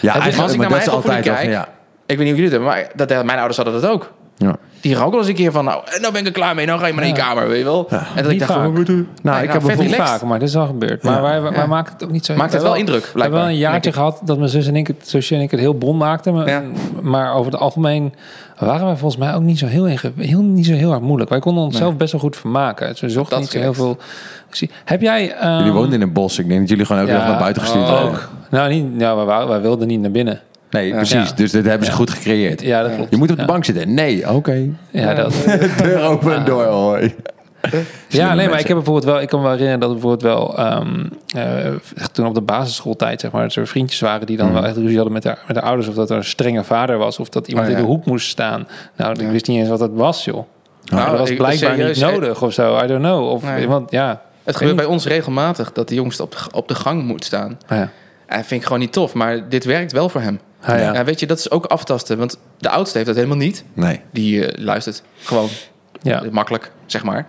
Ja, als ik naar mijn eigen opvoeding altijd al- kijk- Ja. Ik weet niet hoe jullie het hebben, maar dat, mijn ouders hadden dat ook. Ja. Die gaan ook wel eens een keer van, nou, en nou ben ik er klaar mee, nou ga je maar naar je kamer, weet je wel. En dat ik Niet dacht, vaak. van, Nou, Nee, ik nou, heb bijvoorbeeld... Niet vaak, maar dit is wel gebeurd. Maar Ja. wij, wij Ja. maken het ook niet zo... Maakt het wel indruk, We hebben wel blijkbaar, een jaartje gehad dat mijn zus en ik het, zusje en ik het heel bond maakten. Maar, Ja. maar over het algemeen waren wij volgens mij ook niet zo heel, inge- heel, niet zo heel erg moeilijk. Wij konden onszelf best wel goed vermaken. Dus we zochten Dat niet zo heel veel... Zie- Heb jij... ehm, Jullie woonden in een bos. Ik denk dat jullie gewoon elke dag naar buiten gestuurd oh, ook. Nou, niet, ja, wij, waren- wij wilden niet naar binnen. Nee, precies. Ja. Dus dit hebben ze goed gecreëerd. Ja, dat klopt. Je moet op de Ja. bank zitten. Nee, oké. Ja, dat. Deur open en door. Hoi. Ja, nee, maar ik heb bijvoorbeeld wel, ik kan me wel herinneren dat er bijvoorbeeld wel ehm, eh, toen op de basisschooltijd, zeg maar, dat er vriendjes waren die dan Mhm. wel echt ruzie hadden met de, met de ouders, of dat er een strenge vader was, of dat iemand Oh, ja. in de hoek moest staan. Nou, ik wist niet eens wat dat was, joh. Nou, dat was ik- blijkbaar serieus, niet nodig of zo. I don't know. Of, Nee. want ja. Het gebeurt bij ons regelmatig dat de jongste op de, op de gang moet staan. Ja. En vind ik gewoon niet tof, maar dit werkt wel voor hem. Ah, ja. Ja, weet je, dat is ook aftasten. Want de oudste heeft dat helemaal niet. Nee. Die eh, luistert gewoon Ja. makkelijk, zeg maar.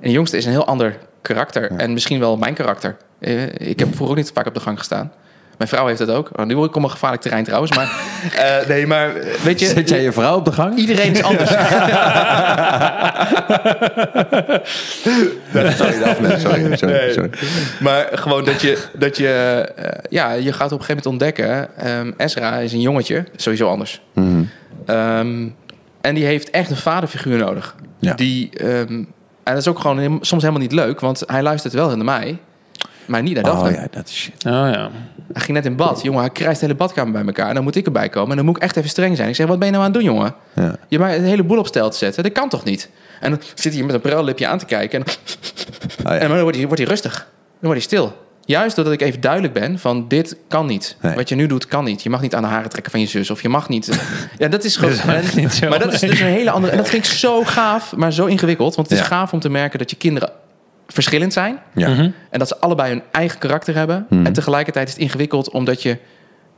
En de jongste is een heel ander karakter. En misschien wel mijn karakter. Eh, ik heb vroeger ook niet vaak op de gang gestaan. Mijn vrouw heeft dat ook. Oh, nu word ik op een gevaarlijk terrein trouwens. Maar eh, nee, maar weet je... Zet jij je vrouw op de gang? Iedereen is anders. Sorry, Daphne. Sorry, sorry, sorry. maar gewoon dat je, dat je, eh, ja, je gaat op een gegeven moment ontdekken. ehm Ezra is een jongetje, sowieso anders. Mhm. Ehm, en die heeft echt een vaderfiguur nodig. Ja. Die, ehm, en dat is ook gewoon soms helemaal niet leuk, want hij luistert wel naar mij, maar niet naar Daphne. Oh ja, dat is shit. Oh ja. Hij ging net in bad. Jongen, hij krijgt de hele badkamer bij elkaar. En dan moet ik erbij komen. En dan moet ik echt even streng zijn. Ik zeg, wat ben je nou aan het doen, jongen? Ja. Je maakt een hele boel op stijl te zetten. Dat kan toch niet? En dan zit hij hier met een prellipje aan te kijken. En, Oh, ja. en dan wordt hij, wordt hij rustig. Dan wordt hij stil. Juist doordat ik even duidelijk ben van dit kan niet. Nee. Wat je nu doet kan niet. Je mag niet aan de haren trekken van je zus. Of je mag niet... ja, dat is gewoon... maar dat is dus een hele andere... En dat vind ik zo gaaf, maar zo ingewikkeld. Want het is Ja. gaaf om te merken dat je kinderen verschillend zijn. Ja. Mhm. En dat ze allebei hun eigen karakter hebben. Hmm. En tegelijkertijd is het ingewikkeld omdat je,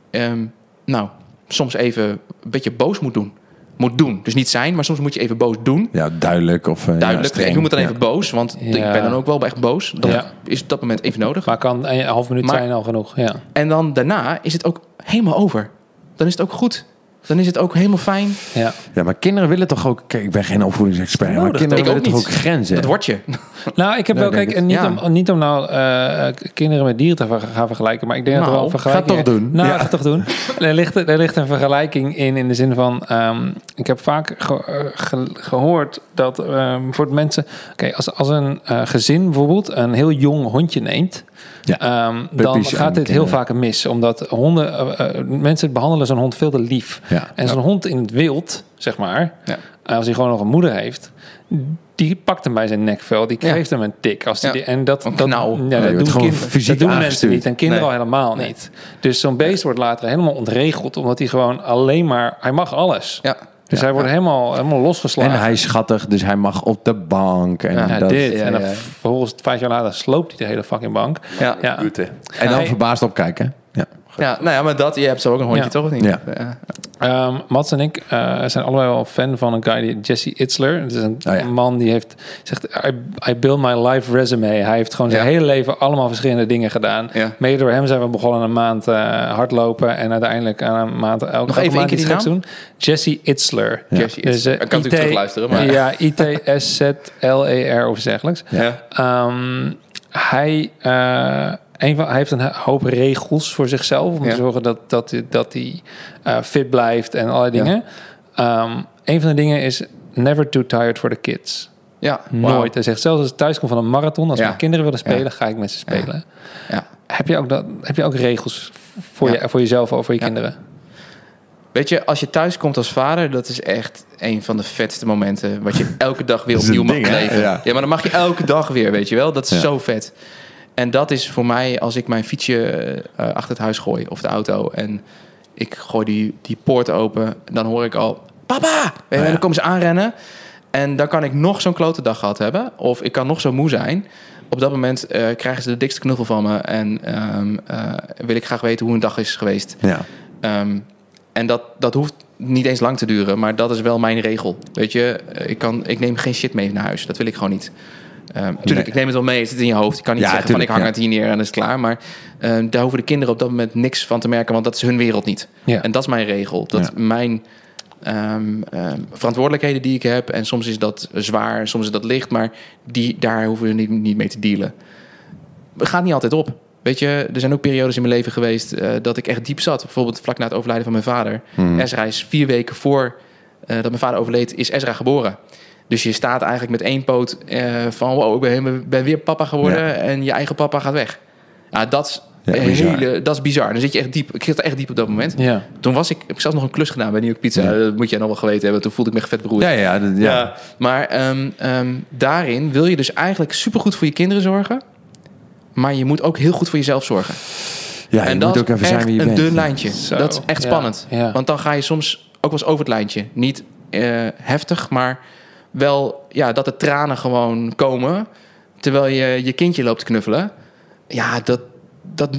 ehm, nou, soms even een beetje boos moet doen. Moet doen. Dus niet zijn, maar soms moet je even boos doen. Ja, duidelijk. Of, eh, ja, Duidelijk. streng. ik noem het dan Ja. even boos, want ik ben dan ook wel echt boos. Dan Ja. is op dat moment even nodig. Maar kan een half minuut Maar- zijn al genoeg. Ja. En dan daarna is het ook helemaal over. Dan is het ook goed. Dan is het ook helemaal fijn. ja. Ja, maar kinderen willen toch ook... Kijk, ik ben geen opvoedingsexpert. Maar Nodig, kinderen ik willen toch ook niet. grenzen? Dat word je. Nou, ik heb Nee, wel, kijk, en niet, Ja. om, niet om nou eh, kinderen met dieren te gaan vergelijken, maar ik denk dat er Nou, wel een ga het vergelijking... toch doen. Nou, Ja. ga toch doen. Er ligt, er ligt een vergelijking in, in de zin van, ehm, ik heb vaak ge- eh, ge- gehoord dat ehm, voor het mensen, oké, als, als een eh, gezin bijvoorbeeld een heel jong hondje neemt, Ja. ehm, dan gaat dit heel vaak mis, omdat honden, eh, eh, mensen behandelen zo'n hond veel te lief. Ja. En zo'n hond in het wild, zeg maar, Ja. als hij gewoon nog een moeder heeft, die pakt hem bij zijn nekvel, die Ja. geeft hem een tik. Als die, Ja. die- en dat, dat, knauw. ja, je dat, doen, fysiek dat doen mensen niet en kinderen Nee. al helemaal Nee. niet. Dus zo'n beest wordt later helemaal ontregeld, omdat hij gewoon alleen maar, hij mag alles. Ja. Dus Ja. hij wordt helemaal, helemaal losgeslagen. En hij is schattig, dus hij mag op de bank. En, ja, dat, dit. ja, en dan vervolgens vijf jaar later sloopt hij de hele fucking bank. Ja. Ja. en dan verbaasd opkijken. Ja. nou ja, maar dat, je hebt zo ook een hondje, Ja. toch? Of niet? Ja. Ja. Ehm, Mats en ik eh, zijn allebei wel fan van een guy die Jesse Itzler. Het is een Oh ja. man die heeft zegt I, I build my life resume. Hij heeft gewoon zijn Ja. hele leven allemaal verschillende dingen gedaan. Ja. Mede door hem zijn we begonnen een maand eh, hardlopen en uiteindelijk aan een maand elke, Nog elke even maand keer iets die geks doen. Jesse Itzler. Jesse Dus, eh, Ik kan natuurlijk terugluisteren, maar- Ja, I-T-S-Z-L-E-R of iets dergelijks. Ja. Ehm, hij, eh, een van, hij heeft een hoop regels voor zichzelf om Ja. te zorgen dat, dat, hij- dat hij eh, fit blijft en allerlei Ja. dingen. Ehm, een van de dingen is never too tired for the kids. Ja. Nooit. Hij zegt zelfs als ik thuis kom van een marathon, als Ja. mijn kinderen willen spelen, Ja. ga ik met ze spelen. Ja. Heb, je ook dat, heb je ook regels voor, Ja. je, voor jezelf of voor je Ja. kinderen? Weet je, als je thuis komt als vader, dat is echt een van de vetste momenten. Wat je elke dag weer opnieuw mag ding, leven. Ja. Ja. maar dan mag je elke dag weer, weet je wel. Dat is Ja. zo vet. En dat is voor mij als ik mijn fietsje eh, achter het huis gooi, of de auto. En ik gooi die, die poort open, dan hoor ik al, papa! En ja. dan komen ze aanrennen. En dan kan ik nog zo'n klote dag gehad hebben. Of ik kan nog zo moe zijn. Op dat moment eh, krijgen ze de dikste knuffel van me. En ehm, eh, wil ik graag weten hoe een dag is geweest. Ja. Ehm, en dat, dat hoeft niet eens lang te duren, maar dat is wel mijn regel. Weet je, ik, kan, ik neem geen shit mee naar huis. Dat wil ik gewoon niet. Ehm tuurlijk, Nee. ik neem het wel mee. Het zit in je hoofd. Je kan niet Ja, zeggen tuurlijk, van ik hang het hier neer en is klaar. Maar ehm, daar hoeven de kinderen op dat moment niks van te merken, want dat is hun wereld niet. En dat is mijn regel. Dat mijn ehm, ehm, verantwoordelijkheden die ik heb. En soms is dat zwaar, soms is dat licht. Maar die, daar hoeven we niet, niet mee te dealen. Het gaat niet altijd op. Weet je, er zijn ook periodes in mijn leven geweest eh, dat ik echt diep zat. Bijvoorbeeld vlak na het overlijden van mijn vader. Hmm. Ezra is vier weken voor eh, dat mijn vader overleed, is Ezra geboren. Dus je staat eigenlijk met één poot eh, van... wow, ik ben, ben weer papa geworden Ja. en je eigen papa gaat weg. Ja, dat is, Ja, hele, dat is bizar. Dan zit je echt diep. Ik zit er echt diep op dat moment. Ja. Toen was ik, heb ik zelfs nog een klus gedaan bij New York Pizza. Ja. Dat moet jij nog wel geweten hebben. Toen voelde ik me vet beroerd. Ja, ja, dat- ja. Ja, maar ehm, ehm, daarin wil je dus eigenlijk supergoed voor je kinderen zorgen. Maar je moet ook heel goed voor jezelf zorgen. Ja, je en moet dat ook even is zijn echt wie je een bent. dun lijntje. Zo, Dat is echt spannend. ja. Want dan ga je soms ook wel eens over het lijntje. Niet eh, heftig, maar wel ja, dat de tranen gewoon komen. Terwijl je je kindje loopt knuffelen. Ja, dat, dat,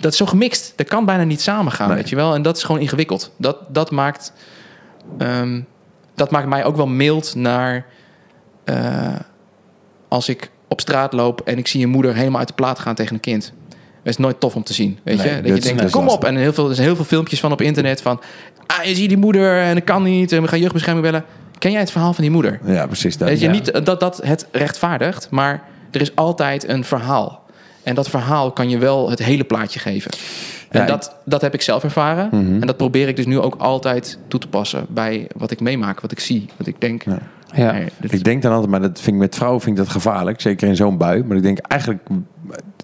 dat is zo gemixt. Dat kan bijna niet samengaan, Nee. weet je wel. En dat is gewoon ingewikkeld. Dat, dat, maakt, ehm, dat maakt mij ook wel mild naar... eh, als ik op straat loop en ik zie een moeder helemaal uit de plaat gaan tegen een kind. Dat is nooit tof om te zien, weet Nee, je? Dat dat je denkt, kom op. En heel veel, er zijn heel veel filmpjes van op internet van... Ah, je ziet die moeder en dat kan niet. En we gaan jeugdbescherming bellen. Ken jij het verhaal van die moeder? Ja, precies. Dat, Weet je, ja. niet dat dat het rechtvaardigt, maar er is altijd een verhaal. En dat verhaal kan je wel het hele plaatje geven. En Ja, dat, dat heb ik zelf ervaren. Mhm. En dat probeer ik dus nu ook altijd toe te passen bij wat ik meemaak, wat ik zie, wat ik denk. Ja. Ja. nee, dit- Ik denk dan altijd, maar dat vind ik met vrouwen vind ik dat gevaarlijk. Zeker in zo'n bui. Maar ik denk eigenlijk,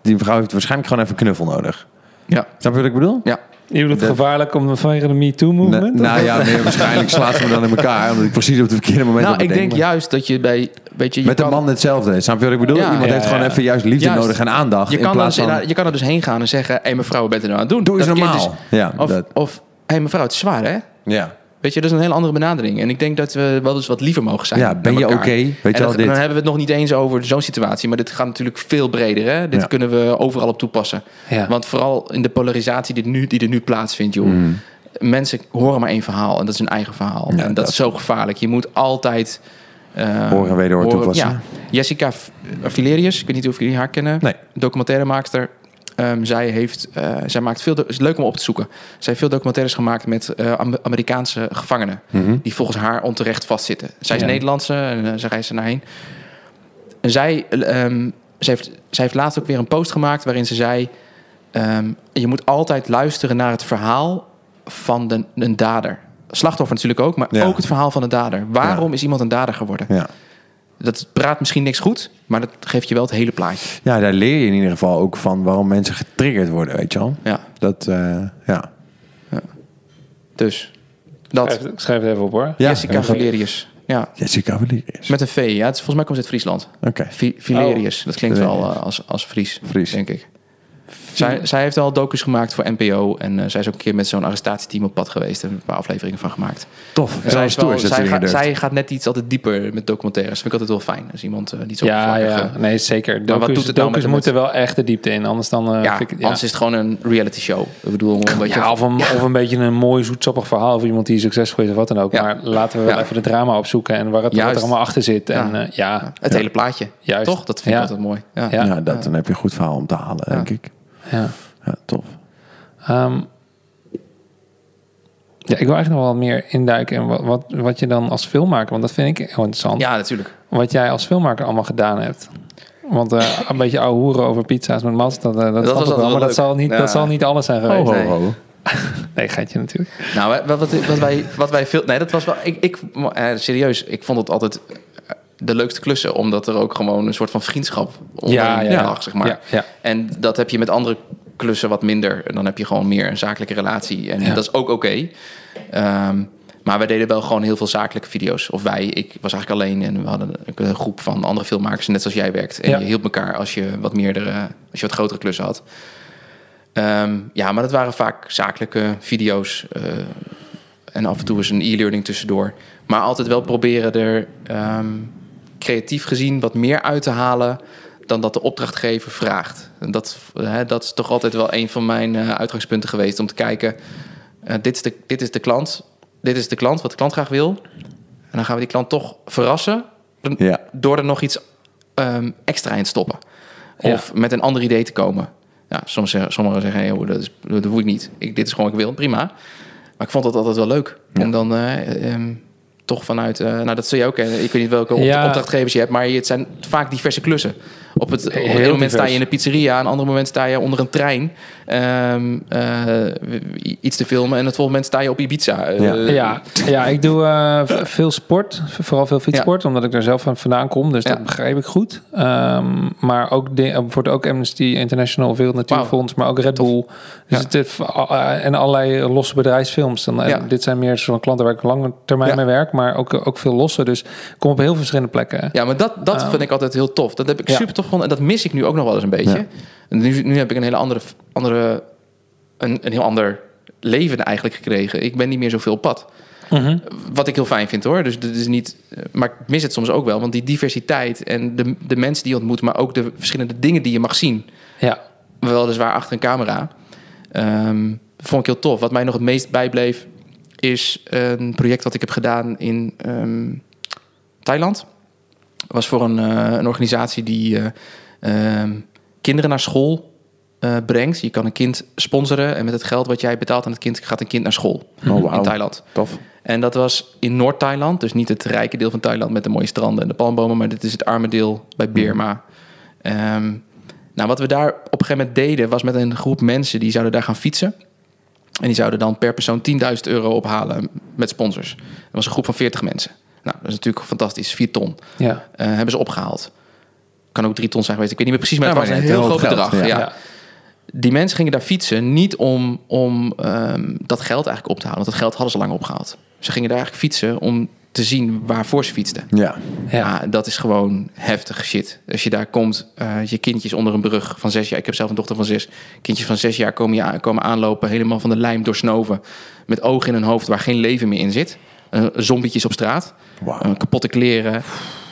die vrouw heeft waarschijnlijk gewoon even knuffel nodig. ja, Snap je wat ik bedoel? ja. Je bedoelt het gevaarlijk om vanwege de MeToo-movement? Na- nou ja, nee, waarschijnlijk slaat ze me dan in elkaar. Omdat ik precies op het verkeerde moment Nou, ik denk Maar juist dat je bij, weet je, je Met de kan, man hetzelfde. Snap je wat ik bedoel? Ja. Iemand Ja, heeft gewoon ja. even juist liefde Juist. nodig en aandacht. je in kan, plaats dus, van, je kan er dus heen gaan en zeggen, hé hey, mevrouw, wat bent u nou aan het doen? doe eens Dat kind normaal. ja, Of, dat, of hé hey, mevrouw, het is zwaar hè? ja. Weet je, dat is een hele andere benadering. En ik denk dat we wel eens wat liever mogen zijn. ja, ben je oké? Weet je dat- dit? dan hebben we het nog niet eens over zo'n situatie. Maar dit gaat natuurlijk veel breder. Hè? Dit Ja. kunnen we overal op toepassen. Ja. Want vooral in de polarisatie die, nu, die er nu plaatsvindt, joh. Mm. Mensen horen maar één verhaal. En dat is hun eigen verhaal. Ja, en dat, dat- is zo gevaarlijk. Je moet altijd... eh, Horen, wederhoor toepassen. Ja. Jessica Valerius, ik weet niet of jullie haar kennen. Nee. Documentairemaakster. Ehm, zij, heeft, eh, zij maakt veel... Het is leuk om op te zoeken. Zij heeft veel documentaires gemaakt met eh, Am- Amerikaanse gevangenen Mhm. die volgens haar onterecht vastzitten. Zij is Ja. Nederlandse en uh, ze reist er naarheen. En zij, ehm, zij, heeft, zij heeft laatst ook weer een post gemaakt waarin ze zei: ehm, Je moet altijd luisteren naar het verhaal van de, een dader. Slachtoffer natuurlijk ook, maar Ja. ook het verhaal van de dader. Waarom is iemand een dader geworden? Ja. Dat praat misschien niks goed, maar dat geeft je wel het hele plaatje. ja, daar leer je in ieder geval ook van waarom mensen getriggerd worden, weet je wel. Ja, Dat, eh, ja. dus dat. Schrijf, schrijf het even op hoor. ja. Jessica Valerius. Ja, Jessica Valerius. met een V. Ja, het is, volgens mij komt ze uit Friesland. Oké. Vi- Valerius. Dat klinkt wel eh, als, als Fries, Fries. denk ik. Zij, zij heeft al docus gemaakt voor NPO. En eh, zij is ook een keer met zo'n arrestatieteam op pad geweest. En een paar afleveringen van gemaakt. Tof. zij, Zij is wel- gaat, zij gaat net iets altijd dieper met documentaires. Vind ik altijd wel fijn. Als iemand eh, niet zo Ja, ja. eh, Nee, zeker. wat Docus, doet het docus met- moeten wel echt de diepte in. Anders dan... eh, ja, vind ik- anders is het gewoon een reality show. Ik bedoel, je... Ja, of, een, of een beetje een mooi zoetsappig verhaal over iemand die succesvol is of wat dan ook. Ja. Maar laten we wel Ja. even de drama opzoeken en waar het, wat er allemaal achter zit. En Ja. ja, ja, het hele plaatje. Juist. Toch? Dat vind ik Ja. altijd mooi. Ja. Ja. Ja, dat, dan heb je een goed verhaal om te halen, Ja. denk ik. Ja. Ja, tof. Ehm, ja, ik wil eigenlijk nog wel meer induiken in wat, wat, wat je dan als filmmaker, want dat vind ik heel interessant. ja, natuurlijk. Wat jij als filmmaker allemaal gedaan hebt. Want eh, een beetje ouwe hoeren over pizza's met dat, eh, dat, was altijd wel. wel Maar dat zal, niet, Ja. dat zal niet alles zijn geweest. Ho, ho, nee. ho. Nee, geitje natuurlijk. Nou, wat, wat, wat wij, wat wij veel. Nee, dat was wel. Ik, ik, eh, serieus, ik vond het altijd de leukste klussen, omdat er ook gewoon een soort van vriendschap onderling lag, zeg maar. Ja, ja. En dat heb je met andere klussen wat minder. En dan heb je gewoon meer een zakelijke relatie. En Ja. dat is ook oké. Ehm, maar wij deden wel gewoon heel veel zakelijke video's. Of wij, ik was eigenlijk alleen en we hadden een, groep van andere filmmakers, net zoals jij werkt. En Ja. je hielp elkaar als je wat meerdere, als je wat grotere klussen had. Ehm, ja, maar dat waren vaak zakelijke video's. eh, en af en toe is een e-learning tussendoor. Maar altijd wel proberen er ehm, creatief gezien wat meer uit te halen dan dat de opdrachtgever vraagt. En dat, hè, dat is toch altijd wel een van mijn eh, uitgangspunten geweest om te kijken. eh, dit, is de, dit is de klant. Dit is de klant, wat de klant graag wil. En dan gaan we die klant toch verrassen Ja. door er nog iets ehm, extra in te stoppen. Of met een ander idee te komen. Ja, soms zeggen, sommigen zeggen, hey, dat, is, dat hoef ik niet. Ik, dit is gewoon wat ik wil, prima. Maar ik vond dat altijd wel leuk. En dan eh, ehm, toch vanuit... eh, nou, dat zul je ook kennen. Ik weet niet welke opdrachtgevers je hebt... maar het zijn vaak diverse klussen. Op het, op het Heel ene moment sta je in een pizzeria... een ander moment sta je onder een trein... ehm, eh, iets te filmen... en het volgende moment sta je op Ibiza. Eh, Ja. Ja, ja, ik doe eh, veel sport, vooral veel fietssport, omdat ik daar zelf van vandaan kom. Dus Ja. dat begrijp ik goed. Ehm, maar ook, de, bijvoorbeeld ook Amnesty International, Wereld Natuurfonds, maar ook Red Bull. Dus Ja. het, is- en allerlei losse bedrijfsfilms. Dan, Ja. Dit zijn meer soort klanten waar ik lange termijn Ja. mee werk, maar ook, ook veel losse. Dus ik kom op heel verschillende plekken. Ja, maar dat, dat vind ik altijd heel tof. Dat heb ik Ja. super tof En dat mis ik nu ook nog wel eens een beetje. En nu, nu heb ik een hele andere, andere een, een heel ander leven eigenlijk gekregen. Ik ben niet meer zoveel pad. Mhm. Wat ik heel fijn vind hoor. Dus dit is niet. Maar ik mis het soms ook wel. Want die diversiteit en de, de mensen die je ontmoet, maar ook de verschillende dingen die je mag zien. Ja, Weliswaar achter een camera. ehm, vond ik heel tof. Wat mij nog het meest bijbleef, is een project wat ik heb gedaan in ehm, Thailand. Was voor een, eh, een organisatie die eh, ehm, kinderen naar school eh, brengt. Je kan een kind sponsoren en met het geld wat jij betaalt aan het kind gaat een kind naar school Oh, in Thailand. Tof. En dat was in Noord-Thailand, dus niet het rijke deel van Thailand met de mooie stranden en de palmbomen, maar dit is het arme deel bij Birma. Ehm, nou, wat we daar op een gegeven moment deden, was met een groep mensen die zouden daar gaan fietsen. En die zouden dan per persoon 10.000 euro ophalen met sponsors. Dat was een groep van 40 mensen. Nou, dat is natuurlijk fantastisch, 4 ton. ja. eh, hebben ze opgehaald. Kan ook 3 ton zijn geweest, ik weet niet meer precies, maar het was maar een heel heel groot geld, bedrag. ja. Die mensen gingen daar fietsen niet om, om ehm, dat geld eigenlijk op te halen. Want dat geld hadden ze lang opgehaald. Ze gingen daar eigenlijk fietsen om te zien waarvoor ze fietsten. Ja. Ja. Ja, dat is gewoon heftig shit. Als je daar komt, eh, je kindjes onder een brug van zes jaar. Ik heb zelf een dochter van zes. Kindjes van zes jaar komen, komen aanlopen, helemaal van de lijm doorsnoven. Met ogen in hun hoofd waar geen leven meer in zit. Eh zombietjes op straat. Eh, kapotte kleren.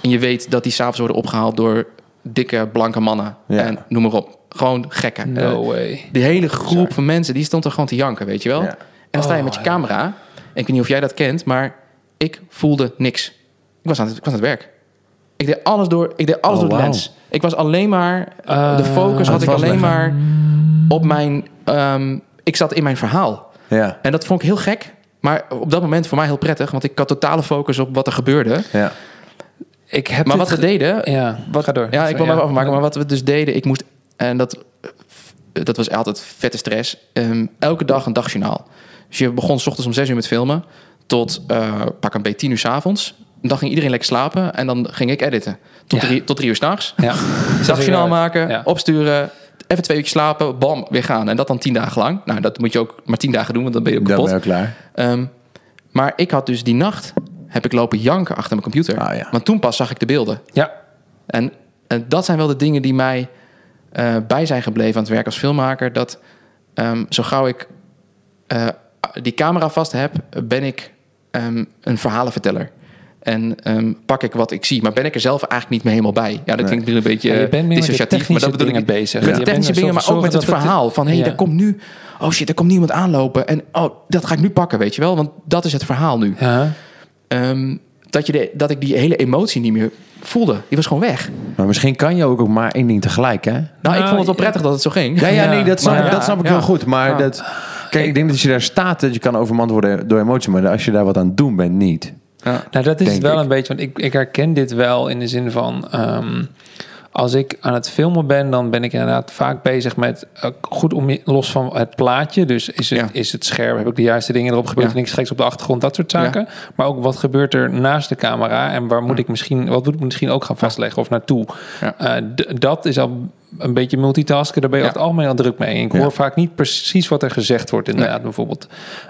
En je weet dat die s'avonds worden opgehaald door dikke, blanke mannen. Ja. En noem maar op. Gewoon gekken. No Eh, way. die hele groep van mensen, die stond er gewoon te janken, weet je wel. Ja. En dan sta je Oh, met je ja. camera. En ik weet niet of jij dat kent, maar ik voelde niks. Ik was aan het, ik was aan het werk. Ik deed alles door, ik deed alles Oh, door de lens. Ik was alleen maar, Eh, de focus had ik alleen maar op mijn, ehm, ik zat in mijn verhaal. Ja. En dat vond ik heel gek. Maar op dat moment voor mij heel prettig, want ik had totale focus op wat er gebeurde. Ja. Ik heb Maar wat we deden, Ja, wat, ga door. Ja, ik wil Ja. maar afmaken. Maar wat we dus deden, ik moest... En dat, dat was altijd vette stress. Ehm, elke dag een dagjournaal. Dus je begon s ochtends om zes uur met filmen... tot eh, pak een beetje tien uur s avonds. Dan ging iedereen lekker slapen en dan ging ik editen. Tot, Ja. drie, tot drie uur s'nachts. Ja. Dagjournaal maken, Ja. opsturen... Even twee uurtjes slapen, bam, weer gaan. En dat dan tien dagen lang. Nou, dat moet je ook maar tien dagen doen, want dan ben je ook Dan kapot. ben je klaar. Ehm, maar ik had dus die nacht... heb ik lopen janken achter mijn computer. Ah, ja. Want toen pas zag ik de beelden. Ja. En, en dat zijn wel de dingen die mij eh, bij zijn gebleven aan het werk als filmmaker. Dat ehm, zo gauw ik eh, die camera vast heb, ben ik ehm, een verhalenverteller. En ehm, pak ik wat ik zie. Maar ben ik er zelf eigenlijk niet meer helemaal bij. Ja, dat Nee. klinkt nu een beetje Ja, je bent meer met de dissociatief. Maar dat bedoel ik niet. bezig. Met de bent technische dingen, maar ook met het verhaal. Van, hé, hey, Ja. daar komt nu... Oh shit, er komt niemand aanlopen. En oh, dat ga ik nu pakken, weet je wel. Want dat is het verhaal nu. Ja. Ehm, dat, je de, dat ik die hele emotie niet meer voelde. Die was gewoon weg. Maar misschien kan je ook, ook maar één ding tegelijk, hè? Nou, ik Nou, vond het wel ja. prettig dat het zo ging. Ja, ja, Ja, nee, dat snap, maar ja, dat snap ik ja. heel goed. Maar Ja. dat... Kijk, ik denk dat als je daar staat, dat je kan overmand worden door emotie. Maar als je daar wat aan doen bent, niet. Ja. Nou, dat is wel ik. een beetje, want ik, ik herken dit wel in de zin van. ehm, als ik aan het filmen ben, dan ben ik inderdaad vaak bezig met eh, goed om los van het plaatje. Dus is het, Ja. is het scherp? Heb ik de juiste dingen erop gebeurd? Ja. Niks geks op de achtergrond, dat soort zaken. Maar ook wat gebeurt er naast de camera en waar moet ik misschien, wat moet ik misschien ook gaan vastleggen of naartoe? Eh, dat is al een beetje multitasken. Daar ben je Ja. over het algemeen al druk mee. En ik Ja. hoor vaak niet precies wat er gezegd wordt, inderdaad, bijvoorbeeld.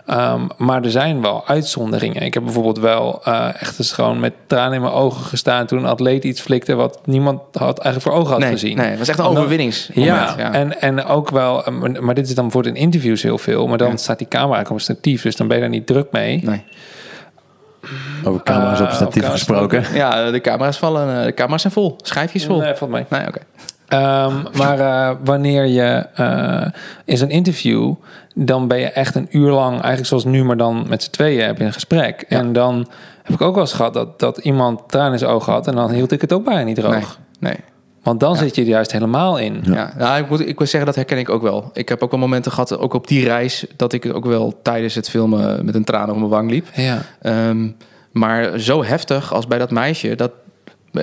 Ehm, maar er zijn wel uitzonderingen. Ik heb bijvoorbeeld wel eh, echt eens gewoon met tranen in mijn ogen gestaan toen een atleet iets flikte wat niemand had eigenlijk voor ogen had Nee, gezien. nee, het was echt een overwinningsmoment. Ja, Ja, En, en ook wel, eh, maar- dit is dan bijvoorbeeld in interviews heel veel, maar dan Ja. staat die camera op een statief, dus dan ben je daar niet druk mee. Nee. Over camera's op Eh, statief op camera's gesproken. Ja, de camera's vallen, eh, de camera's zijn vol. Schijfjes vol. Nee, valt mee. Nee, oké. Ehm, maar eh, wanneer je uh, in zo'n interview, dan ben je echt een uur lang, eigenlijk zoals nu, maar dan met z'n tweeën heb je een gesprek. Ja. En dan heb ik ook wel eens gehad dat, dat iemand traan in zijn ogen had en dan hield ik het ook bijna niet droog. Nee, nee. Want dan zit je er juist helemaal in. Ja, nou, ik, moet, ik wil zeggen, dat herken ik ook wel. Ik heb ook wel momenten gehad, ook op die reis, dat ik ook wel tijdens het filmen met een traan op mijn wang liep. Ja. Ehm, maar zo heftig als bij dat meisje, dat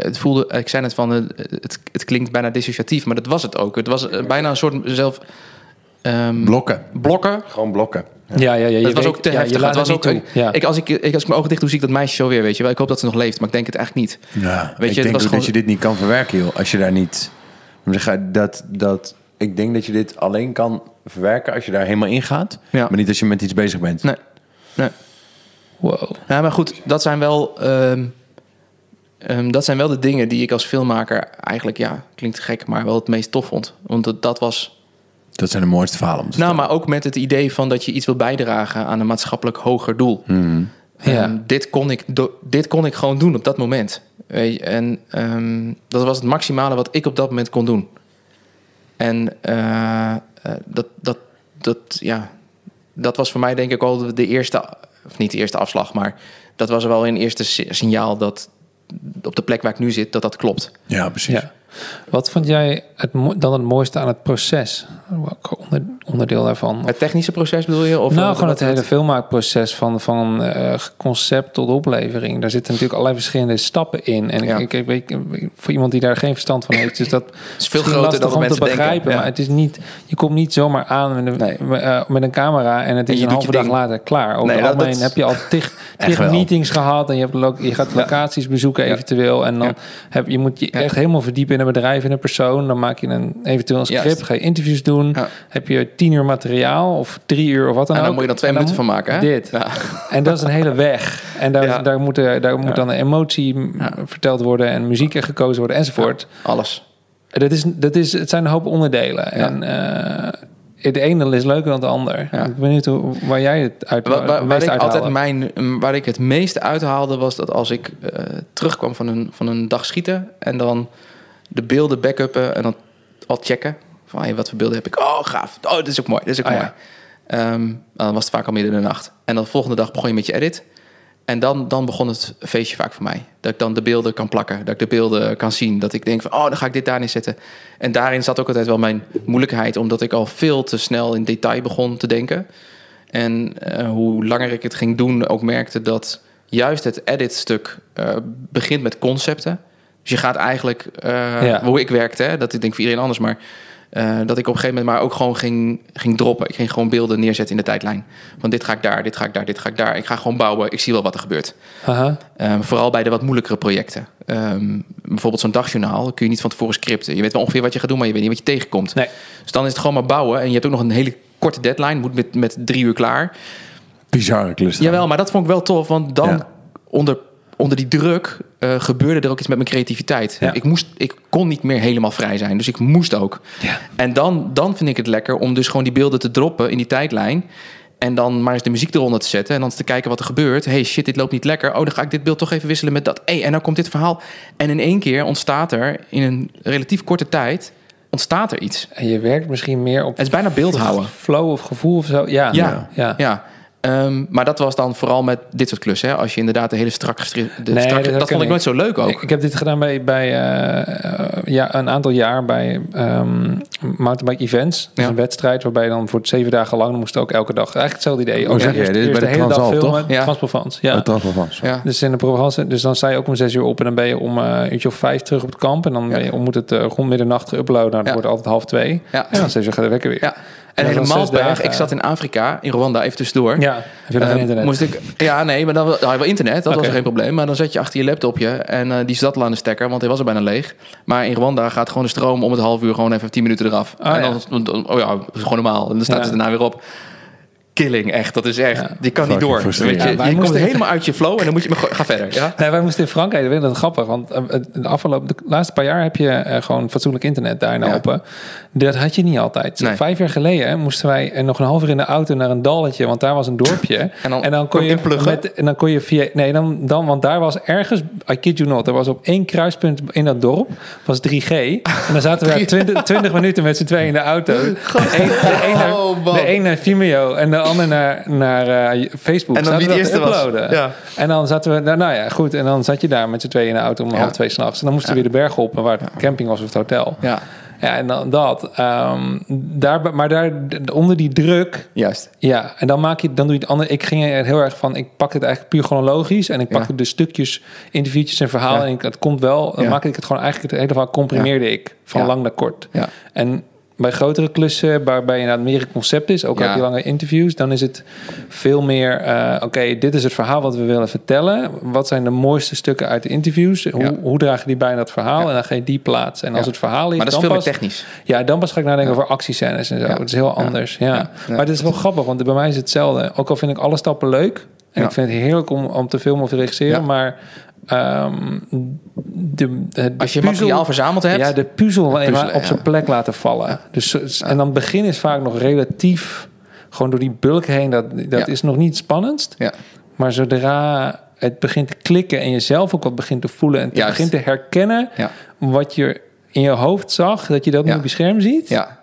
het voelde, ik zei net van, eh, het, het klinkt bijna dissociatief, maar dat was het ook. Het was eh, bijna een soort zelf ehm, Blokken. blokken. Gewoon blokken. Ja, ja, ja. je Het was weet- ook te ja, je heftig. laat Het was ook. Ja. ik, als, ik, ik, als ik mijn ogen dicht doe, zie ik dat meisje zo weer, weet je wel. Ik hoop dat ze nog leeft, maar ik denk het eigenlijk niet. Ja, Weet ik je, het denk was ook gewoon- dat je dit niet kan verwerken, joh. Als je daar niet... Dat, dat, ik denk dat je dit alleen kan verwerken als je daar helemaal in gaat. Ja. Maar niet als je met iets bezig bent. Nee. nee. Wow. Ja, maar goed, dat zijn wel... ehm, ehm, dat zijn wel de dingen die ik als filmmaker eigenlijk, ja, klinkt gek, maar wel het meest tof vond. Want dat, dat was Dat zijn de mooiste verhalen om te Nou, maar ook met het idee van dat je iets wil bijdragen aan een maatschappelijk hoger doel. Ja. Ehm, dit, kon ik do- dit kon ik gewoon doen op dat moment. Weet je, en ehm, dat was het maximale wat ik op dat moment kon doen. En eh, eh, dat, dat, dat, ja, dat was voor mij denk ik al de, de eerste, of niet de eerste afslag, maar dat was wel een eerste si- signaal dat op de plek waar ik nu zit, dat dat klopt. Ja, precies. Ja. Wat vond jij het, dan het mooiste aan het proces? Onderdeel daarvan? Het technische proces bedoel je? Of nou, wat- gewoon het hele filmmaakproces van, van eh, concept tot oplevering. Daar zitten natuurlijk allerlei verschillende stappen in. En Ja. ik, ik, weet, voor iemand die daar geen verstand van heeft, is dat is veel groter lastig dan om te mensen denken, begrijpen. ja. Maar het is niet, je komt niet zomaar aan met een, Nee. eh, met een camera en het is een halve dag ding. later klaar. Over Nee, het algemeen heb je al tig, meetings gehad en je, hebt je gaat locaties bezoeken eventueel. En dan heb je moet je echt helemaal verdiepen in een bedrijf, in een persoon. Dan maak je een, eventueel een script, Juist. ga je interviews doen. Heb je tien uur materiaal of drie uur of wat dan En ook. dan moet je dan twee En minuten van maken, hè? Dit. Ja. En dat is een hele weg. En daar, Ja. daar, moet, er- daar moet dan een emotie verteld worden en muziek er gekozen worden enzovoort. Alles. Dat is, dat is, het zijn een hoop onderdelen. En eh, het ene is leuker dan het ander. Ja. Ik ben benieuwd hoe, waar jij het uit Waar, waar, ik uithaalde. altijd mijn, waar ik het meeste uithaalde was dat als ik eh, terugkwam van een, van een dag schieten en dan de beelden backuppen en dan al checken van hey, wat voor beelden heb ik. Oh, gaaf. Oh, dit is ook mooi. Dit is ook Ah, mooi. ja. Ehm, dan was het vaak al midden in de nacht. En dan de volgende dag begon je met je edit. En dan, dan begon het feestje vaak voor mij. Dat ik dan de beelden kan plakken. Dat ik de beelden kan zien. Dat ik denk van, oh, dan ga ik dit daarin zetten. En daarin zat ook altijd wel mijn moeilijkheid. Omdat ik al veel te snel in detail begon te denken. En eh, hoe langer ik het ging doen, ook merkte dat juist het edit-stuk eh, begint met concepten. Dus je gaat eigenlijk, eh, Ja. hoe ik werkte, hè, dat ik denk voor iedereen anders, maar eh, dat ik op een gegeven moment maar ook gewoon ging, ging droppen. Ik ging gewoon beelden neerzetten in de tijdlijn. Van dit ga ik daar, dit ga ik daar, dit ga ik daar. Ik ga gewoon bouwen, ik zie wel wat er gebeurt. Aha. Ehm, vooral bij de wat moeilijkere projecten. Ehm, bijvoorbeeld zo'n dagjournaal kun je niet van tevoren scripten. Je weet wel ongeveer wat je gaat doen, maar je weet niet wat je tegenkomt. Nee. Dus dan is het gewoon maar bouwen. En je hebt ook nog een hele korte deadline. Moet met, met drie uur klaar. Bizarre klus. Jawel, maar dat vond ik wel tof. Want dan Ja. onder, onder die druk eh, gebeurde er ook iets met mijn creativiteit. Ja. Ik, moest, ik kon niet meer helemaal vrij zijn. Dus ik moest ook. Ja. En dan, dan vind ik het lekker om dus gewoon die beelden te droppen in die tijdlijn. En dan maar eens de muziek eronder te zetten. En dan eens te kijken wat er gebeurt. Hey, shit, dit loopt niet lekker. Oh, dan ga ik dit beeld toch even wisselen met dat. Hey, en dan komt dit verhaal. En in één keer ontstaat er in een relatief korte tijd... ontstaat er iets. En je werkt misschien meer op Het is bijna beeldhouden. flow of gevoel of zo. Ja. Ja, ja. ja. Ehm, maar dat was dan vooral met dit soort klussen. Hè? Als je inderdaad de hele strak gestri- de Nee, strakke- dat vond ik nooit zo leuk ook. Ik, ik heb dit gedaan bij, bij eh, eh, ja, een aantal jaar bij ehm mountainbike events. Dus Ja. een wedstrijd waarbij je dan voor zeven dagen lang dan moest ook elke dag eigenlijk hetzelfde idee. Oh, Ook zeg eerst, dit is bij de de hele dag filmen. toch? Ja. Transprovence, ja. Uit Transprovence. ja. Dus in de Provence, dus dan sta je ook om zes uur op en dan ben je om eh, een uurtje of vijf terug op het kamp. En dan je, moet het rond middernacht geüpload. Nou, Ja. wordt altijd half twee. Ja. En dan zes uur gaat de wekker weer. En, helemaal berg. Ik zat in Afrika, in Rwanda, even tussendoor. Ja, heb je nog Eh, geen internet? Moest ik, ja, nee, maar dan, dan had je wel internet. Dat was er geen probleem. Maar dan zat je achter je laptopje en eh, die zat al aan de stekker, want hij was er bijna leeg. Maar in Rwanda gaat gewoon de stroom om het half uur gewoon even 10 minuten eraf. Ah, en dan, oh ja, dat is gewoon normaal. En dan staat het daarna weer op. Killing, echt. Dat is echt. Ja. Die kan niet door. Weet je, Ja, je komt helemaal uit je flow en dan moet je maar gewoon- ga verder. Ja? Nee, wij moesten in Frankrijk, dat grappig, want eh, de afgelopen de laatste paar jaar heb je eh, gewoon fatsoenlijk internet daar in. Alpen. Dat had je niet altijd. Nee. Vijf jaar geleden moesten wij eh, nog een half uur in de auto naar een dalletje, want daar was een dorpje. En dan kon kon je met, en dan kon je via nee dan, dan want daar was ergens I kid you not, er was op één kruispunt in dat dorp was 3G en dan zaten we daar 20, 20 minuten met z'n tweeën in de auto. De een, de een naar, Oh, man. de een naar Vimeo en de ander naar, naar eh, Facebook. En dan wie de dat eerste was. Ja. En dan zaten we, nou, nou ja, goed. En dan zat je daar met z'n tweeën in de auto om Ja. half twee s'nachts. En dan moesten we weer de berg op, waar het camping was of het hotel. Ja, Ja, en dan dat. ehm, daar, maar daar, onder die druk juist. ja, en dan maak je, dan doe je het andere. Ik ging er heel erg van, ik pak het eigenlijk puur chronologisch en ik Ja. pakte de stukjes, interviewtjes en verhalen Ja. en ik, het komt wel. Dan Ja. maakte ik het gewoon eigenlijk het hele verhaal comprimeerde ik van lang naar kort. Ja. En bij grotere klussen, waarbij je meer een concept is, ook Ja. uit die lange interviews, dan is het veel meer, eh, oké, dit is het verhaal wat we willen vertellen. Wat zijn de mooiste stukken uit de interviews? Hoe, Ja. hoe dragen die bij in dat verhaal? Ja. En dan ga je die plaatsen. En als het verhaal is, Maar dat is dan veel pas, meer technisch. ja, dan pas ga ik nadenken over actiescènes en zo. Het is heel anders. Ja. Maar het is wel grappig, want bij mij is het hetzelfde. Ook al vind ik alle stappen leuk. En Ja. ik vind het heerlijk om, om te filmen of te regisseren. Ja. Maar ehm, de, Als je puzzel- materiaal verzameld hebt. Ja, de puzzel op zijn plek laten vallen. Dus, En dan begin is vaak nog relatief... Gewoon door die bulk heen, dat, dat Ja. is nog niet het spannendst. Ja. Maar zodra het begint te klikken en je zelf ook wat begint te voelen... en te begint te herkennen wat je in je hoofd zag... dat je dat nu op je scherm ziet... Ja.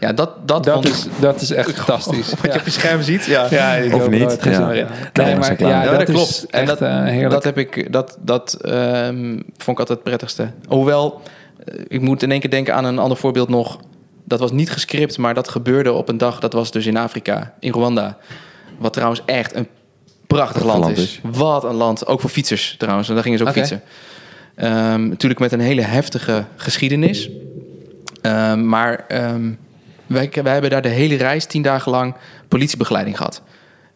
Ja, dat, dat, Dat vond ik... is, dat is echt fantastisch. Wat je op je scherm ziet. Ja, Ja, ik Of niet, ja. Nee, maar ja, dat, dat klopt. is En echt dat, eh, dat heb ik, dat, dat ehm, vond ik altijd het prettigste. Hoewel, eh, ik moet in één keer denken aan een ander voorbeeld nog. Dat was niet gescript, maar dat gebeurde op een dag. Dat was dus in Afrika, in Rwanda. Wat trouwens echt een prachtig land, land is. is. Wat een land. Ook voor fietsers trouwens. want Daar gingen ze ook fietsen. Ehm, natuurlijk met een hele heftige geschiedenis. Ehm, maar ehm, wij, wij hebben daar de hele reis, tien dagen lang, politiebegeleiding gehad.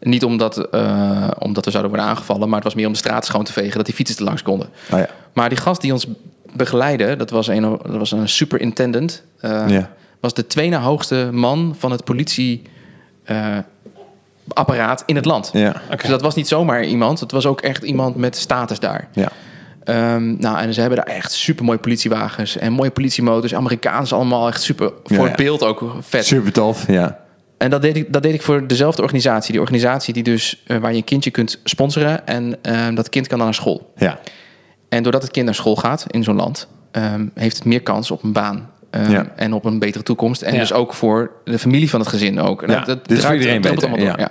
Niet omdat, eh, omdat we zouden worden aangevallen, maar het was meer om de straat schoon te vegen, dat die fietsers er langs konden. Oh ja. Maar die gast die ons begeleidde, dat was een, dat was een superintendent. eh, Ja. Was de twee na hoogste man van het politieapparaat in het land. Ja. Dus dat was niet zomaar iemand, het was ook echt iemand met status daar. Ja. Ehm, nou, en ze hebben daar echt super mooie politiewagens en mooie politiemotors. Amerikaans allemaal echt super. Voor Ja, het ja. beeld ook vet. Super tof. Ja. En dat deed, ik, dat deed ik voor dezelfde organisatie. Die organisatie die dus, eh, waar je een kindje kunt sponsoren. En ehm, dat kind kan dan naar school. Ja. En doordat het kind naar school gaat in zo'n land, ehm, heeft het meer kans op een baan. Ja. En op een betere toekomst. En Ja. dus ook voor de familie van het gezin ook. En Ja, dat, dat dus voor draait- iedereen beter, allemaal door, ja.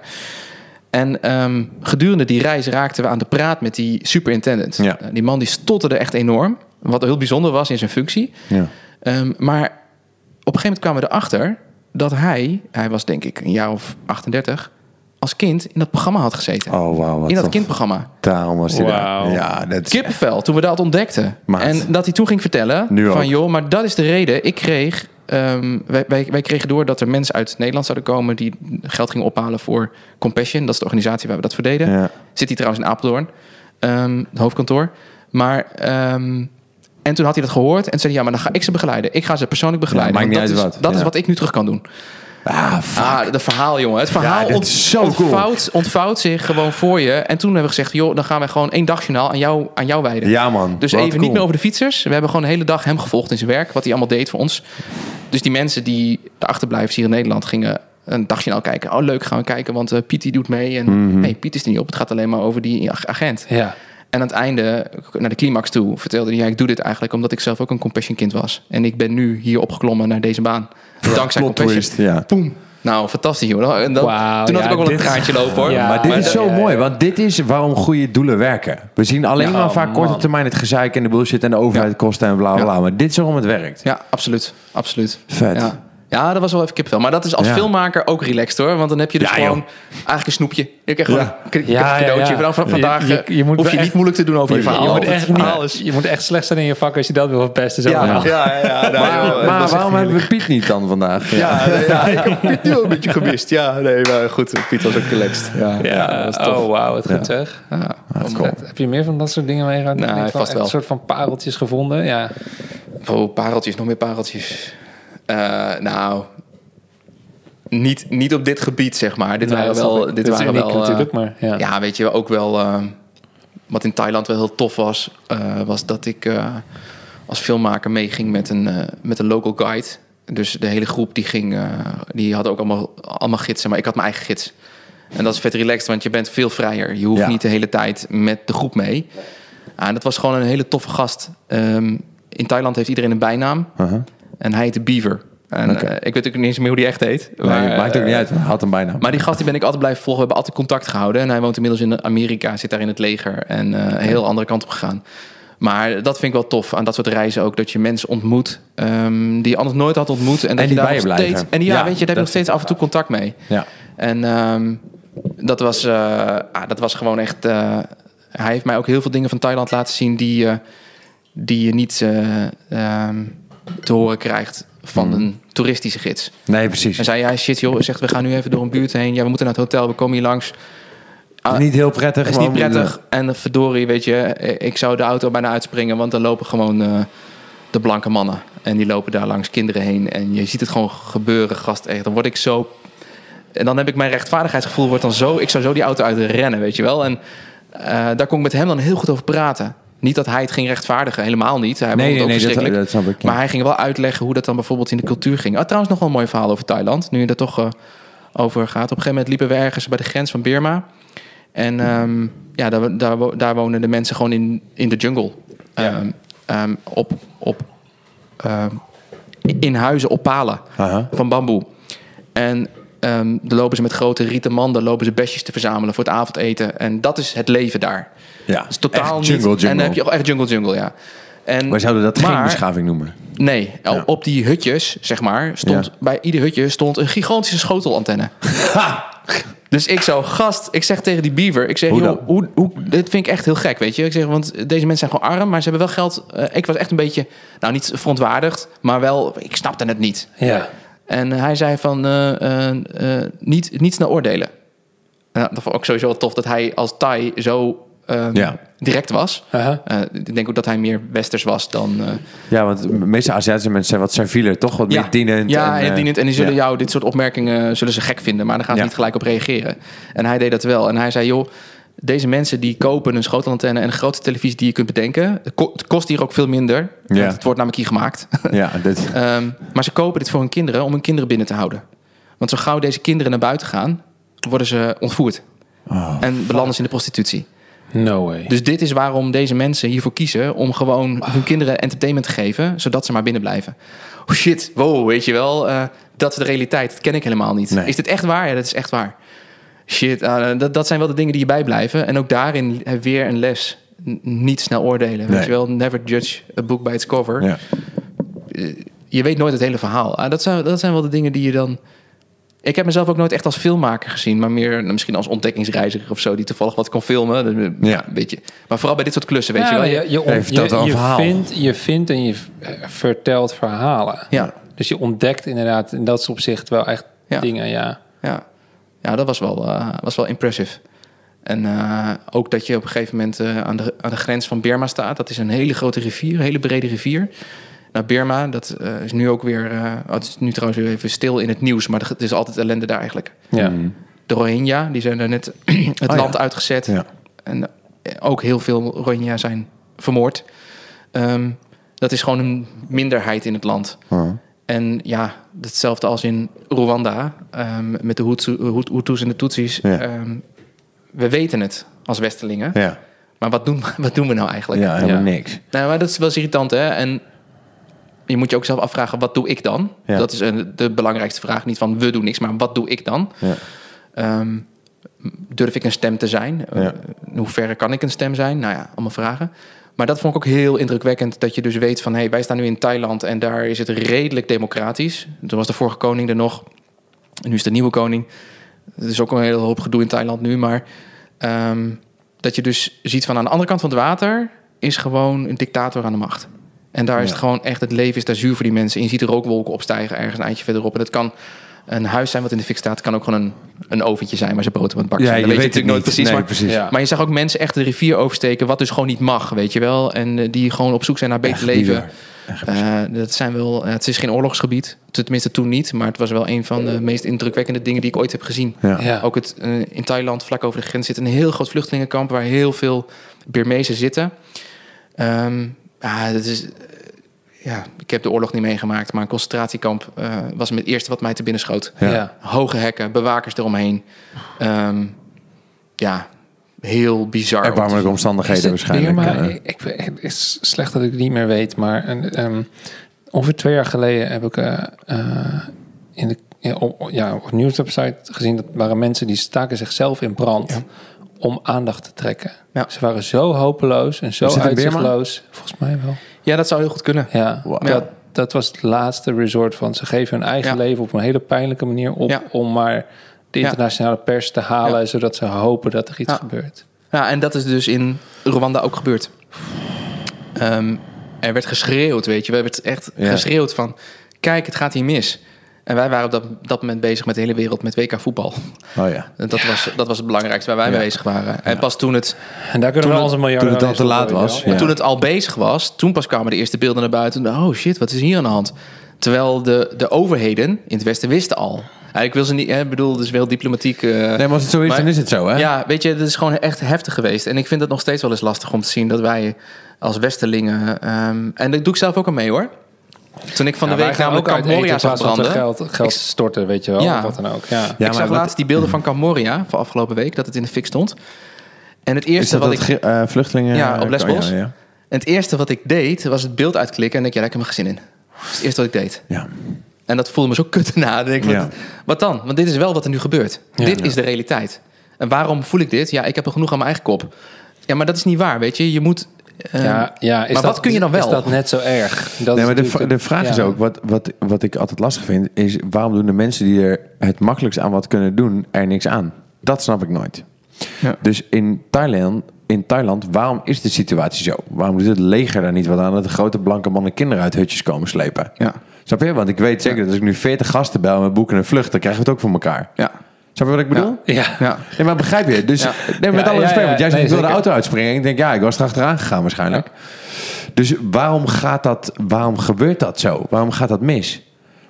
En ehm, gedurende die reis raakten we aan de praat met die superintendent. Ja. Eh, die man die stotterde echt enorm. Wat heel bijzonder was in zijn functie. Ja. Ehm, maar op een gegeven moment kwamen we erachter dat hij, hij was denk ik een jaar of 38, als kind in dat programma had gezeten. Oh, wauw. Wat in dat tof. kindprogramma. Daarom was hij Wauw. daar. Ja, dat is... Kippenvel, toen we dat ontdekten. Maat. En dat hij toen ging vertellen Nu van ook. joh, maar dat is de reden. Ik kreeg, ehm, wij, wij, wij kregen door dat er mensen uit Nederland zouden komen die geld gingen ophalen voor Compassion. Dat is de organisatie waar we dat voor deden. Ja. Zit hij trouwens in Apeldoorn, ehm, het hoofdkantoor. Maar ehm, en toen had hij dat gehoord en zei hij, ja, maar dan ga ik ze begeleiden. Ik ga ze persoonlijk begeleiden. niet dat is, wat. Dat is Ja. wat ik nu terug kan doen. Ah, fuck. Ah, verhaal, jongen. Het verhaal Ja, ont- cool. ontvouwt, zich gewoon voor je. En toen hebben we gezegd, joh, dan gaan we gewoon één dagjournaal aan jou, aan jou wijden. Ja, man. Dus even cool. niet meer over de fietsers. We hebben gewoon de hele dag hem gevolgd in zijn werk. Wat hij allemaal deed voor ons. Dus die mensen die de achterblijvers hier in Nederland gingen een dagjournaal kijken. Oh, leuk, gaan we kijken, want eh, Piet die doet mee. En Mhm. nee, Piet is er niet op. Het gaat alleen maar over die ag- agent. Ja. En aan het einde, naar de climax toe, vertelde hij... Ja, ik doe dit eigenlijk omdat ik zelf ook een compassion kind was. En ik ben nu hier opgeklommen naar deze baan. Dankzij compassion. twist, ja. Nou, fantastisch, joh. En dan, toen had ja, ik ook wel een traantje lopen, hoor. Ja, maar dit is zo ja, mooi, want dit is waarom goede doelen werken. We zien alleen maar vaak korte termijn het gezeik en de bullshit en de overheid kosten en bla bla bla. Maar dit is waarom het werkt. Ja, absoluut. Absoluut. Vet. Ja. dat was wel even kipvel. Maar dat is als Ja. filmmaker ook relaxed hoor. Want dan heb je dus Ja, gewoon joh. eigenlijk een snoepje. Je krijgt gewoon Ja. een, cadeautje. ja. Vanaf van Je- vandaag je- eh, je moet hoef je echt- niet moeilijk te doen over je Je, verhaal. moet Het echt is... je moet echt slecht zijn in je vak als je dat wil verpesten. Zo Ja, ja, ja. ja, nou, Maar, joh, waarom hebben we Piet niet dan vandaag? Ja, ik heb Piet nu wel een beetje gemist. Ja, nee, maar goed. Piet was ook relaxed. Ja, Ja, dat was tof. oh wauw, wat goed Ja. zeg. Heb je meer van dat soort dingen meegemaakt? Nou, vast wel. Een soort van pareltjes gevonden? Ja. Oh, pareltjes, nog meer pareltjes. Eh, nou, niet, niet op dit gebied, zeg maar. Dit Nee, waren wel... Dit Dit waren uniek wel eh, natuurlijk, maar ja. Ja, weet je, ook wel... eh, wat in Thailand wel heel tof was... was dat ik als filmmaker meeging met een, met een local guide. Dus de hele groep die ging... die hadden ook allemaal, allemaal gidsen, maar ik had mijn eigen gids. En dat is vet relaxed, want je bent veel vrijer. Je hoeft Ja. niet de hele tijd met de groep mee. Ah, en dat was gewoon een hele toffe gast. Ehm, in Thailand heeft iedereen een bijnaam. Uh-huh. En hij heette Beaver. En eh, ik weet ook niet eens meer hoe die echt heet. Nee, maakt ook eh, niet uit. Had hem bijna. Maar die gast die ben ik altijd blijven volgen. We hebben altijd contact gehouden. En hij woont inmiddels in Amerika, zit daar in het leger. En eh, een heel andere kant op gegaan. Maar dat vind ik wel tof aan dat soort reizen ook. Dat je mensen ontmoet ehm, die je anders nooit had ontmoet. En, dat En je die daar bij je blijven. steeds. En die, ja, Ja, weet je, daar heb je nog steeds af en toe contact mee. ja. En ehm, dat, was, eh, ah, dat was gewoon echt. eh, hij heeft mij ook heel veel dingen van Thailand laten zien die, eh, die je niet eh, ehm, te horen krijgt van Mhm. een toeristische gids. Nee, precies. En zei ja, shit joh, zegt we gaan nu even door een buurt heen. Ja, we moeten naar het hotel, we komen hier langs. Is niet heel prettig. Is niet prettig. En verdorie, weet je, ik zou de auto bijna uitspringen, want dan lopen gewoon eh, de blanke mannen. En die lopen daar langs kinderen heen. En je ziet het gewoon gebeuren, gast. Echt. Dan word ik zo. En dan heb ik mijn rechtvaardigheidsgevoel wordt dan zo. Ik zou zo die auto uit rennen, weet je wel. En eh, daar kon ik met hem dan heel goed over praten. Niet dat hij het ging rechtvaardigen, helemaal niet. Hij Nee, nee, het ook nee, dat, verschrikkelijk. dat snap ik. ja. Maar hij ging wel uitleggen hoe dat dan bijvoorbeeld in de cultuur ging. Ah, trouwens, nog wel een mooi verhaal over Thailand. Nu je er toch eh, over gaat. Op een gegeven moment liepen we ergens bij de grens van Birma. En ehm, ja, daar, daar, daar wonen de mensen gewoon in, in de jungle. Ehm, ehm, op, op, ehm, in huizen op palen van bamboe. En ehm dan lopen ze met grote rieten manden lopen ze besjes te verzamelen voor het avondeten. En dat is het leven daar. Ja, Dat is totaal echt niet. jungle, En dan jungle. heb je ook echt jungle jungle, ja. En, Wij zouden dat geen maar- beschaving noemen. Nee, Ja. op die hutjes, zeg maar, stond Ja. bij ieder hutje stond een gigantische schotelantenne. dus ik zo, gast, ik zeg tegen die beaver, ik zeg, Hoe joh, hoe, hoe, dit vind ik echt heel gek, weet je. Ik zeg, want deze mensen zijn gewoon arm, maar ze hebben wel geld. Eh, ik was echt een beetje, nou niet verontwaardigd, maar wel, ik snapte het niet. Ja. En hij zei van, eh, eh, eh, niet, niet snel oordelen. Nou, dat vond ik sowieso wel tof dat hij als Thai zo eh, Ja. direct was. Eh, ik denk ook dat hij meer westers was dan... Ja, want de meeste Aziatische mensen zijn wat servieler, toch? Wat meer dienend. Ja, en, en, dienend. En die zullen ja. jou dit soort opmerkingen zullen ze gek vinden, maar dan gaan ze Ja. niet gelijk op reageren. En hij deed dat wel. En hij zei, joh, deze mensen die kopen een schotelantenne en een grote televisie die je kunt bedenken. Het ko- Het kost hier ook veel minder. Ja. Want het wordt namelijk hier gemaakt. Ja, dit, Ehm, maar ze kopen dit voor hun kinderen om hun kinderen binnen te houden. Want zo gauw deze kinderen naar buiten gaan, worden ze ontvoerd. Oh. En belanden ze in de prostitutie. No way. Dus dit is waarom deze mensen hiervoor kiezen om gewoon hun kinderen entertainment te geven, zodat ze maar binnen blijven. Oh shit, wow, weet je wel, eh, dat is de realiteit. Dat ken ik helemaal niet. Nee. Is dit echt waar? Ja, dat is echt waar. Shit, eh, dat, dat zijn wel de dingen die je bijblijven. En ook daarin eh, weer een les. N- niet snel oordelen. Weet Nee. je wel, never judge a book by its cover. ja. Je weet nooit het hele verhaal. Ah, dat, zijn, dat zijn wel de dingen die je dan... Ik heb mezelf ook nooit echt als filmmaker gezien, maar meer nou, misschien als ontdekkingsreiziger of zo, die toevallig wat kon filmen. Dat- Ja. Ja, een beetje. Maar vooral bij dit soort klussen, weet Ja, je wel. je, je, on- je je- je verhaal. vindt, je vindt en je eh, vertelt verhalen. Ja. Dus je ontdekt inderdaad in dat opzicht wel echt Ja. dingen, ja. Ja, ja dat was wel, eh, was wel impressive. En eh, ook dat je op een gegeven moment eh, aan, de, aan de grens van Birma staat. Dat is een hele grote rivier, een hele brede rivier. Nou, Birma, dat eh, is nu ook weer... eh, oh, het is nu trouwens weer even stil in het nieuws... maar het is altijd ellende daar eigenlijk. ja. Mm. De Rohingya, die zijn daar net het Oh, land ja. uitgezet. Ja. En ook heel veel Rohingya zijn vermoord. Ehm, dat is gewoon een minderheid in het land. Oh. En ja, hetzelfde als in Rwanda ehm, met de Hutu- Hut- Hutus en de Tutsis. Ja. Ehm, we weten het als Westelingen. Ja. Maar wat doen, wat doen we nou eigenlijk? ja, helemaal Ja. niks. Nou, maar dat is wel eens irritant, hè? En je moet je ook zelf afvragen, wat doe ik dan? Ja. Dat is een, de belangrijkste vraag. Niet van, we doen niks, maar wat doe ik dan? Ja. Ehm, durf ik een stem te zijn? Ja. Uh, in hoeverre kan ik een stem zijn? Nou ja, allemaal vragen. Maar dat vond ik ook heel indrukwekkend. Dat je dus weet van, hey, wij staan nu in Thailand en daar is het redelijk democratisch. Toen was de vorige koning er nog. En nu is de nieuwe koning. Het is ook een hele hoop gedoe in Thailand nu. Maar ehm, dat je dus ziet van aan de andere kant van het water is gewoon een dictator aan de macht. En daar is het gewoon echt, het leven is daar zuur voor die mensen. En je ziet er rookwolken opstijgen ergens een eindje verderop. En dat kan een huis zijn wat in de fik staat. Kan ook gewoon een, een oventje zijn waar ze brood op het bakken Ja, zijn. je Dat weet het natuurlijk nooit precies. Nee, maar, precies. Ja. maar je zag ook mensen echt de rivier oversteken, wat dus gewoon niet mag, weet je wel. En eh, die gewoon op zoek zijn naar beter Echt leven. Eh, dat zijn wel, eh, het is geen oorlogsgebied, tenminste toen niet. Maar het was wel een van de meest indrukwekkende dingen die ik ooit heb gezien. ja. Ja. Ook het, in Thailand, vlak over de grens, zit een heel groot vluchtelingenkamp waar heel veel Birmezen zitten. Ehm, ja, dat is, ja, ik heb de oorlog niet meegemaakt, maar een concentratiekamp eh, was het eerste wat mij te binnen schoot. Ja. Ja. Hoge hekken, bewakers eromheen. Ehm, ja, heel bizar. Erbarmelijke omstandigheden waarschijnlijk. Eh. ik, ik- het is slecht dat ik het niet meer weet, maar een, ehm, ongeveer twee jaar geleden heb ik eh, eh, in de ja, op, ja, op nieuwswebsite gezien dat waren mensen die staken zichzelf in brand om aandacht te trekken. Ja. Ze waren zo hopeloos en zo uitzichtloos. Volgens mij wel. Ja, dat zou heel goed kunnen. Ja, Wow. dat, dat was het laatste resort van ze geven hun eigen leven op een hele pijnlijke manier op om maar de internationale pers te halen, zodat ze hopen dat er iets gebeurt. Ja, en dat is dus in Rwanda ook gebeurd. Ehm, er werd geschreeuwd, weet je. Er werd echt geschreeuwd van... Kijk, het gaat hier mis. En wij waren op dat, dat moment bezig met de hele wereld met WK voetbal. Oh ja. En Dat was, dat was het belangrijkste waar wij mee Ja. bezig waren. En pas toen het, En daar kunnen Toen we het- onze miljarden toen het al te laat was. Ja. toen het al bezig was... toen pas kwamen de eerste beelden naar buiten. Oh shit, wat is hier aan de hand? Terwijl de, de overheden in het Westen wisten al. Ik wil ze niet... hè, Ik bedoel, het is wel diplomatiek... eh, Nee, maar als het zo is, Maar- dan is het zo, hè? Ja, weet je, het is gewoon echt heftig geweest. En ik vind het nog steeds wel eens lastig om te zien dat wij als Westerlingen... ehm, en dat doe ik zelf ook aan mee, hoor. Toen ik van Ja, de wij week namelijk ook Kamp uit eten Moria zag branden... geld, geld storten, weet je wel, Ja. of wat dan ook. Ja. Ja, ik maar zag wat- laatst die beelden van Kamp Moria van afgelopen week... dat het in de fik stond. En het eerste Is dat wat dat ik... eh, vluchtelingen... Ja, op Lesbos. Ja, ja. En het eerste wat ik deed, was het beeld uitklikken... en denk, ja, daar heb ik mijn gezin in. Dat is het eerste wat ik deed. ja. En dat voelde me zo kut na. Dan denk ik, Ja. wat, wat dan? Want dit is wel wat er nu gebeurt. Ja. dit is de realiteit. En waarom voel ik dit? Ja, ik heb er genoeg aan mijn eigen kop. Ja, maar dat is niet waar, weet je. Je moet... eh, Ja, ja, is maar dat, wat kun je dan wel? Is dat net zo erg? Dat Nee, maar de, de vraag is ja. ook, wat, wat, wat ik altijd lastig vind, is waarom doen de mensen die er het makkelijkst aan wat kunnen doen, er niks aan? Dat snap ik nooit. Ja. Dus in Thailand, in Thailand, waarom is de situatie zo? Waarom doet het leger daar niet wat aan dat de grote blanke mannen kinderen uit hutjes komen slepen? Ja. Snap je? Want ik weet zeker dat als ik nu 40 gasten bel met boeken en vlucht, dan krijgen we het ook voor elkaar. Ja. Snap je wat ik bedoel? Ja. Ja. Nee, maar begrijp je? Dus Ja. nee, met Ja, alle ja, respect, ja. want jij zegt Nee, ik wil de auto uitspringen. Ik denk, ja, ik was er achteraan gegaan waarschijnlijk. Dus waarom gaat dat, waarom gebeurt dat zo? Waarom gaat dat mis?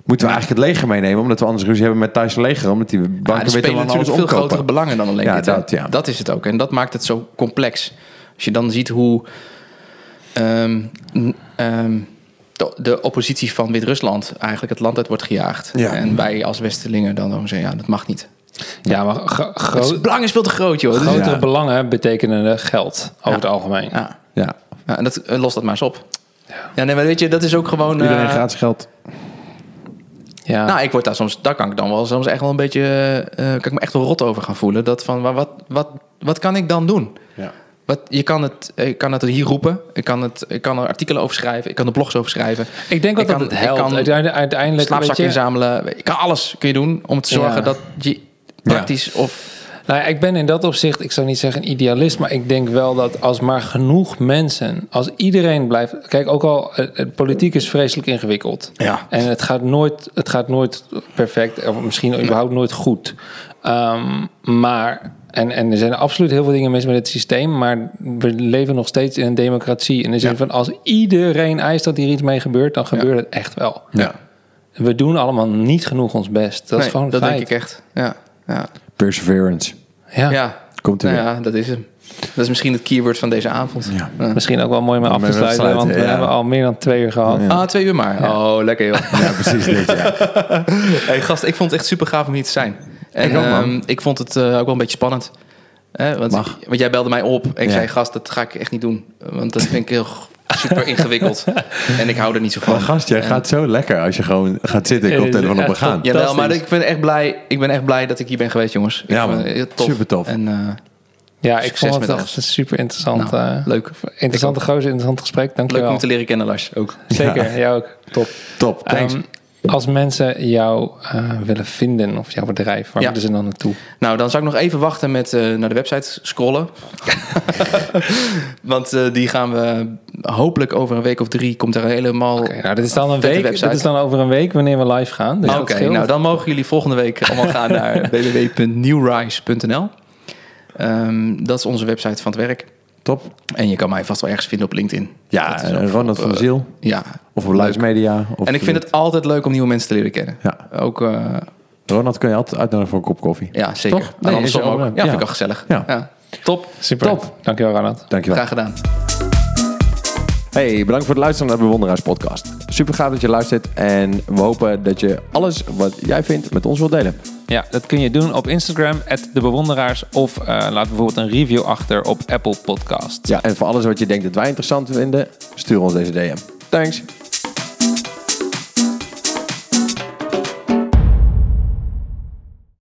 Moeten we eigenlijk het leger meenemen, omdat we anders ruzie hebben met Thaise leger, omdat die Ja, banken er weten wel alles natuurlijk veel omkopen. grotere belangen dan alleen Ja, dit. dat, ja. dat is het ook. En dat maakt het zo complex. Als je dan ziet hoe ehm, ehm, de, oppositie van Wit-Rusland eigenlijk het land uit wordt gejaagd. Ja. En wij als Westelingen dan zeggen, ja, dat mag niet. Ja, maar Het belang is veel te groot, joh. Grotere Ja. belangen betekenen geld over Ja. het algemeen. Ja. Ja, Ja, en dat eh, lost dat maar eens op. Ja, nee, maar weet je, dat is ook gewoon... iedereen eh, gratis geld. Ja. Nou, ik word daar soms, daar kan ik dan wel soms echt wel een beetje, eh, kan ik me echt wel rot over gaan voelen. Dat van, maar wat, wat, wat kan ik dan doen? Ja. Wat, je kan het, ik kan het hier roepen, ik kan, het, ik kan er artikelen over schrijven, ik kan er blogs over schrijven. ik denk ik dat kan- het ik helpt. kan Uiteindelijk, uiteindelijk Slaapzakken inzamelen, ik kan alles kun je doen om te zorgen Ja. dat je praktisch of... Nou, ja, ik ben in dat opzicht, ik zou niet zeggen een idealist, maar ik denk wel dat als maar genoeg mensen, als iedereen blijft. Kijk, ook al, eh, eh, politiek is vreselijk ingewikkeld. Ja. En het gaat nooit, het gaat nooit perfect, of misschien überhaupt nooit goed. Ehm, maar, en, en er zijn absoluut heel veel dingen mis met het systeem, maar we leven nog steeds in een democratie. In de zin Ja. van, als iedereen eist dat hier iets mee gebeurt, dan gebeurt het echt wel. Ja. We doen allemaal niet genoeg ons best. Dat Nee, is gewoon dat feit. denk ik echt. Ja, ja. Perseverance. Ja. ja. Komt er Nou weer. ja, dat is hem. Dat is misschien het keyword van deze avond. Ja. Misschien ook wel mooi om af te sluiten, want we ja. hebben al meer dan twee uur gehad. Ja. Ah, twee uur maar. Oh, lekker joh. Ja, precies dit, ja. Hey, gast, ik vond het echt super gaaf om hier te zijn. En Ik ook, man. ehm, ik vond het eh, ook wel een beetje spannend. Hè, want, Mag. want jij belde mij op en ik Ja. zei, gast, dat ga ik echt niet doen. Want dat vind ik heel super ingewikkeld. en ik hou er niet zo van. Maar gast, jij En- gaat zo lekker als je gewoon gaat zitten en koptelefoon op en gaan. ja. Jawel, maar ik ben echt blij. Ik ben echt blij dat ik hier ben geweest, jongens. Ik Ja, man. heel tof. Super tof. En, eh, Ja, ik Succes vond het met echt super interessant. Nou, eh, leuk. Interessante gozer, interessant gesprek. Dank je leuk wel. om te leren kennen, Lars. Ook. Zeker, jij ook. Top. Top, thanks. Ehm, als mensen jou eh, willen vinden of jouw bedrijf, waar Ja. moeten ze dan naartoe? Nou, dan zou ik nog even wachten met eh, naar de website scrollen. Want eh, die gaan we hopelijk over een week of drie komt er helemaal... Oké, nou, dit is dan een week. Dit is dan over een week wanneer we live gaan. Dus Oké, nou dan mogen jullie volgende week allemaal gaan naar www.newrise.nl. Ehm, dat is onze website van het werk. Top. En je kan mij vast wel ergens vinden op LinkedIn. Ja, Ronald van op, de eh, Ziel. Ja. Of op Luismedia. Of En ik vind het altijd leuk om nieuwe mensen te leren kennen. Ja. Ook, eh, Ronald kun je altijd uitnodigen voor een kop koffie. ja, zeker. Toch? En Nee, andersom is je ook. Ja, ja. vind ik wel gezellig. Ja. Top. Super. Top. Dankjewel, Ronald. Dankjewel. Graag gedaan. Hey, bedankt voor het luisteren naar de Bewonderaars podcast. Super gaaf dat je luistert en we hopen dat je alles wat jij vindt met ons wilt delen. Ja, dat kun je doen op Instagram, de bewonderaars. Of eh, laat bijvoorbeeld een review achter op Apple Podcasts. Ja, en voor alles wat je denkt dat wij interessant vinden, stuur ons deze DM. Thanks.